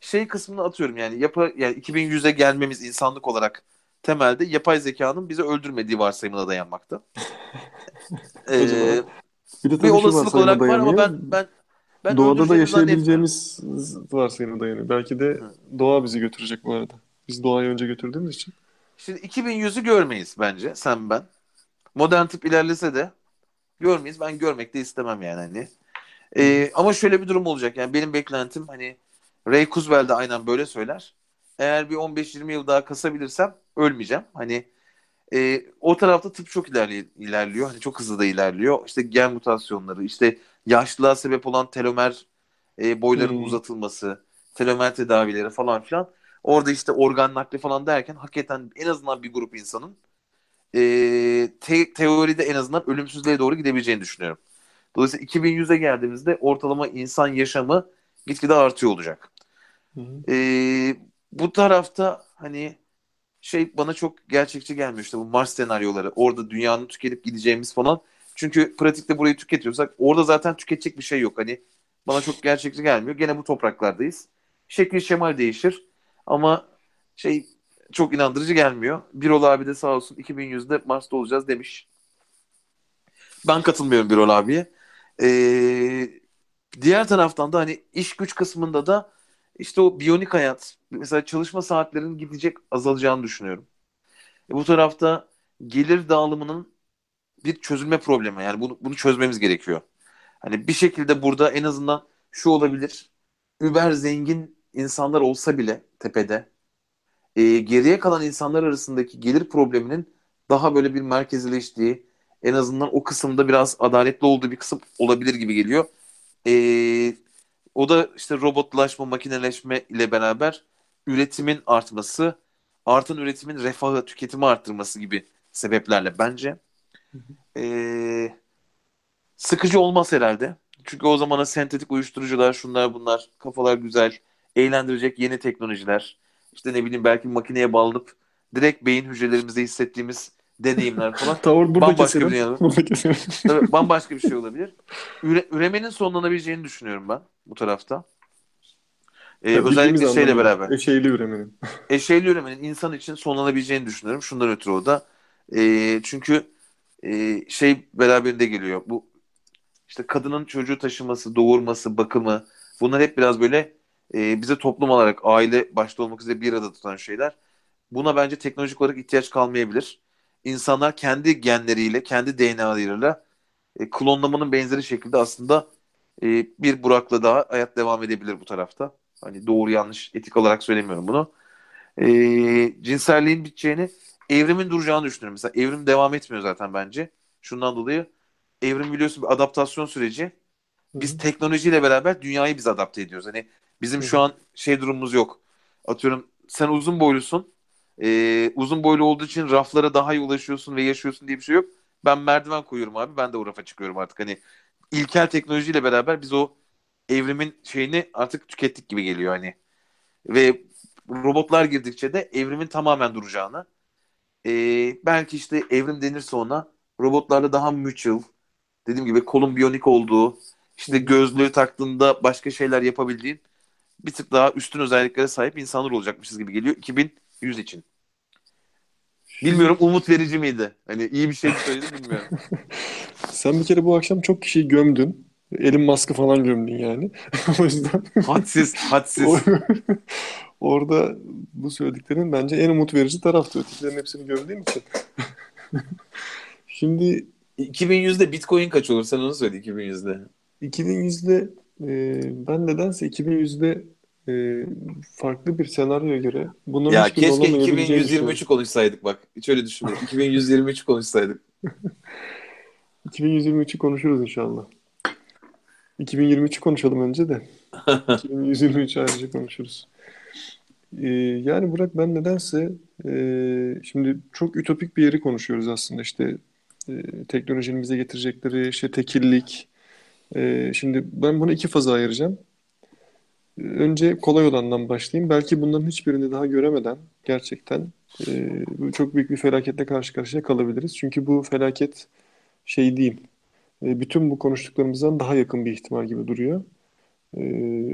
Speaker 1: şey kısmını atıyorum yani yapı yani 2100'e gelmemiz insanlık olarak temelde yapay zekanın bizi öldürmediği varsayımına dayanmakta. Ee,
Speaker 2: Bir de
Speaker 1: bir
Speaker 2: tabii
Speaker 1: olasılık olarak var ama ben ben ben
Speaker 2: Doğada da yaşayabileceğimiz varsayıma dayanıyor. Belki de doğa bizi götürecek bu arada. Biz doğayı önce götürdüğümüz için.
Speaker 1: Şimdi 2100'ü görmeyiz bence sen ben. Modern tıp ilerlese de görmeyiz. Ben görmek de istemem yani hani. Ee, ama şöyle bir durum olacak. Yani benim beklentim hani Ray Kurzweil de aynen böyle söyler. Eğer bir 15-20 yıl daha kasabilirsem ölmeyeceğim. Hani e, o tarafta tıp çok ilerli, ilerliyor. Hani çok hızlı da ilerliyor. İşte gen mutasyonları, işte yaşlılığa sebep olan telomer e, boyların
Speaker 2: Hmm.
Speaker 1: uzatılması, telomer tedavileri falan filan. Orada işte organ nakli falan derken hakikaten en azından bir grup insanın e, te- teoride en azından ölümsüzlüğe doğru gidebileceğini düşünüyorum. Dolayısıyla 2100'e geldiğimizde ortalama insan yaşamı gitgide artıyor olacak.
Speaker 2: Hı hı.
Speaker 1: Ee, bu tarafta hani şey bana çok gerçekçi gelmiyor işte bu Mars senaryoları. Orada dünyanın tükenip gideceğimiz falan. Çünkü pratikte burayı tüketiyorsak orada zaten tüketecek bir şey yok. Hani bana çok gerçekçi gelmiyor. Gene bu topraklardayız. Şekil şemal değişir. Ama şey çok inandırıcı gelmiyor. Birol abi de sağ olsun 2100'de Mars'ta olacağız demiş. Ben katılmıyorum Birol abiye. Ee, diğer taraftan da hani iş güç kısmında da işte o biyonik hayat mesela çalışma saatlerinin gidecek azalacağını düşünüyorum. E, bu tarafta gelir dağılımının bir çözülme problemi yani bunu, bunu çözmemiz gerekiyor. Hani bir şekilde burada en azından şu olabilir. Über zengin insanlar olsa bile tepede e, geriye kalan insanlar arasındaki gelir probleminin daha böyle bir merkezileştiği, en azından o kısımda biraz adaletli olduğu bir kısım olabilir gibi geliyor. E, o da işte robotlaşma, makineleşme ile beraber üretimin artması, artan üretimin refahı, tüketimi arttırması gibi sebeplerle bence. E, sıkıcı olmaz herhalde. Çünkü o zamana sentetik uyuşturucular, şunlar bunlar, kafalar güzel, eğlendirecek yeni teknolojiler. İşte ne bileyim belki makineye bağlanıp direkt beyin hücrelerimizde hissettiğimiz deneyimler falan.
Speaker 2: Tavır burada
Speaker 1: bambaşka
Speaker 2: keselim.
Speaker 1: bir dünyada.
Speaker 2: Keselim.
Speaker 1: Tabii, bambaşka bir şey olabilir. Üre, üremenin sonlanabileceğini düşünüyorum ben bu tarafta. Ee,
Speaker 2: Tabii
Speaker 1: özellikle şeyle beraber.
Speaker 2: Eşeğli üremenin.
Speaker 1: Eşeğli üremenin insan için sonlanabileceğini düşünüyorum. Şundan ötürü o da. Ee, çünkü e, şey beraberinde geliyor. Bu işte kadının çocuğu taşıması, doğurması, bakımı bunlar hep biraz böyle e, bize toplum olarak aile başta olmak üzere bir arada tutan şeyler. Buna bence teknolojik olarak ihtiyaç kalmayabilir. İnsanlar kendi genleriyle, kendi DNA'larıyla e, klonlamanın benzeri şekilde aslında e, bir Burak'la daha hayat devam edebilir bu tarafta. Hani doğru yanlış etik olarak söylemiyorum bunu. E, cinselliğin biteceğini, evrimin duracağını düşünüyorum. Mesela evrim devam etmiyor zaten bence. Şundan dolayı evrim biliyorsun bir adaptasyon süreci. Biz
Speaker 2: Hı hı.
Speaker 1: teknolojiyle beraber dünyayı biz adapte ediyoruz. Hani bizim
Speaker 2: Hı
Speaker 1: şu an şey durumumuz yok. Atıyorum sen uzun boylusun. Ee, uzun boylu olduğu için raflara daha iyi ulaşıyorsun ve yaşıyorsun diye bir şey yok. Ben merdiven koyuyorum abi. Ben de o rafa çıkıyorum artık. Hani ilkel teknolojiyle beraber biz o evrimin şeyini artık tükettik gibi geliyor hani. Ve robotlar girdikçe de evrimin tamamen duracağını. Ee, belki işte evrim denirse ona robotlarla daha mutual, dediğim gibi kolun biyonik olduğu, işte gözlüğü taktığında başka şeyler yapabildiğin bir tık daha üstün özelliklere sahip insanlar olacakmışız gibi geliyor 2100 için. Bilmiyorum umut verici miydi? Hani iyi bir şey mi söyledim bilmiyorum.
Speaker 2: Sen bir kere bu akşam çok kişiyi gömdün. Elin maskı falan gömdün yani. o yüzden
Speaker 1: Hadsiz, hadsiz.
Speaker 2: orada bu söylediklerin bence en umut verici taraftı. Ötekilerin hepsini gömdüğüm için. Şimdi
Speaker 1: 2100'de Bitcoin kaç olur? Sen onu söyle 2100'de.
Speaker 2: 2100'de e, ben nedense 2100'de e, farklı bir senaryoya göre bunların
Speaker 1: Ya keşke
Speaker 2: olamayabileceğini düşünüyorum.
Speaker 1: 2123'ü konuşsaydık bak. Hiç öyle düşünmedim. 2123'ü konuşsaydık.
Speaker 2: 2123'ü konuşuruz inşallah. 2023'ü konuşalım önce de. 2123'ü ayrıca konuşuruz. Ee, yani Burak ben nedense e, şimdi çok ütopik bir yeri konuşuyoruz aslında işte e, teknolojinin bize getirecekleri işte tekillik. E, şimdi ben bunu iki faza ayıracağım. Önce kolay olandan başlayayım. Belki bunların hiçbirini daha göremeden gerçekten e, çok büyük bir felaketle karşı karşıya kalabiliriz. Çünkü bu felaket şey değil. E, bütün bu konuştuklarımızdan daha yakın bir ihtimal gibi duruyor. E,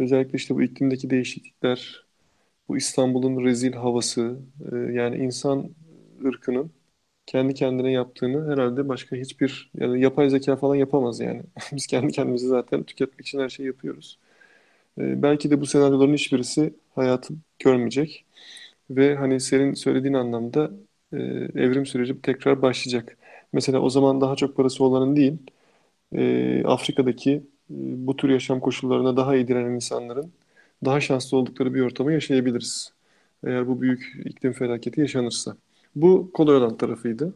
Speaker 2: özellikle işte bu iklimdeki değişiklikler, bu İstanbul'un rezil havası, e, yani insan ırkının kendi kendine yaptığını herhalde başka hiçbir yani yapay zeka falan yapamaz yani. Biz kendi kendimizi zaten tüketmek için her şeyi yapıyoruz. E, belki de bu senaryoların hiçbirisi hayatı görmeyecek ve hani senin söylediğin anlamda e, evrim süreci tekrar başlayacak. Mesela o zaman daha çok parası olanın değil, e, Afrika'daki e, bu tür yaşam koşullarına daha iyi direnen insanların daha şanslı oldukları bir ortamı yaşayabiliriz. Eğer bu büyük iklim felaketi yaşanırsa. Bu kolay olan tarafıydı.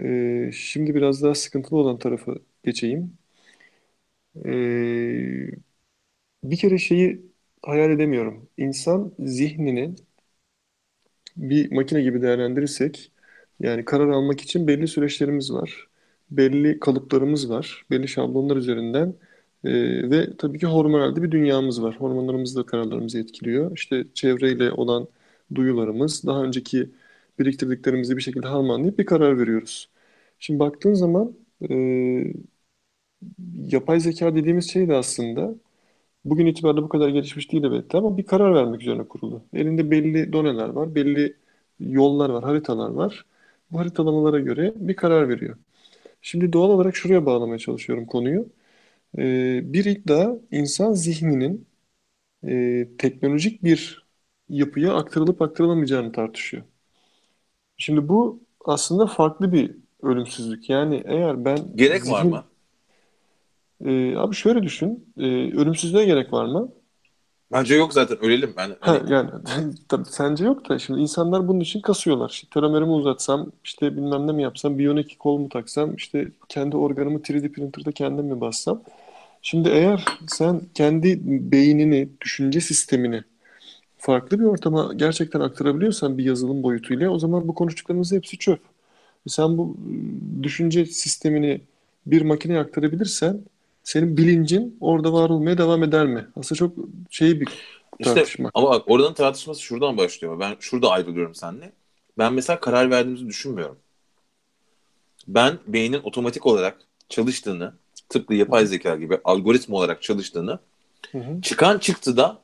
Speaker 2: E, şimdi biraz daha sıkıntılı olan tarafı geçeyim. E, bir kere şeyi hayal edemiyorum. İnsan zihnini bir makine gibi değerlendirirsek, yani karar almak için belli süreçlerimiz var. Belli kalıplarımız var. Belli şablonlar üzerinden e, ve tabii ki hormonal de bir dünyamız var. Hormonlarımız da kararlarımızı etkiliyor. İşte çevreyle olan duyularımız, daha önceki biriktirdiklerimizi bir şekilde harmanlayıp bir karar veriyoruz. Şimdi baktığın zaman e, yapay zeka dediğimiz şey de aslında bugün itibariyle bu kadar gelişmiş değil elbette ama bir karar vermek üzerine kurulu. Elinde belli doneler var, belli yollar var, haritalar var. Bu haritalamalara göre bir karar veriyor. Şimdi doğal olarak şuraya bağlamaya çalışıyorum konuyu. Ee, bir iddia insan zihninin e, teknolojik bir yapıya aktarılıp aktarılamayacağını tartışıyor. Şimdi bu aslında farklı bir ölümsüzlük. Yani eğer ben
Speaker 1: Gerek var
Speaker 2: zihin...
Speaker 1: mı?
Speaker 2: Ee, abi şöyle düşün. Ee, ölümsüzlüğe gerek var mı?
Speaker 1: Bence yok zaten ölelim. Ben,
Speaker 2: Ha,
Speaker 1: hani,
Speaker 2: yani tabii sence yok da şimdi insanlar bunun için kasıyorlar. İşte telomerimi uzatsam, işte bilmem ne mi yapsam, biyonik kol mu taksam, işte kendi organımı 3D printer'da kendim mi bassam. Şimdi eğer sen kendi beynini, düşünce sistemini farklı bir ortama gerçekten aktarabiliyorsan bir yazılım boyutuyla o zaman bu konuştuklarımız hepsi çöp. E Sen bu ıı, düşünce sistemini bir makineye aktarabilirsen senin bilincin orada var olmaya devam eder mi? Aslında çok şey bir
Speaker 1: işte
Speaker 2: tartışma.
Speaker 1: ama bak oradan tartışması şuradan başlıyor. Ben şurada ayrılıyorum seninle. Ben mesela karar verdiğimizi düşünmüyorum. Ben beynin otomatik olarak çalıştığını, tıpkı yapay zeka gibi algoritma olarak çalıştığını,
Speaker 2: Hı hı.
Speaker 1: çıkan çıktıda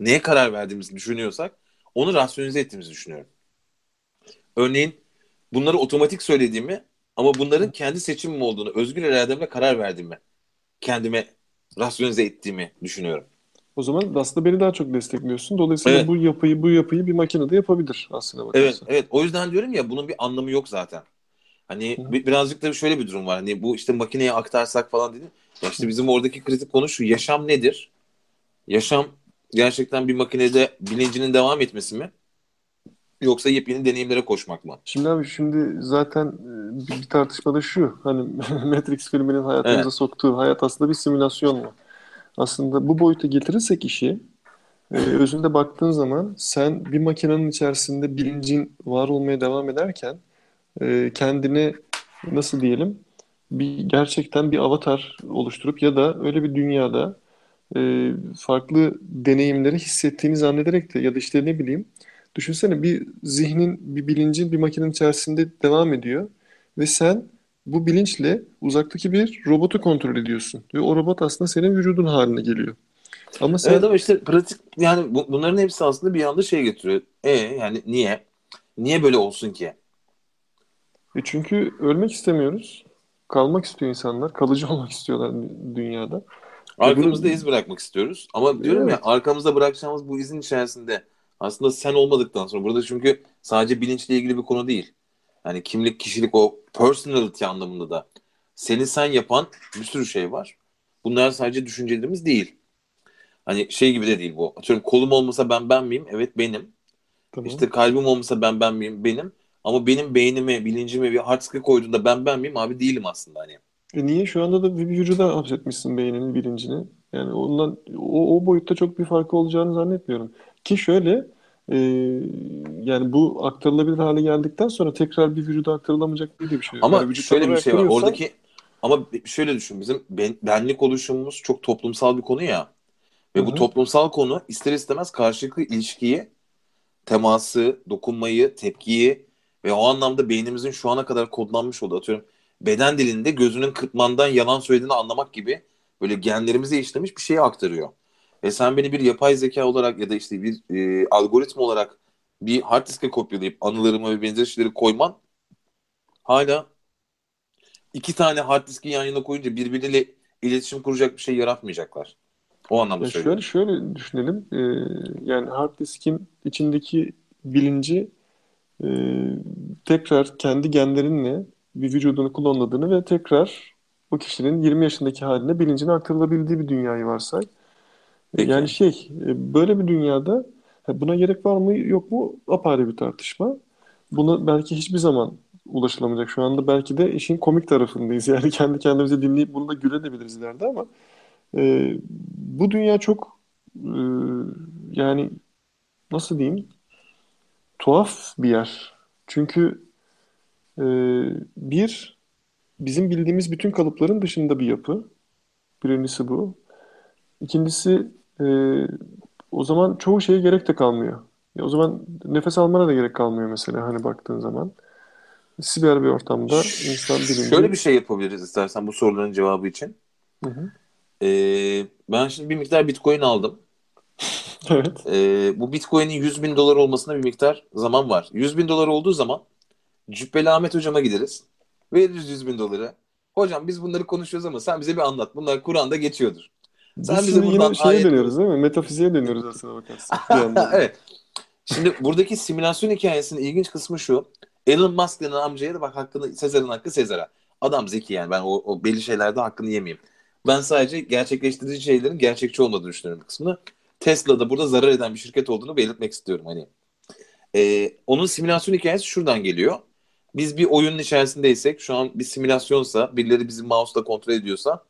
Speaker 1: neye karar verdiğimizi düşünüyorsak onu rasyonize ettiğimizi düşünüyorum. Örneğin bunları otomatik söylediğimi ama bunların kendi seçimim olduğunu, özgür irademle karar verdiğimi, kendime rasyonize ettiğimi düşünüyorum.
Speaker 2: O zaman aslında beni daha çok destekliyorsun. Dolayısıyla
Speaker 1: Evet.
Speaker 2: bu yapıyı bu yapıyı bir makinede yapabilir aslında
Speaker 1: Evet,
Speaker 2: bakarsan.
Speaker 1: evet. O yüzden diyorum ya bunun bir anlamı yok zaten. Hani
Speaker 2: Hı.
Speaker 1: bi- birazcık da şöyle bir durum var. Hani bu işte makineye aktarsak falan dedim. Ya işte bizim oradaki kritik konu şu. Yaşam nedir? Yaşam gerçekten bir makinede bilincinin devam etmesi mi? Yoksa yepyeni deneyimlere koşmak mı?
Speaker 2: Şimdi abi şimdi zaten e, bir, bir tartışma da şu. Hani Matrix filminin hayatımıza
Speaker 1: Evet.
Speaker 2: soktuğu hayat aslında bir simülasyon mu? Aslında bu boyuta getirirsek işi e, özünde baktığın zaman sen bir makinenin içerisinde bilincin var olmaya devam ederken e, kendini nasıl diyelim bir gerçekten bir avatar oluşturup ya da öyle bir dünyada e, farklı deneyimleri hissettiğini zannederek de ya da işte ne bileyim düşünsene bir zihnin bir bilincin bir makinenin içerisinde devam ediyor ve sen bu bilinçle uzaktaki bir robotu kontrol ediyorsun ve o robot aslında senin vücudun haline geliyor. Ama sen
Speaker 1: Evet ama işte pratik yani bu- bunların hepsi aslında bir anda şey getiriyor. E yani niye? Niye böyle olsun ki?
Speaker 2: E çünkü ölmek istemiyoruz. Kalmak istiyor insanlar. Kalıcı olmak istiyorlar dü- dünyada.
Speaker 1: Arkamızda
Speaker 2: bunu
Speaker 1: iz bırakmak istiyoruz. Ama diyorum ya
Speaker 2: evet.
Speaker 1: arkamızda bırakacağımız bu izin içerisinde aslında sen olmadıktan sonra burada çünkü sadece bilinçle ilgili bir konu değil. Yani kimlik, kişilik o personality anlamında da seni sen yapan bir sürü şey var. Bunlar sadece düşüncelerimiz değil. Hani şey gibi de değil bu. Atıyorum kolum olmasa ben ben miyim? Evet benim.
Speaker 2: Tamam.
Speaker 1: İşte kalbim olmasa ben ben miyim? Benim. Ama benim beynime, bilincime bir hard disk'e koyduğunda ben ben miyim? Abi değilim aslında hani.
Speaker 2: E niye? Şu anda da bir vücuda hapsetmişsin beyninin bilincini. Yani ondan o, o boyutta çok bir farkı olacağını zannetmiyorum. Ki şöyle e, yani bu aktarılabilir hale geldikten sonra tekrar bir vücuda aktarılamayacak diye bir şey yok.
Speaker 1: Ama
Speaker 2: Yani
Speaker 1: şöyle bir şey var. Oradaki ama şöyle düşün. Bizim ben- benlik oluşumumuz çok toplumsal bir konu ya. Ve
Speaker 2: Hı
Speaker 1: bu toplumsal konu ister istemez karşılıklı ilişkiyi, teması, dokunmayı, tepkiyi ve o anlamda beynimizin şu ana kadar kodlanmış olduğu atıyorum beden dilinde gözünün kırpmandan yalan söylediğini anlamak gibi böyle genlerimize işlemiş bir şeye aktarıyor. Ve sen beni bir yapay zeka olarak ya da işte bir e, algoritma olarak bir hard diske kopyalayıp anılarımı ve benzer şeyleri koyman hala iki tane hard diski yan yana koyunca birbiriyle iletişim kuracak bir şey yaratmayacaklar. O anlamda
Speaker 2: Ya
Speaker 1: söylüyorum.
Speaker 2: şöyle şöyle düşünelim. E, yani hard diskin içindeki bilinci e, tekrar kendi genlerinle bir vücudunu klonladığını ve tekrar o kişinin 20 yaşındaki haline bilincine aktarılabildiği bir dünyayı varsay. E. Yani şey, e, böyle bir dünyada ha, buna gerek var mı yok mu apayrı bir tartışma. Buna belki hiçbir zaman ulaşılamayacak. Şu anda belki de işin komik tarafındayız. Yani kendi kendimize dinleyip bunu da gülebiliriz ileride ama e, bu dünya çok e, yani nasıl diyeyim tuhaf bir yer. Çünkü e, bir bizim bildiğimiz bütün kalıpların dışında bir yapı. Birincisi bu. İkincisi e, o zaman çoğu şeye gerek de kalmıyor. Ya o zaman nefes almana da gerek kalmıyor mesela hani baktığın zaman. Siber bir ortamda insan bilinci...
Speaker 1: Şöyle bir şey yapabiliriz istersen bu soruların cevabı için.
Speaker 2: Hı hı.
Speaker 1: Ee, ben şimdi bir miktar bitcoin aldım.
Speaker 2: Evet.
Speaker 1: Ee, bu bitcoin'in 100 bin dolar olmasına bir miktar zaman var. 100 bin dolar olduğu zaman Cübbeli Ahmet hocama gideriz. Veririz 100 bin doları. Hocam biz bunları konuşuyoruz ama sen bize bir anlat. Bunlar Kur'an'da geçiyordur. Sen
Speaker 2: Biz
Speaker 1: bize buradan
Speaker 2: yine şeye
Speaker 1: ayet-
Speaker 2: dönüyoruz değil mi? Metafiziğe dönüyoruz aslına yandan.
Speaker 1: evet. Şimdi buradaki simülasyon hikayesinin ilginç kısmı şu. Elon Musk denen amcaya da bak hakkını Sezar'ın hakkı Sezar'a. Adam zeki yani ben o, o belli şeylerde hakkını yemeyeyim. Ben sadece gerçekleştirici şeylerin gerçekçi olmadığını düşünüyorum bir kısmını. Tesla'da burada zarar eden bir şirket olduğunu belirtmek istiyorum hani. Ee, onun simülasyon hikayesi şuradan geliyor. Biz bir oyunun içerisindeysek şu an bir simülasyonsa birileri bizi mouse'la kontrol ediyorsa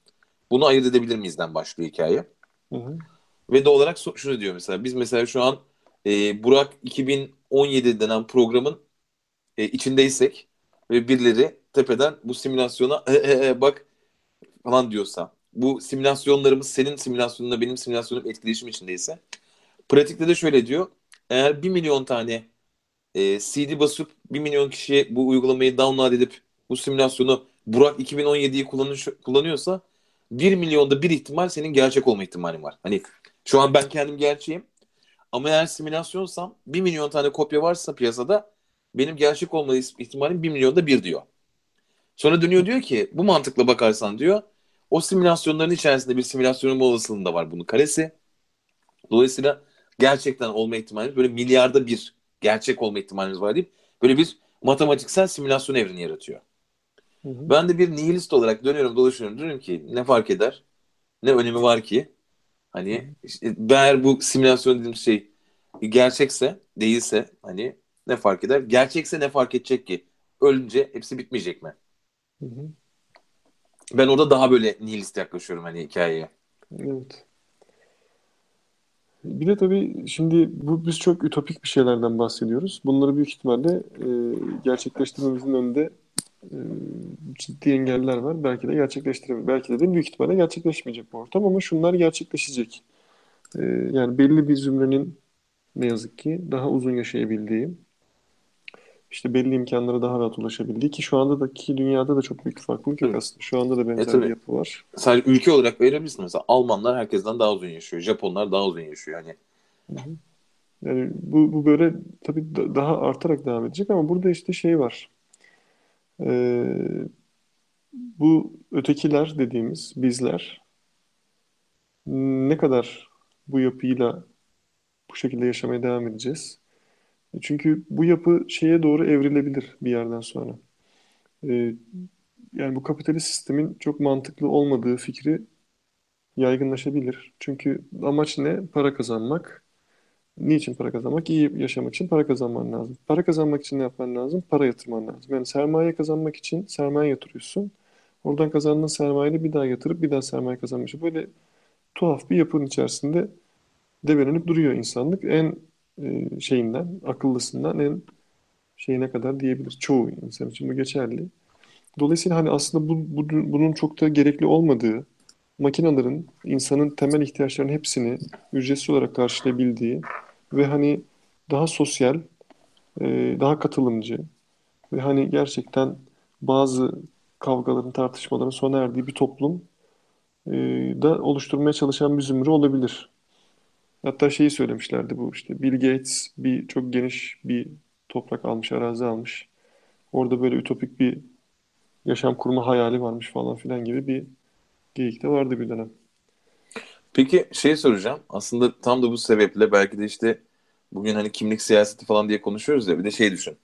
Speaker 1: bunu ayırt edebilir miyizden başlıyor hikaye.
Speaker 2: Hı hı.
Speaker 1: Ve de olarak şunu diyor mesela biz mesela şu an e, Burak 2017 denen programın e, içindeysek ve birileri tepeden bu simülasyona e, e, e, bak falan diyorsa bu simülasyonlarımız senin simülasyonunla benim simülasyonum etkileşim içindeyse pratikte de şöyle diyor eğer 1 milyon tane e, CD basıp 1 milyon kişiye bu uygulamayı download edip bu simülasyonu Burak 2017'yi kullanış, kullanıyorsa 1 milyonda bir ihtimal senin gerçek olma ihtimalin var. Hani şu an ben kendim gerçeğim ama eğer simülasyonsam 1 milyon tane kopya varsa piyasada benim gerçek olma ihtimalim 1 milyonda bir diyor. Sonra dönüyor diyor ki bu mantıkla bakarsan diyor o simülasyonların içerisinde bir simülasyonun olasılığı da var bunun karesi. Dolayısıyla gerçekten olma ihtimalimiz böyle milyarda bir gerçek olma ihtimalimiz var deyip böyle bir matematiksel simülasyon evreni yaratıyor.
Speaker 2: Hı hı.
Speaker 1: Ben de bir nihilist olarak dönüyorum dolaşıyorum diyorum ki ne fark eder? Ne önemi var ki? Hani işte, eğer bu simülasyon dediğim şey gerçekse değilse hani ne fark eder? Gerçekse ne fark edecek ki? Ölünce hepsi bitmeyecek mi?
Speaker 2: Hı hı.
Speaker 1: Ben orada daha böyle nihilist yaklaşıyorum hani hikayeye.
Speaker 2: Evet. Bir de tabii şimdi bu biz çok ütopik bir şeylerden bahsediyoruz. Bunları büyük ihtimalle e, gerçekleştirmemizin önünde e, ciddi engeller var. Belki de gerçekleştirebilir. Belki de, de büyük ihtimalle gerçekleşmeyecek bu ortam ama şunlar gerçekleşecek. E, yani belli bir zümrenin ne yazık ki daha uzun yaşayabildiği, işte belli imkanlara daha rahat ulaşabildiği ki şu anda da ki dünyada da çok büyük farklılık yok aslında. Şu anda da benzer
Speaker 1: E,
Speaker 2: bir yapı var.
Speaker 1: Sadece ülke olarak verebilirsin mesela. Almanlar herkesten daha uzun yaşıyor. Japonlar daha uzun yaşıyor. Hani
Speaker 2: Yani bu, bu böyle tabii da- daha artarak devam edecek ama burada işte şey var. Ee, bu ötekiler dediğimiz bizler ne kadar bu yapıyla bu şekilde yaşamaya devam edeceğiz? Çünkü bu yapı şeye doğru evrilebilir bir yerden sonra. Ee, yani bu kapitalist sistemin çok mantıklı olmadığı fikri yaygınlaşabilir. Çünkü amaç ne? Para kazanmak. Niçin para kazanmak? İyi yaşamak için para kazanman lazım. Para kazanmak için ne yapman lazım? Para yatırman lazım. Yani sermaye kazanmak için sermaye yatırıyorsun. Oradan kazandığın sermayeyi bir daha yatırıp bir daha sermaye kazanmak için. Böyle tuhaf bir yapının içerisinde debelenip duruyor insanlık. En e, şeyinden, akıllısından en şeyine kadar diyebiliriz. Çoğu insan için bu geçerli. Dolayısıyla hani aslında bu, bu- bunun çok da gerekli olmadığı, makinelerin insanın temel ihtiyaçlarının hepsini ücretsiz olarak karşılayabildiği ve hani daha sosyal, e, daha katılımcı ve hani gerçekten bazı kavgaların, tartışmaların sona erdiği bir toplum e, da oluşturmaya çalışan bir zümre olabilir. Hatta şeyi söylemişlerdi bu işte Bill Gates bir çok geniş bir toprak almış, arazi almış. Orada böyle ütopik bir yaşam kurma hayali varmış falan filan gibi bir geyik de vardı bir dönem.
Speaker 1: Peki şey soracağım. Aslında tam da bu sebeple belki de işte bugün hani kimlik siyaseti falan diye konuşuyoruz ya bir de şey düşün.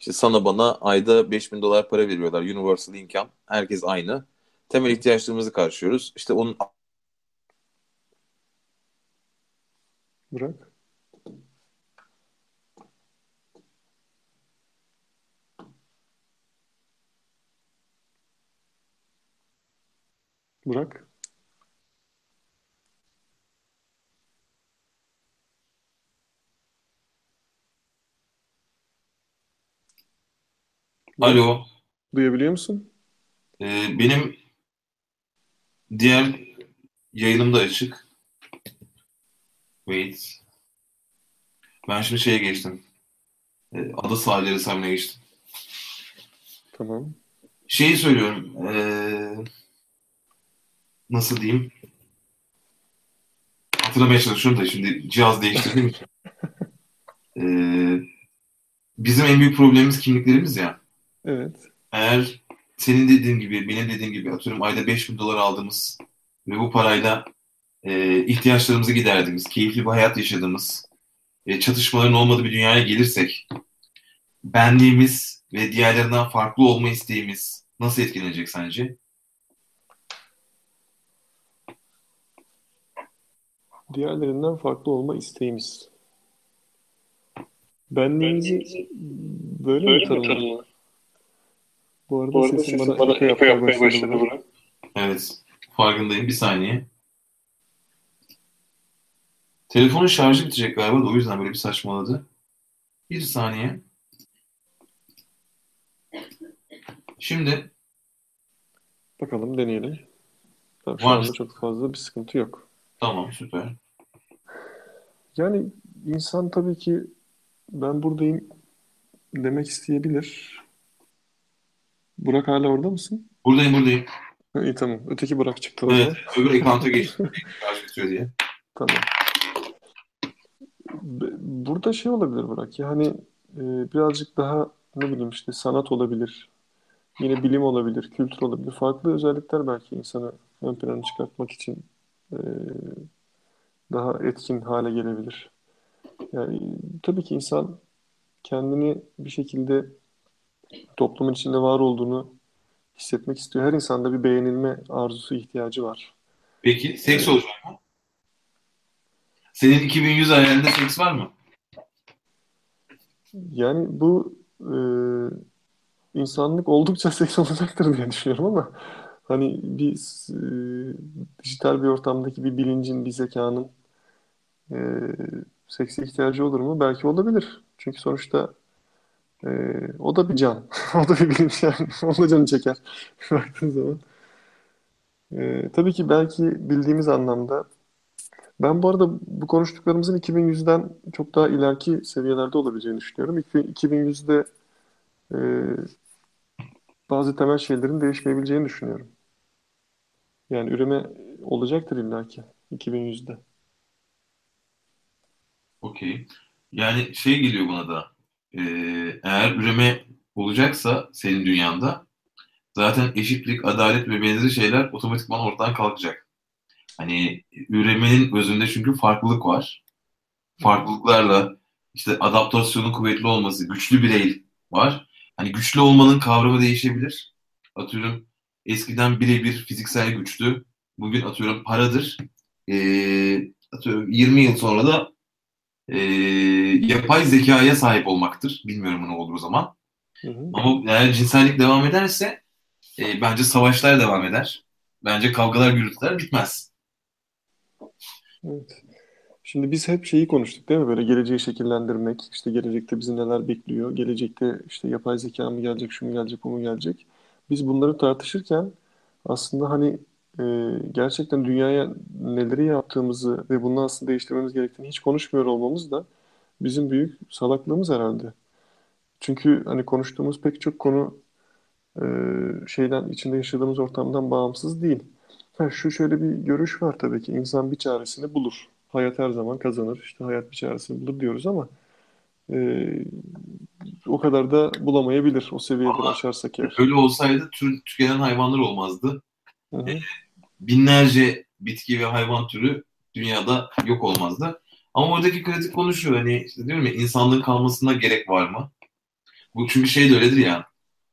Speaker 1: İşte sana bana ayda 5000 dolar para veriyorlar. Universal income. Herkes aynı. Temel ihtiyaçlarımızı karşılıyoruz. İşte onun
Speaker 2: Burak. Burak.
Speaker 4: Alo,
Speaker 2: Duyabiliyor musun?
Speaker 4: e, benim diğer yayınım da açık. Wait. Ben şimdi şeye geçtim. E, ada sahilleri hesabına geçtim.
Speaker 2: Tamam.
Speaker 4: Şeyi söylüyorum. e, nasıl diyeyim? Hatırlamaya çalışıyorum da şimdi cihaz değiştirdiğim için. E, bizim en büyük problemimiz kimliklerimiz ya.
Speaker 2: Evet.
Speaker 4: Eğer senin dediğin gibi, benim dediğim gibi atıyorum ayda 5000 dolar aldığımız ve bu parayla e, ihtiyaçlarımızı giderdiğimiz, keyifli bir hayat yaşadığımız, e, çatışmaların olmadığı bir dünyaya gelirsek benliğimiz ve diğerlerinden farklı olma isteğimiz nasıl etkilenecek sence?
Speaker 2: Diğerlerinden farklı olma isteğimiz. Benliğimizi böyle mi tanımlar? Bu arada, Bu arada sesim, sesim bana, bana eko yapmaya başladı Burak.
Speaker 1: Evet. Farkındayım. Bir saniye. Telefonun şarjı bitecek galiba da o yüzden böyle bir saçmaladı. Bir saniye. Şimdi
Speaker 2: bakalım deneyelim. Tamam, şu anda çok fazla bir sıkıntı yok.
Speaker 1: Tamam süper.
Speaker 2: Yani insan tabii ki ben buradayım demek isteyebilir. Burak hala orada mısın?
Speaker 1: Buradayım buradayım.
Speaker 2: Ha, iyi tamam. Öteki Burak çıktı.
Speaker 1: Evet. Öbür ekanta geçti. Diye.
Speaker 2: Tamam. Burada şey olabilir Burak. Yani e, birazcık daha ne bileyim işte sanat olabilir. Yine bilim olabilir, kültür olabilir. Farklı özellikler belki insanı ön plana çıkartmak için e, daha etkin hale gelebilir. Yani tabii ki insan kendini bir şekilde toplumun içinde var olduğunu hissetmek istiyor. Her insanda bir beğenilme arzusu ihtiyacı var.
Speaker 1: Peki seks olacak mı? Senin 2100 hayalinde seks var mı?
Speaker 2: Yani bu e, insanlık oldukça seks olacaktır diye düşünüyorum ama hani bir e, dijital bir ortamdaki bir bilincin, bir zekanın e, sekse ihtiyacı olur mu? Belki olabilir. Çünkü sonuçta e, o da bir can. o da bir bilinç yani. o da canı çeker. Baktığın zaman. E, tabii ki belki bildiğimiz anlamda ben bu arada bu konuştuklarımızın 2100'den çok daha ileriki seviyelerde olabileceğini düşünüyorum. 2100'de e, bazı temel şeylerin değişmeyebileceğini düşünüyorum. Yani üreme olacaktır illaki 2100'de.
Speaker 1: Okey. Yani şey geliyor bana da e, eğer üreme olacaksa senin dünyanda zaten eşitlik, adalet ve benzeri şeyler otomatikman ortadan kalkacak. Hani üremenin özünde çünkü farklılık var. Farklılıklarla işte adaptasyonun kuvvetli olması, güçlü birey var. Hani güçlü olmanın kavramı değişebilir. Atıyorum eskiden birebir fiziksel güçlü. Bugün atıyorum paradır. Ee, atıyorum 20 yıl sonra da e, yapay zekaya sahip olmaktır. Bilmiyorum ne olur o zaman. Hı hı. Ama eğer cinsellik devam ederse e, bence savaşlar devam eder. Bence kavgalar, gürültüler bitmez.
Speaker 2: Evet. Şimdi biz hep şeyi konuştuk değil mi? Böyle geleceği şekillendirmek, işte gelecekte bizi neler bekliyor, gelecekte işte yapay zeka mı gelecek, şu mu gelecek, bu mu gelecek. Biz bunları tartışırken aslında hani e, gerçekten dünyaya neleri yaptığımızı ve bunu aslında değiştirmemiz gerektiğini hiç konuşmuyor olmamız da bizim büyük salaklığımız herhalde. Çünkü hani konuştuğumuz pek çok konu e, şeyden içinde yaşadığımız ortamdan bağımsız değil. Ha, şu şöyle bir görüş var tabii ki insan bir çaresini bulur. Hayat her zaman kazanır. İşte hayat bir çaresini bulur diyoruz ama e, o kadar da bulamayabilir o seviyeleri aşarsak eğer.
Speaker 1: Öyle olsaydı tür, tükenen hayvanlar olmazdı. Binlerce bitki ve hayvan türü dünyada yok olmazdı. Ama oradaki kritik konuşuyor hani işte diyorum ya insanlığın kalmasına gerek var mı? Bu çünkü şey de öyledir ya.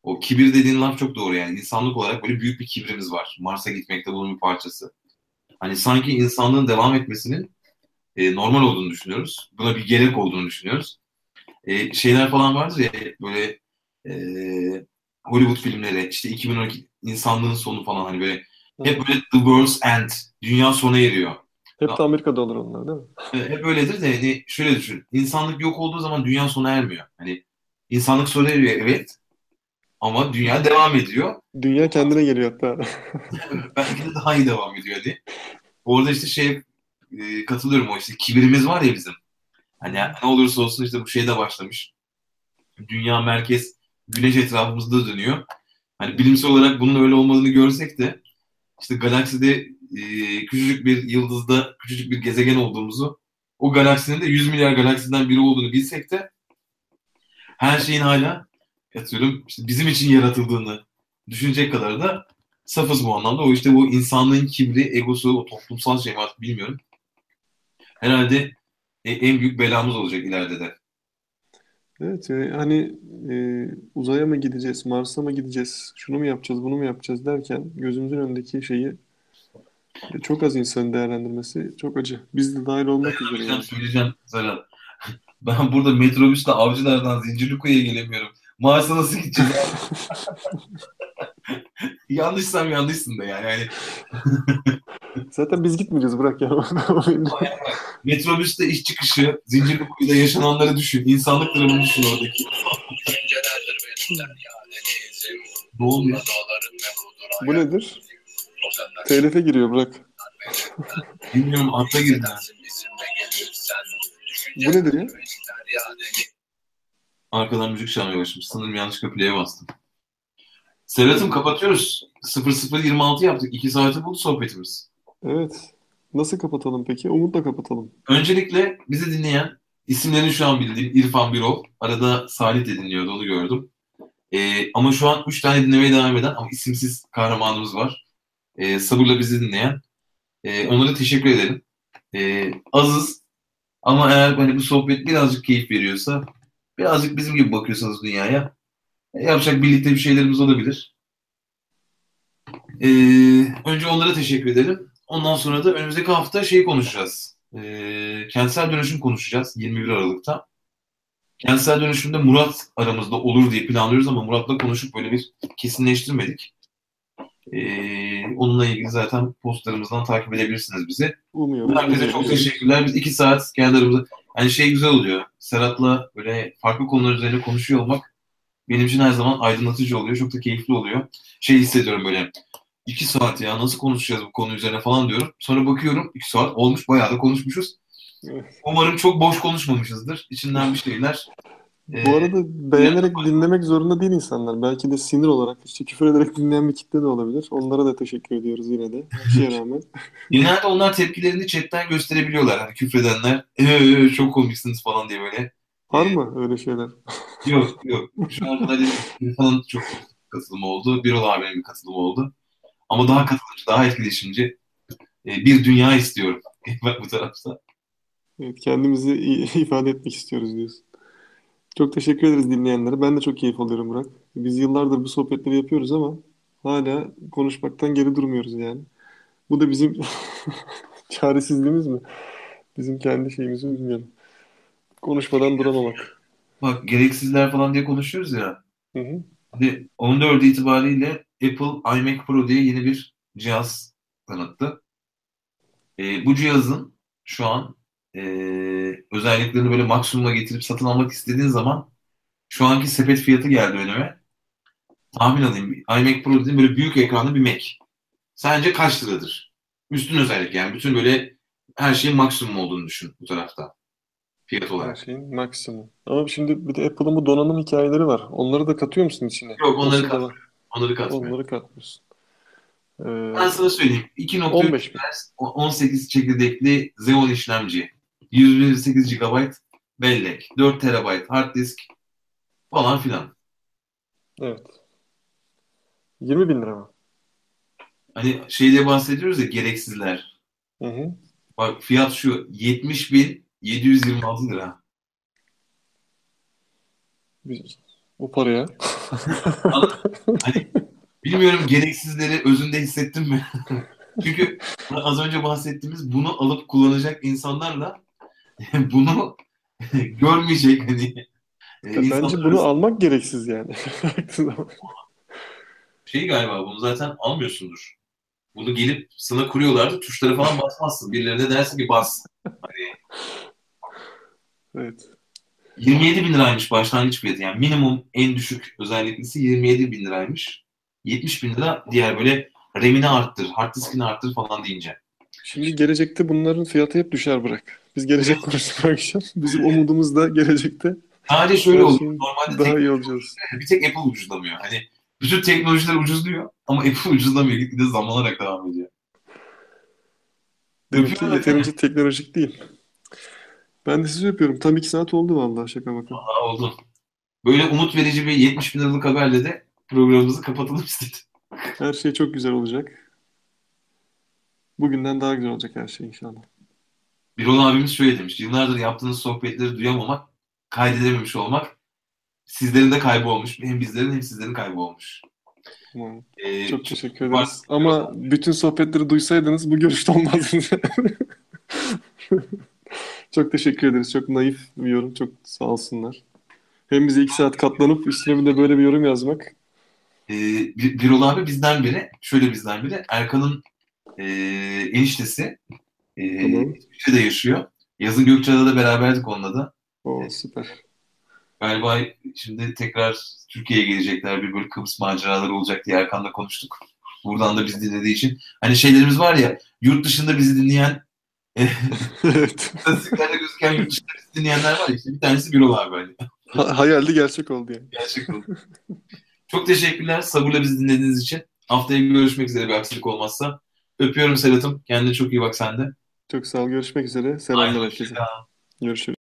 Speaker 1: O kibir dediğin laf çok doğru yani. insanlık olarak böyle büyük bir kibrimiz var. Mars'a gitmekte bunun bir parçası. Hani sanki insanlığın devam etmesinin e, normal olduğunu düşünüyoruz. Buna bir gerek olduğunu düşünüyoruz. E, şeyler falan vardır ya böyle e, Hollywood filmleri işte 2012 insanlığın sonu falan hani böyle hep böyle the world's end dünya sona eriyor.
Speaker 2: Hep de Amerika'da olur onlar değil mi?
Speaker 1: Hep öyledir de hani şöyle düşün. İnsanlık yok olduğu zaman dünya sona ermiyor. Hani insanlık sona eriyor evet. Ama dünya devam ediyor.
Speaker 2: Dünya kendine geliyor hatta.
Speaker 1: Belki de daha iyi devam ediyor hadi. Orada işte şey e, katılıyorum o işte kibirimiz var ya bizim. Hani ne olursa olsun işte bu şeyde başlamış. Dünya merkez güneş etrafımızda dönüyor. Hani bilimsel olarak bunun öyle olmadığını görsek de işte galakside e, küçücük bir yıldızda küçücük bir gezegen olduğumuzu o galaksinin de 100 milyar galaksiden biri olduğunu bilsek de her şeyin hala atıyorum işte bizim için yaratıldığını düşünecek kadar da safız bu anlamda. O işte bu insanlığın kibri, egosu, o toplumsal şey artık bilmiyorum. Herhalde e, en büyük belamız olacak ileride de.
Speaker 2: Evet yani hani e, uzaya mı gideceğiz, Mars'a mı gideceğiz, şunu mu yapacağız, bunu mu yapacağız derken gözümüzün önündeki şeyi E, Çok az insanın değerlendirmesi çok acı. Biz de dahil olmak üzere
Speaker 1: Söyleyeceğim,
Speaker 2: yani.
Speaker 1: söyleyeceğim. Ben burada metrobüsle Avcılar'dan Zincirlikuyu'ya gelemiyorum. Mars'a nasıl gideceğiz? Yanlışsam yanlışsın da yani. yani
Speaker 2: Zaten biz gitmeyeceğiz bırak ya.
Speaker 1: Metrobüste iş çıkışı, Zincirlikuyu'da yaşananları düşün. İnsanlık dramını düşün oradaki. Ne oluyor?
Speaker 2: Bu nedir? TLF giriyor bırak.
Speaker 1: Bilmiyorum atla girdi.
Speaker 2: Bu nedir ya?
Speaker 1: Arkadan müzik çalmaya başlamış. Sanırım yanlışlıkla play'e bastım. Serhat'ım kapatıyoruz. 0026 yaptık. 2 saati buldu sohbetimiz.
Speaker 2: Evet. Nasıl kapatalım peki? Umut'la kapatalım.
Speaker 1: Öncelikle bizi dinleyen, isimlerini şu an bildiğim İrfan Birol. Arada Salih de dinliyordu, onu gördüm. Ee, ama şu an 3 tane dinlemeye devam eden ama isimsiz kahramanımız var. Ee, sabırla bizi dinleyen. Ee, onlara teşekkür edelim. Ee, azız ama eğer hani bu sohbet birazcık keyif veriyorsa, birazcık bizim gibi bakıyorsanız dünyaya, yapacak birlikte bir şeylerimiz olabilir. Ee, önce onlara teşekkür edelim. Ondan sonra da önümüzdeki hafta şey konuşacağız. Ee, kentsel dönüşüm konuşacağız 21 Aralık'ta. Kentsel dönüşümde Murat aramızda olur diye planlıyoruz ama Murat'la konuşup böyle bir kesinleştirmedik. Ee, onunla ilgili zaten postlarımızdan takip edebilirsiniz bizi.
Speaker 2: Umuyorum.
Speaker 1: Herkese çok teşekkürler. Biz iki saat kendi aramızda. Yani şey güzel oluyor. Serhat'la böyle farklı konular üzerine konuşuyor olmak benim için her zaman aydınlatıcı oluyor. Çok da keyifli oluyor. Şey hissediyorum böyle. iki saat ya nasıl konuşacağız bu konu üzerine falan diyorum. Sonra bakıyorum iki saat olmuş bayağı da konuşmuşuz. Umarım çok boş konuşmamışızdır. İçinden bir şeyler.
Speaker 2: Bu arada beğenerek dinlemek zorunda değil insanlar. Belki de sinir olarak işte küfür ederek dinleyen bir kitle de olabilir. Onlara da teşekkür ediyoruz yine de. Her şeye rağmen.
Speaker 1: Genelde onlar tepkilerini chatten gösterebiliyorlar. Hani küfredenler "Ee, çok komiksiniz falan diye böyle.
Speaker 2: Var mı öyle şeyler?
Speaker 1: Yok yok. Şu an hani İrfan'ın çok katılımı oldu. Birol abinin bir katılımı oldu. Ama daha katılımcı, daha etkileşimci e, bir dünya istiyorum. Bak bu tarafta.
Speaker 2: Evet, kendimizi ifade etmek istiyoruz diyorsun. Çok teşekkür ederiz dinleyenlere. Ben de çok keyif alıyorum Burak. Biz yıllardır bu sohbetleri yapıyoruz ama hala konuşmaktan geri durmuyoruz yani. Bu da bizim çaresizliğimiz mi? Bizim kendi şeyimizi mi bilmiyorum. Konuşmadan duramamak.
Speaker 1: Bak gereksizler falan diye konuşuyoruz ya.
Speaker 2: Hı hı.
Speaker 1: Hadi 14 itibariyle Apple iMac Pro diye yeni bir cihaz tanıttı. E, bu cihazın şu an e, özelliklerini böyle maksimuma getirip satın almak istediğin zaman şu anki sepet fiyatı geldi önüme. Tahmin alayım. iMac Pro dediğim böyle büyük ekranlı bir Mac. Sence kaç liradır? Üstün özellik yani. Bütün böyle her şeyin maksimum olduğunu düşün bu tarafta. Fiyat
Speaker 2: Her
Speaker 1: olarak.
Speaker 2: şeyin maksimum. Ama şimdi bir de Apple'ın bu donanım hikayeleri var. Onları da katıyor musun içine?
Speaker 1: Yok onları
Speaker 2: Nasıl da
Speaker 1: kat,
Speaker 2: var?
Speaker 1: onları katmıyorum.
Speaker 2: Onları katmıyorsun. Ee,
Speaker 1: Ben sana söyleyeyim. 2.3
Speaker 2: 15 bin.
Speaker 1: Hz, 18 çekirdekli Xeon işlemci, 128 GB bellek, 4 TB hard disk falan filan.
Speaker 2: Evet. 20 bin lira mı?
Speaker 1: Hani şeyde bahsediyoruz ya gereksizler.
Speaker 2: Hı hı.
Speaker 1: Bak fiyat şu 70.726 lira.
Speaker 2: O paraya.
Speaker 1: Hani bilmiyorum gereksizleri özünde hissettin mi? Çünkü az önce bahsettiğimiz bunu alıp kullanacak insanlarla bunu görmeyecek hani e,
Speaker 2: Bence
Speaker 1: insanlar
Speaker 2: bunu almak gereksiz yani.
Speaker 1: Şey galiba bunu zaten almıyorsundur. Bunu gelip sana kuruyorlardı. Tuşlara falan basmazsın. Birilerine dersin ki bas. Hani
Speaker 2: Evet.
Speaker 1: 27 bin liraymış başlangıç fiyatı. Yani minimum en düşük özelliklisi 27 bin liraymış. 70 bin lira diğer böyle RAM'ini arttır, hard diskini arttır falan deyince.
Speaker 2: Şimdi gelecekte bunların fiyatı hep düşer bırak. Biz gelecek konuştuk akşam. Bizim umudumuz da gelecekte
Speaker 1: Sadece şöyle
Speaker 2: şeyin
Speaker 1: Normalde
Speaker 2: daha iyi olacağız.
Speaker 1: bir tek Apple ucuzlamıyor. Hani bütün teknolojiler ucuzluyor ama Apple ucuzlamıyor. Gitgide zamlanarak devam ediyor.
Speaker 2: Demek ki yeterince teknolojik değil. Ben de sizi öpüyorum. Tam iki saat oldu vallahi şaka bakın.
Speaker 1: Aa, oldu. Böyle umut verici bir 70 bin liralık haberle de programımızı kapatalım istedim.
Speaker 2: Her şey çok güzel olacak. Bugünden daha güzel olacak her şey inşallah.
Speaker 1: Birol abimiz şöyle demiş. Yıllardır yaptığınız sohbetleri duyamamak, kaydedememiş olmak sizlerin de kaybı olmuş. Hem bizlerin hem sizlerin kaybı olmuş.
Speaker 2: Tamam.
Speaker 1: Ee,
Speaker 2: Çok teşekkür
Speaker 1: var-
Speaker 2: ederiz. Ama bütün sohbetleri duysaydınız bu görüşte olmazdınız. Çok teşekkür ederiz. Çok naif bir yorum. Çok sağ olsunlar. Hem bize iki saat katlanıp üstüne bir de böyle bir yorum yazmak.
Speaker 1: Ee, Bir- Birol abi bizden biri, şöyle bizden biri. Erkan'ın e, eniştesi e,
Speaker 2: Tamam.
Speaker 1: İsviçre'de yaşıyor. Yazın Gökçeada'da da beraberdik onunla da.
Speaker 2: O süper.
Speaker 1: Galiba şimdi tekrar Türkiye'ye gelecekler. Bir böyle Kıbrıs maceraları olacak diye Erkan'la konuştuk. Buradan da bizi dinlediği için. Hani şeylerimiz var ya yurt dışında bizi dinleyen
Speaker 2: Evet.
Speaker 1: istatistiklerde gözüken yurt dinleyenler var ya işte bir tanesi Birol abi hani.
Speaker 2: Ha- hayaldi gerçek oldu yani.
Speaker 1: Gerçek oldu. Çok teşekkürler sabırla bizi dinlediğiniz için. Haftaya görüşmek üzere bir aksilik olmazsa. Öpüyorum Serhat'ım. Kendine çok iyi bak sen de.
Speaker 2: Çok sağ ol. Görüşmek üzere. Selamlar herkese. Görüşürüz.